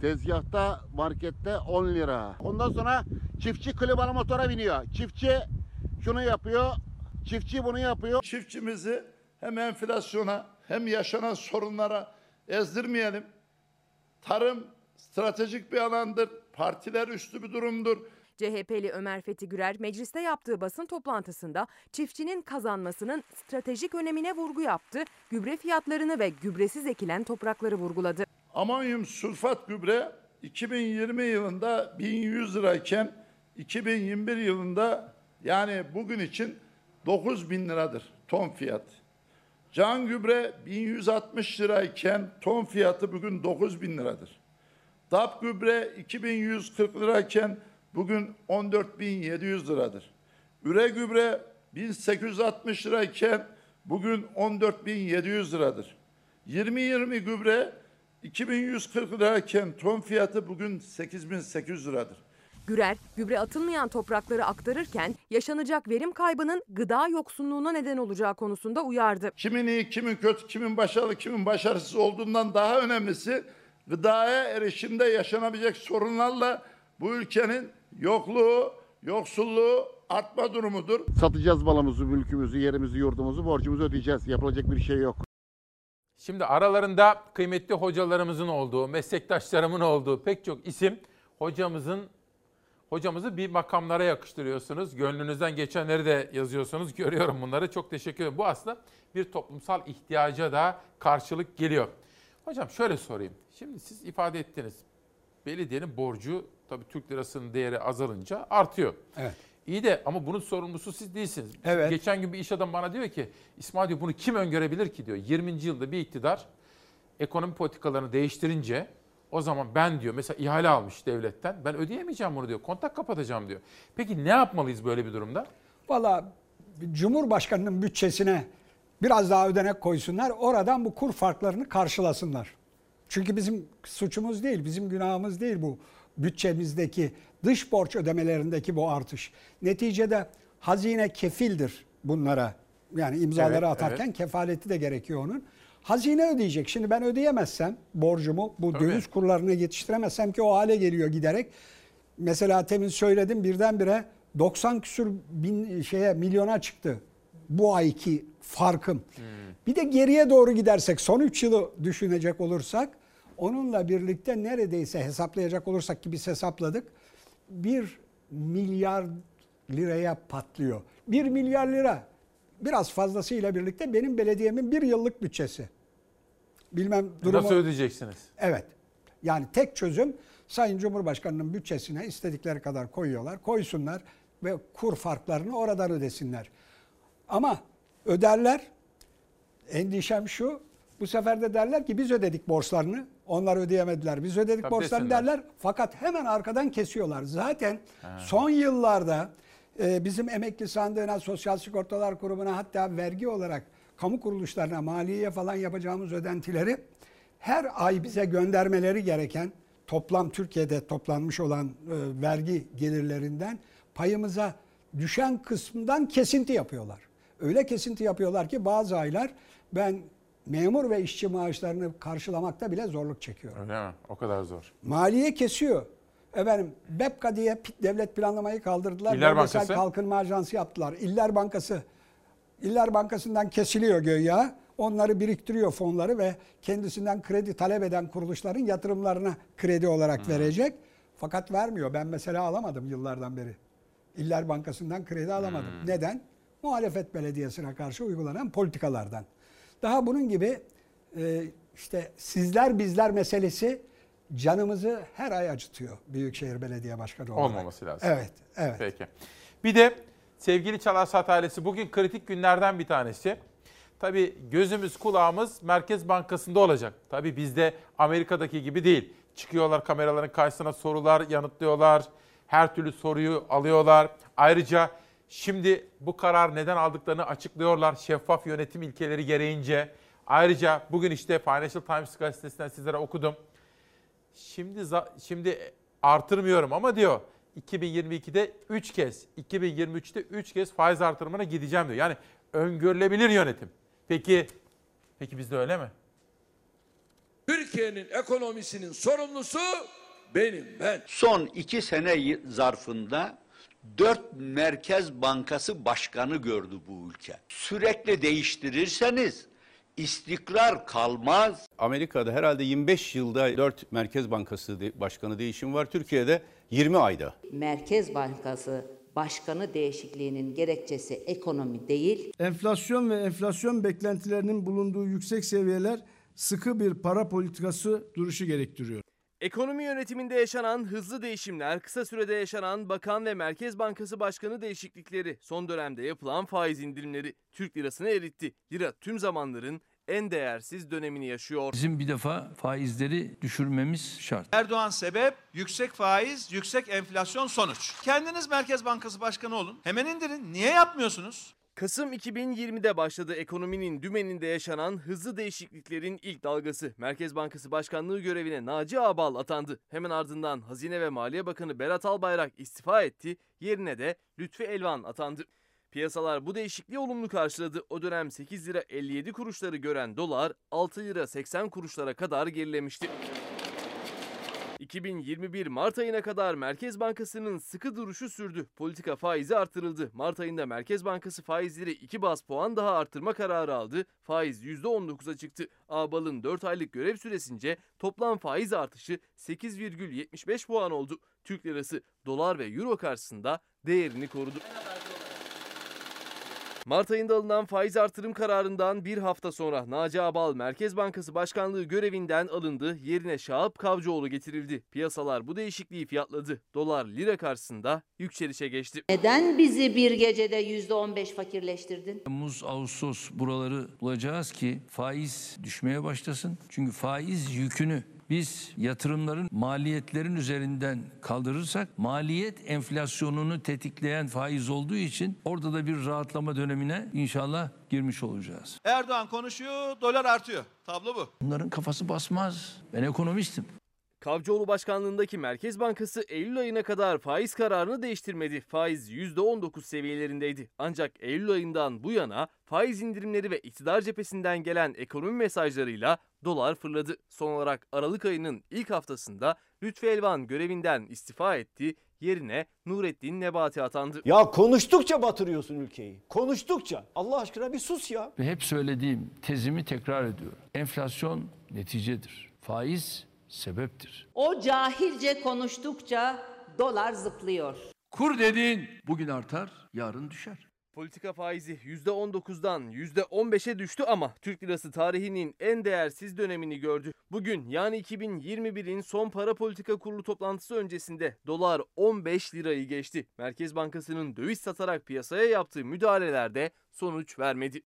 Tezgahta, markette 10 lira. Ondan sonra çiftçi klimalı motora biniyor. Çiftçi şunu yapıyor, çiftçi bunu yapıyor. Çiftçimizi hem enflasyona hem yaşanan sorunlara ezdirmeyelim. Tarım stratejik bir alandır. Partiler üstü bir durumdur. CHP'li Ömer Fethi Gürer mecliste yaptığı basın toplantısında çiftçinin kazanmasının stratejik önemine vurgu yaptı. Gübre fiyatlarını ve gübresiz ekilen toprakları vurguladı. Amonyum sulfat gübre 2020 yılında 1100 lirayken 2021 yılında yani bugün için 9000 liradır ton fiyat. Can gübre 1160 lirayken ton fiyatı bugün 9000 liradır. DAP gübre 2140 lirayken bugün 14700 liradır. Üre gübre 1860 lirayken bugün 14700 liradır. 20-20 gübre 2140 lirayken ton fiyatı bugün 8800 liradır. Gürer, gübre atılmayan toprakları aktarırken yaşanacak verim kaybının gıda yoksunluğuna neden olacağı konusunda uyardı. Kimin iyi, kimin kötü, kimin başarılı, kimin başarısız olduğundan daha önemlisi gıdaya erişimde yaşanabilecek sorunlarla bu ülkenin yokluğu, yoksulluğu artma durumudur. Satacağız malımızı, mülkümüzü, yerimizi, yurdumuzu, borcumuzu ödeyeceğiz. Yapılacak bir şey yok. Şimdi aralarında kıymetli hocalarımızın olduğu, meslektaşlarımın olduğu pek çok isim hocamızın hocamızı bir makamlara yakıştırıyorsunuz. Gönlünüzden geçenleri de yazıyorsunuz. Görüyorum bunları. Çok teşekkür ederim. Bu aslında bir toplumsal ihtiyaca da karşılık geliyor. Hocam şöyle sorayım. Şimdi siz ifade ettiniz. Belediyenin borcu tabii Türk lirasının değeri azalınca artıyor. Evet. İyi de ama bunun sorumlusu siz değilsiniz. Evet. Geçen gün bir iş adamı bana diyor ki İsmail diyor bunu kim öngörebilir ki diyor. 20. yılda bir iktidar ekonomi politikalarını değiştirince o zaman ben diyor mesela ihale almış devletten ben ödeyemeyeceğim bunu diyor. Kontak kapatacağım diyor. Peki ne yapmalıyız böyle bir durumda? Valla Cumhurbaşkanı'nın bütçesine biraz daha ödenek koysunlar. Oradan bu kur farklarını karşılasınlar. Çünkü bizim suçumuz değil, bizim günahımız değil bu bütçemizdeki dış borç ödemelerindeki bu artış. Neticede hazine kefildir bunlara. Yani imzaları Evet, atarken evet. kefaleti de gerekiyor onun. Hazine ödeyecek. Şimdi ben ödeyemezsem borcumu bu Tabii. döviz kurlarını yetiştiremezsem ki o hale geliyor giderek. Mesela temin söyledim birdenbire 90 küsür bin şeye milyona çıktı bu ayki farkım. Bir de geriye doğru gidersek son 3 yılı düşünecek olursak onunla birlikte neredeyse hesaplayacak olursak ki biz hesapladık 1 milyar liraya patlıyor. 1 milyar lira biraz fazlasıyla birlikte benim belediyemin bir yıllık bütçesi. Bilmem durumu. Nasıl ödeyeceksiniz? Evet. Yani tek çözüm Sayın Cumhurbaşkanı'nın bütçesine istedikleri kadar koyuyorlar. Koysunlar ve kur farklarını oradan ödesinler. Ama öderler. Endişem şu. Bu sefer de derler ki biz ödedik borçlarını. Onlar ödeyemediler. Biz ödedik Tabii borçlarını desinler. derler. Fakat hemen arkadan kesiyorlar. Zaten son yıllarda e, bizim emekli sandığına, sosyal sigortalar kurumuna hatta vergi olarak kamu kuruluşlarına, maliyeye falan yapacağımız ödentileri her ay bize göndermeleri gereken toplam Türkiye'de toplanmış olan e, vergi gelirlerinden payımıza düşen kısmından kesinti yapıyorlar. Öyle kesinti yapıyorlar ki bazı aylar ben memur ve işçi maaşlarını karşılamakta bile zorluk çekiyorum. Öyle mi? O kadar zor. Maliye kesiyor. Efendim BEPKA diye devlet planlamayı kaldırdılar. İller Bankası? Kalkınma Ajansı yaptılar. İller Bankası. İller Bankası'ndan kesiliyor göya. Onları biriktiriyor fonları ve kendisinden kredi talep eden kuruluşların yatırımlarına kredi olarak verecek. Fakat vermiyor. Ben mesela alamadım yıllardan beri. İller Bankası'ndan kredi alamadım. Neden? Muhalefet belediyesine karşı uygulanan politikalardan. Daha bunun gibi e, işte sizler bizler meselesi canımızı her ay acıtıyor Büyükşehir Belediye Başkanı olarak. Olmaması lazım. Evet, evet. Peki. Bir de sevgili Çalarsat ailesi bugün kritik günlerden bir tanesi. Tabii gözümüz kulağımız Merkez Bankası'nda olacak. Tabii bizde Amerika'daki gibi değil. Çıkıyorlar kameraların karşısına sorular yanıtlıyorlar. Her türlü soruyu alıyorlar. Ayrıca şimdi bu karar neden aldıklarını açıklıyorlar. Şeffaf yönetim ilkeleri gereğince. Ayrıca bugün işte Financial Times gazetesinden sizlere okudum. Şimdi şimdi artırmıyorum ama diyor 2022'de 3 kez, 2023'te 3 kez faiz artırımına gideceğim diyor. Yani öngörülebilir yönetim. Peki peki bizde öyle mi? Türkiye'nin ekonomisinin sorumlusu benim ben. Son iki sene zarfında dört Merkez Bankası başkanı gördü bu ülke. Sürekli değiştirirseniz istikrar kalmaz. Amerika'da herhalde 25 yılda 4 Merkez Bankası başkanı değişim var. Türkiye'de 20 ayda. Merkez Bankası Başkanı değişikliğinin gerekçesi ekonomi değil, Enflasyon ve enflasyon beklentilerinin bulunduğu yüksek seviyeler sıkı bir para politikası duruşu gerektiriyor. Ekonomi yönetiminde yaşanan hızlı değişimler, kısa sürede yaşanan bakan ve Merkez Bankası Başkanı değişiklikleri, son dönemde yapılan faiz indirimleri Türk lirasını eritti. Lira tüm zamanların en değersiz dönemini yaşıyor. Bizim bir defa faizleri düşürmemiz şart. Erdoğan sebep, yüksek faiz, yüksek enflasyon sonuç. Kendiniz Merkez Bankası Başkanı olun. Hemen indirin. Niye yapmıyorsunuz? Kasım 2020'de başladı ekonominin dümeninde yaşanan hızlı değişikliklerin ilk dalgası. Merkez Bankası Başkanlığı görevine Naci Ağbal atandı. Hemen ardından Hazine ve Maliye Bakanı Berat Albayrak istifa etti. Yerine de Lütfi Elvan atandı. Piyasalar bu değişikliği olumlu karşıladı. O dönem 8 lira 57 kuruşları gören dolar 6 lira 80 kuruşlara kadar gerilemişti. 2021 Mart ayına kadar Merkez Bankası'nın sıkı duruşu sürdü. Politika faizi artırıldı. Mart ayında Merkez Bankası faizleri 2 bas puan daha artırma kararı aldı. Faiz %19'a çıktı. Ağbal'ın 4 aylık görev süresince toplam faiz artışı 8,75 puan oldu. Türk lirası dolar ve euro karşısında değerini korudu. Mart ayında alınan faiz artırım kararından bir hafta sonra Naci Abal Merkez Bankası Başkanlığı görevinden alındı. Yerine Şahap Kavcıoğlu getirildi. Piyasalar bu değişikliği fiyatladı. Dolar lira karşısında yükselişe geçti. neden bizi bir gecede yüzde on beş fakirleştirdin? Temmuz, Ağustos buraları bulacağız ki faiz düşmeye başlasın. Çünkü faiz yükünü biz yatırımların maliyetlerin üzerinden kaldırırsak maliyet enflasyonunu tetikleyen faiz olduğu için orada da bir rahatlama dönemine inşallah girmiş olacağız. Erdoğan konuşuyor, dolar artıyor. Tablo bu. Bunların kafası basmaz. Ben ekonomistim. Kavcıoğlu başkanlığındaki Merkez Bankası Eylül ayına kadar faiz kararını değiştirmedi. Faiz %19 seviyelerindeydi. Ancak Eylül ayından bu yana faiz indirimleri ve iktidar cephesinden gelen ekonomi mesajlarıyla dolar fırladı. Son olarak Aralık ayının ilk haftasında Lütfi Elvan görevinden istifa etti. Yerine Nurettin Nebati atandı. Ya konuştukça batırıyorsun ülkeyi. Konuştukça. Allah aşkına bir sus ya. Ve hep söylediğim tezimi tekrar ediyorum. Enflasyon neticedir. Faiz sebeptir. O cahilce konuştukça dolar zıplıyor. Kur dediğin bugün artar, yarın düşer. Politika faizi %19'dan %15'e düştü ama Türk lirası tarihinin en değersiz dönemini gördü. Bugün yani 2021'in son para politika kurulu toplantısı öncesinde dolar 15 lirayı geçti. Merkez Bankası'nın döviz satarak piyasaya yaptığı müdahalelerde sonuç vermedi.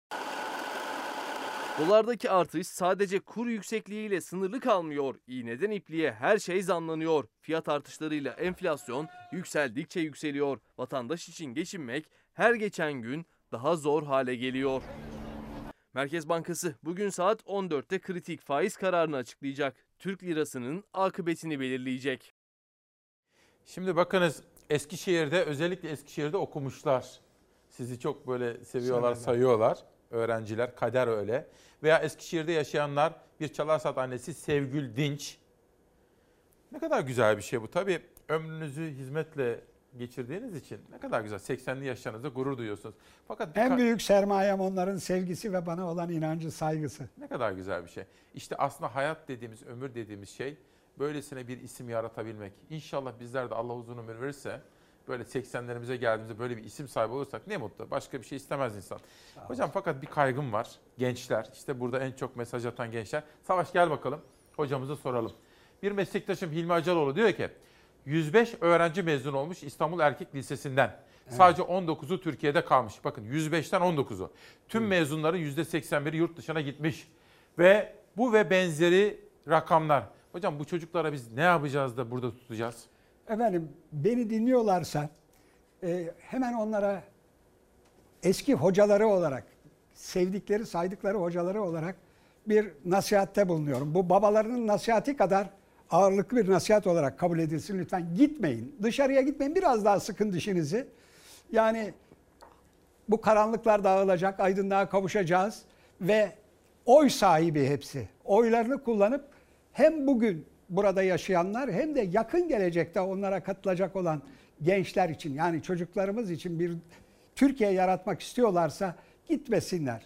Dolardaki artış sadece kur yüksekliğiyle sınırlı kalmıyor. İğneden ipliğe her şey zamlanıyor. Fiyat artışlarıyla enflasyon yükseldikçe yükseliyor. Vatandaş için geçinmek her geçen gün daha zor hale geliyor. Merkez Bankası bugün saat 14'te kritik faiz kararını açıklayacak. Türk lirasının akıbetini belirleyecek. Şimdi bakınız Eskişehir'de özellikle Eskişehir'de okumuşlar. Sizi çok böyle seviyorlar, Severler. sayıyorlar. Öğrenciler, kader öyle. Veya Eskişehir'de yaşayanlar bir Çalarsat annesi Sevgül Dinç. Ne kadar güzel bir şey bu. Tabii ömrünüzü hizmetle geçirdiğiniz için ne kadar güzel. 80'li yaşlarınızda gurur duyuyorsunuz. Fakat En büyük sermayem onların sevgisi ve bana olan inancı, saygısı. Ne kadar güzel bir şey. İşte aslında hayat dediğimiz, ömür dediğimiz şey böylesine bir isim yaratabilmek. İnşallah bizler de Allah uzun ömür verirse böyle 80'lerimize geldiğimizde böyle bir isim sahibi olursak ne mutlu. Başka bir şey istemez insan. Hocam fakat bir kaygım var. Gençler, işte burada en çok mesaj atan gençler. Savaş gel bakalım. Hocamıza soralım. Bir meslektaşım Hilmi Acaloğlu diyor ki 105 öğrenci mezun olmuş İstanbul Erkek Lisesi'nden. Sadece 19'u Türkiye'de kalmış. Bakın 105'ten 19'u. Tüm mezunların %81'i yurt dışına gitmiş. Ve bu ve benzeri rakamlar. Hocam bu çocuklara biz ne yapacağız da burada tutacağız? Efendim beni dinliyorlarsa e, hemen onlara eski hocaları olarak, sevdikleri, saydıkları hocaları olarak bir nasihatte bulunuyorum. Bu babalarının nasihati kadar ağırlıklı bir nasihat olarak kabul edilsin lütfen. Gitmeyin, dışarıya gitmeyin. Biraz daha sıkın dişinizi. Yani bu karanlıklar dağılacak, aydınlığa kavuşacağız ve oy sahibi hepsi. Oylarını kullanıp hem bugün burada yaşayanlar hem de yakın gelecekte onlara katılacak olan gençler için yani çocuklarımız için bir Türkiye yaratmak istiyorlarsa gitmesinler.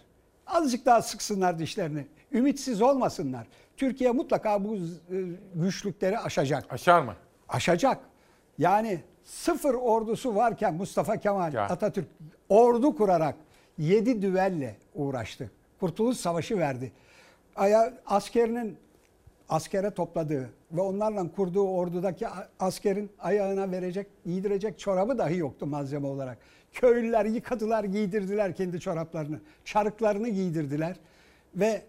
Azıcık daha sıksınlar dişlerini. Ümitsiz olmasınlar. Türkiye mutlaka bu e, güçlükleri aşacak. Aşar mı? Aşacak. Yani sıfır ordusu varken Mustafa Kemal Atatürk ordu kurarak yedi düvelle uğraştı. Kurtuluş Savaşı verdi. Aya, askerinin askere topladığı ve onlarla kurduğu ordudaki askerin ayağına verecek, giydirecek çorabı dahi yoktu malzeme olarak. Köylüler yıkadılar, giydirdiler kendi çoraplarını. Çarıklarını giydirdiler ve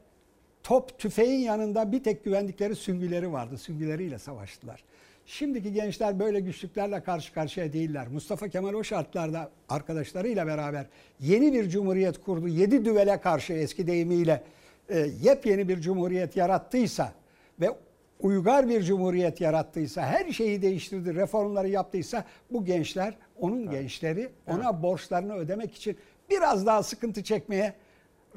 top tüfeğin yanında bir tek güvendikleri süngüleri vardı. Süngüleriyle savaştılar. Şimdiki gençler böyle güçlüklerle karşı karşıya değiller. Mustafa Kemal o şartlarda arkadaşlarıyla beraber yeni bir cumhuriyet kurdu. Yedi düvele karşı eski deyimiyle e, yepyeni bir cumhuriyet yarattıysa ve uygar bir cumhuriyet yarattıysa, her şeyi değiştirdi, reformları yaptıysa bu gençler, onun evet. gençleri ona evet. borçlarını ödemek için biraz daha sıkıntı çekmeye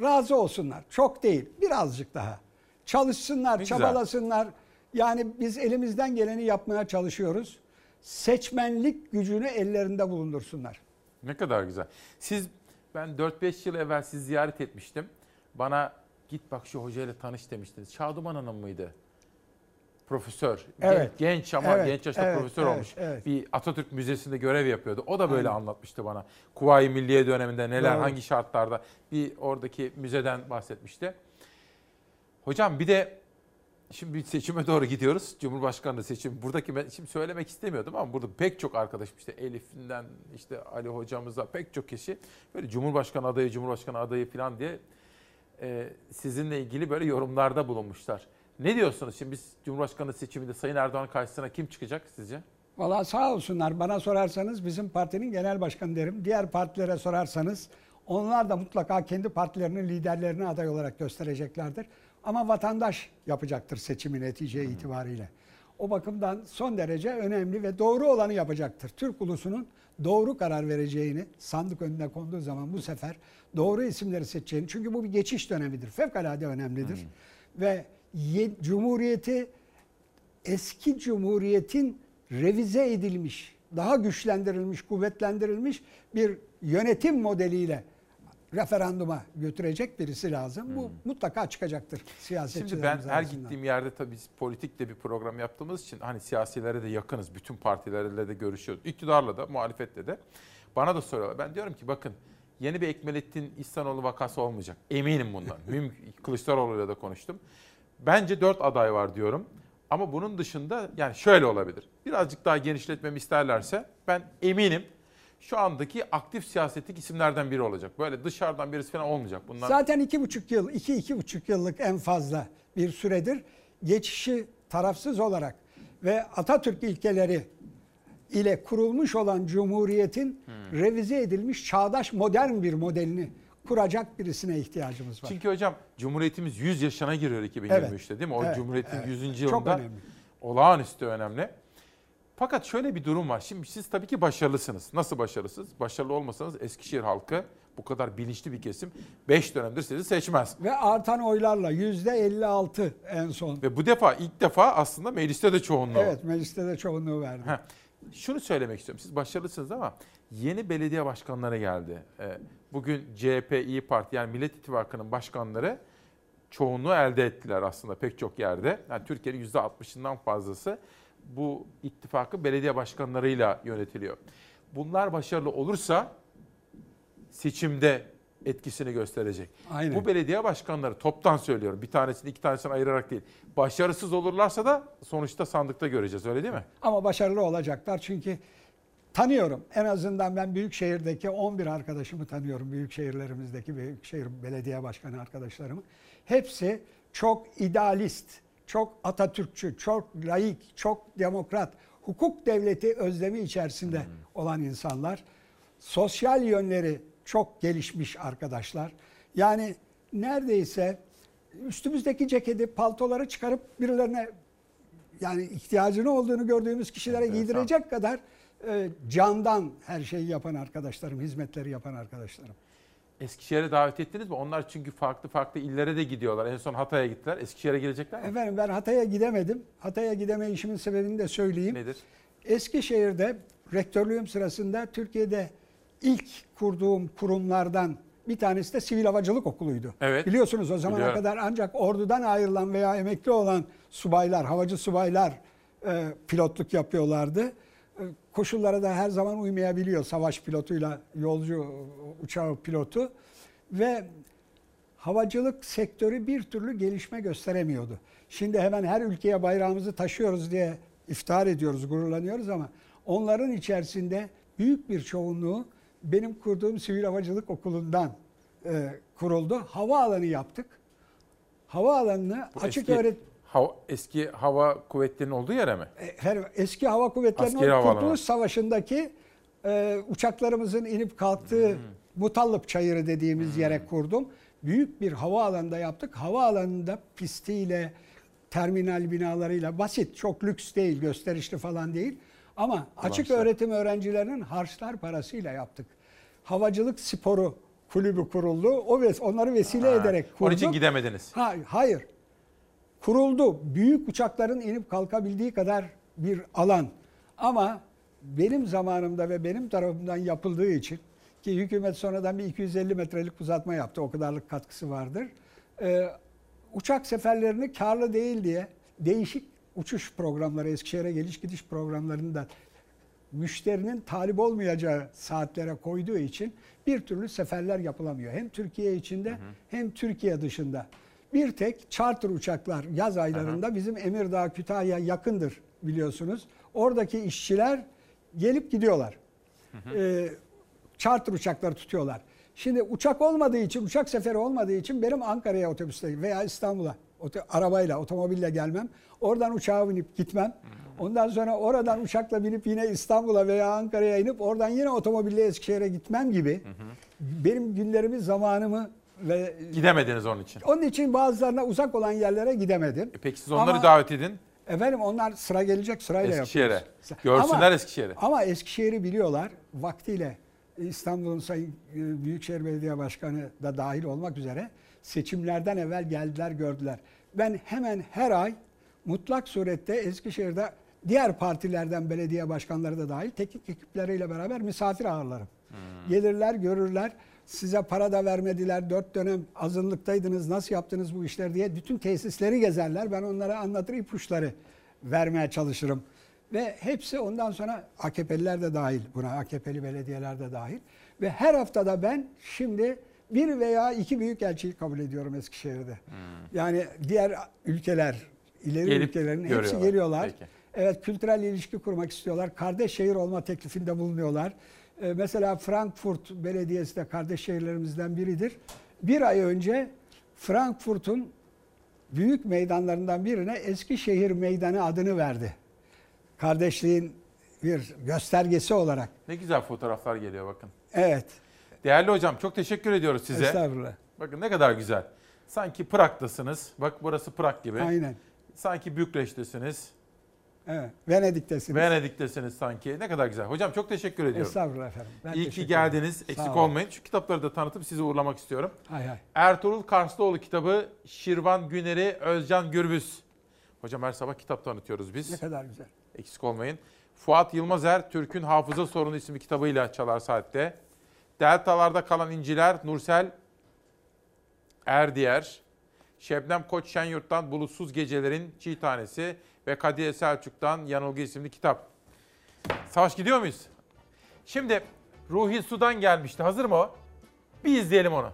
razı olsunlar. Çok değil, birazcık daha. Çalışsınlar, ne çabalasınlar. Güzel. Yani biz elimizden geleni yapmaya çalışıyoruz. Seçmenlik gücünü ellerinde bulundursunlar. Ne kadar güzel. Siz ben 4-5 yıl evvel sizi ziyaret etmiştim. Bana git bak şu hocayla tanış demiştiniz. Şaduman Hanım mıydı? Profesör. Evet. Genç ama evet. genç yaşta evet. profesör evet. olmuş. Evet. Bir Atatürk Müzesi'nde görev yapıyordu. O da böyle Aynen. anlatmıştı bana. Kuvayi Milliye döneminde neler, Doğru. hangi şartlarda bir oradaki müzeden bahsetmişti. Hocam bir de şimdi bir seçime doğru gidiyoruz. Cumhurbaşkanlığı seçim. Buradaki ben şimdi söylemek istemiyordum ama burada pek çok arkadaşım işte Elif'inden işte Ali hocamıza pek çok kişi böyle Cumhurbaşkanı adayı, Cumhurbaşkanı adayı falan diye e, sizinle ilgili böyle yorumlarda bulunmuşlar. Ne diyorsunuz şimdi biz Cumhurbaşkanı seçiminde Sayın Erdoğan karşısına kim çıkacak sizce? Valla sağ olsunlar. Bana sorarsanız bizim partinin genel başkanı derim. Diğer partilere sorarsanız onlar da mutlaka kendi partilerinin liderlerini aday olarak göstereceklerdir. Ama vatandaş yapacaktır seçimi netice itibariyle. O bakımdan son derece önemli ve doğru olanı yapacaktır. Türk ulusunun doğru karar vereceğini sandık önüne konduğu zaman bu sefer doğru isimleri seçeceğini. Çünkü bu bir geçiş dönemidir. Fevkalade önemlidir. Hmm. Ve Cumhuriyeti eski Cumhuriyet'in revize edilmiş, daha güçlendirilmiş, kuvvetlendirilmiş bir yönetim modeliyle referanduma götürecek birisi lazım. Hmm. Bu mutlaka çıkacaktır siyasetçilerimiz Şimdi ben arasında. her gittiğim yerde tabii biz politikte bir program yaptığımız için hani siyasilere de yakınız. Bütün partilerle de görüşüyoruz. İktidarla da, muhalefetle de. Bana da soruyorlar. Ben diyorum ki bakın yeni bir Ekmelettin İhsanoğlu vakası olmayacak. Eminim bundan. Kılıçdaroğlu'yla da konuştum. Bence dört aday var diyorum. Ama bunun dışında yani şöyle olabilir. Birazcık daha genişletmemi isterlerse ben eminim şu andaki aktif siyasetlik isimlerden biri olacak. Böyle dışarıdan birisi falan olmayacak. Bunlar... Zaten iki buçuk yıl, iki iki buçuk yıllık en fazla bir süredir geçişi tarafsız olarak ve Atatürk ilkeleri ile kurulmuş olan Cumhuriyet'in hmm. revize edilmiş çağdaş modern bir modelini kuracak birisine ihtiyacımız var. Çünkü hocam Cumhuriyetimiz 100 yaşına giriyor 2023'te değil mi? O evet, Cumhuriyet'in evet. 100. yılında Çok önemli. olağanüstü önemli. Fakat şöyle bir durum var. Şimdi siz tabii ki başarılısınız. Nasıl başarılısınız? Başarılı olmasanız Eskişehir halkı bu kadar bilinçli bir kesim 5 dönemdir sizi seçmez. Ve artan oylarla %56 en son. Ve bu defa ilk defa aslında mecliste de çoğunluğu. Evet mecliste de çoğunluğu verdi. Heh. Şunu söylemek istiyorum. Siz başarılısınız ama yeni belediye başkanları geldi. Ee, bugün CHP, İyi Parti yani Millet İttifakı'nın başkanları çoğunluğu elde ettiler aslında pek çok yerde. Yani Türkiye'nin %60'ından fazlası bu ittifakı belediye başkanlarıyla yönetiliyor. Bunlar başarılı olursa seçimde etkisini gösterecek. Aynen. Bu belediye başkanları toptan söylüyorum. Bir tanesini iki tanesini ayırarak değil. Başarısız olurlarsa da sonuçta sandıkta göreceğiz öyle değil mi? Ama başarılı olacaklar çünkü tanıyorum. En azından ben Büyükşehir'deki 11 arkadaşımı tanıyorum. Büyük şehirlerimizdeki Büyükşehir Belediye Başkanı arkadaşlarımı. Hepsi çok idealist, çok Atatürkçü, çok laik, çok demokrat, hukuk devleti özlemi içerisinde olan insanlar. Sosyal yönleri çok gelişmiş arkadaşlar. Yani neredeyse üstümüzdeki ceketi, paltoları çıkarıp birilerine yani ihtiyacını olduğunu gördüğümüz kişilere giydirecek kadar e, candan her şeyi yapan arkadaşlarım, hizmetleri yapan arkadaşlarım. Eskişehir'e davet ettiniz mi? Onlar çünkü farklı farklı illere de gidiyorlar. En son Hatay'a gittiler. Eskişehir'e gelecekler mi? Efendim ben Hatay'a gidemedim. Hatay'a gidemeyişimin sebebini de söyleyeyim. Nedir? Eskişehir'de rektörlüğüm sırasında Türkiye'de ilk kurduğum kurumlardan bir tanesi de Sivil Havacılık Okulu'ydu. Evet. Biliyorsunuz o zamana Biliyorum. kadar ancak ordudan ayrılan veya emekli olan subaylar, havacı subaylar e, pilotluk yapıyorlardı. E, koşullara da her zaman uymayabiliyor savaş pilotuyla yolcu uçağı pilotu ve havacılık sektörü bir türlü gelişme gösteremiyordu. Şimdi hemen her ülkeye bayrağımızı taşıyoruz diye iftihar ediyoruz, gururlanıyoruz ama onların içerisinde büyük bir çoğunluğu benim kurduğum Sivil Havacılık Okulu'ndan e, kuruldu. Havaalanı yaptık. Havaalanını Bu açık eski, öğret hava, eski hava kuvvetlerinin olduğu yere mi? her eski hava kuvvetlerinin. Kurtuluş Savaşı'ndaki e, uçaklarımızın inip kalktığı Hmm. Mutallip Çayırı dediğimiz yere kurdum. Büyük bir havaalanında yaptık. Havaalanında pistiyle, terminal binalarıyla basit, çok lüks değil, gösterişli falan değil. Ama açık Ulaşlar. öğretim öğrencilerinin harçlar parasıyla yaptık. Havacılık sporu kulübü kuruldu. O ves onları vesile Ha, ederek kurdu. Onun için gidemediniz. Ha, hayır. Kuruldu. Büyük uçakların inip kalkabildiği kadar bir alan. Ama benim zamanımda ve benim tarafımdan yapıldığı için ki hükümet sonradan bir 250 metrelik uzatma yaptı. O kadarlık katkısı vardır. Ee, uçak seferlerini karlı değil diye değişik uçuş programları, Eskişehir'e geliş gidiş programlarını da müşterinin talip olmayacağı saatlere koyduğu için bir türlü seferler yapılamıyor. Hem Türkiye içinde hem Türkiye dışında. Bir tek charter uçaklar yaz aylarında bizim Emirdağ Kütahya yakındır biliyorsunuz. Oradaki işçiler gelip gidiyorlar. Ee, charter uçakları tutuyorlar. Şimdi uçak olmadığı için, uçak seferi olmadığı için benim Ankara'ya otobüste veya İstanbul'a arabayla, otomobille gelmem. Oradan uçağa binip gitmem. Ondan sonra oradan uçakla binip yine İstanbul'a veya Ankara'ya inip oradan yine otomobille Eskişehir'e gitmem gibi benim günlerimi, zamanımı ve Gidemediniz onun için. onun için bazılarına uzak olan yerlere gidemedim. E Peki siz onları Ama- davet edin. Efendim onlar sıra gelecek sırayla Eskişehir'e. yapıyoruz. Görsünler Ama- Eskişehir'i. Ama Eskişehir'i biliyorlar. Vaktiyle İstanbul'un Sayın e, Büyükşehir Belediye Başkanı da dahil olmak üzere seçimlerden evvel geldiler gördüler. Ben hemen her ay mutlak surette Eskişehir'de diğer partilerden belediye başkanları da dahil teknik ekipleriyle beraber misafir ağırlarım. Gelirler görürler. Size para da vermediler. Dört dönem azınlıktaydınız. Nasıl yaptınız bu işler diye. Bütün tesisleri gezerler. Ben onlara anlatır ipuçları vermeye çalışırım. Ve hepsi ondan sonra AKP'liler de dahil buna. AKP'li belediyeler de dahil. Ve her haftada ben şimdi bir veya iki büyük elçiyi kabul ediyorum Eskişehir'de. Yani diğer ülkeler, ileri Gelip ülkelerin hepsi görüyorlar. geliyorlar. Peki. Evet kültürel ilişki kurmak istiyorlar. Kardeş şehir olma teklifinde bulunuyorlar. Ee, mesela Frankfurt Belediyesi de kardeş şehirlerimizden biridir. Bir ay önce Frankfurt'un büyük meydanlarından birine Eskişehir Meydanı adını verdi. Kardeşliğin bir göstergesi olarak. Ne güzel fotoğraflar geliyor bakın. Evet. Değerli hocam çok teşekkür ediyoruz size. Estağfurullah. Bakın ne kadar güzel. Sanki Prag'dasınız. Bak burası Prag gibi. Aynen. Sanki Bükreş'tesiniz. Evet. Venedik'tesiniz. Venedik'tesiniz sanki. Ne kadar güzel. Hocam çok teşekkür ediyorum. Estağfurullah efendim. Ben İyi ki geldiniz. ederim. Eksik olmayın. Şu kitapları da tanıtıp sizi uğurlamak istiyorum. Hay hay. Ertuğrul Karslıoğlu kitabı Şirvan Güneri Özcan Gürbüz. Hocam her sabah kitap tanıtıyoruz biz. Ne kadar güzel. Eksik olmayın. Fuat Yılmazer, Türk'ün Hafıza Sorunu isimli kitabıyla Çalar Saat'te. Deltalarda kalan inciler, Nursel Erdiyer. Şebnem Koç Şenyurt'tan Bulutsuz Gecelerin Çiğ Tanesi ve Kadriye Selçuk'tan Yanılgı isimli kitap. Savaş gidiyor muyuz? Şimdi Ruhi Sudan gelmişti. Hazır mı o? Bir izleyelim onu.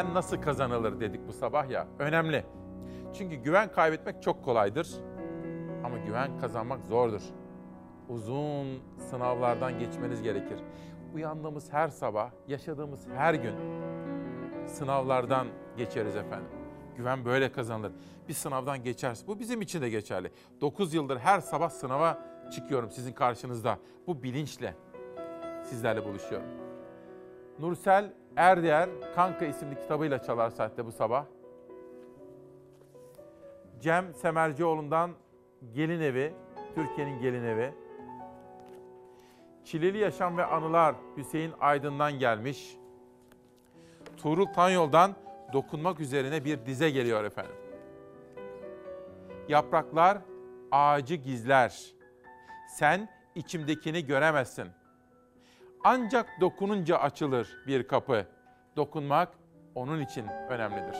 Güven nasıl kazanılır dedik bu sabah ya. Önemli. Çünkü güven kaybetmek çok kolaydır. Ama güven kazanmak zordur. Uzun sınavlardan geçmeniz gerekir. Uyandığımız her sabah, yaşadığımız her gün sınavlardan geçeriz efendim. Güven böyle kazanılır. Bir sınavdan geçersin. Bu bizim için de geçerli. 9 yıldır her sabah sınava çıkıyorum sizin karşınızda. Bu bilinçle sizlerle buluşuyorum. Nursel Erdiyer Kanka isimli kitabıyla çalar saatte bu sabah. Cem Semercioğlu'ndan Gelin Evi, Türkiye'nin Gelin Evi. Çileli Yaşam ve Anılar Hüseyin Aydın'dan gelmiş. Tuğrul Tanyol'dan dokunmak üzerine bir dize geliyor efendim. Yapraklar ağacı gizler. Sen içimdekini göremezsin. Ancak dokununca açılır bir kapı. Dokunmak onun için önemlidir.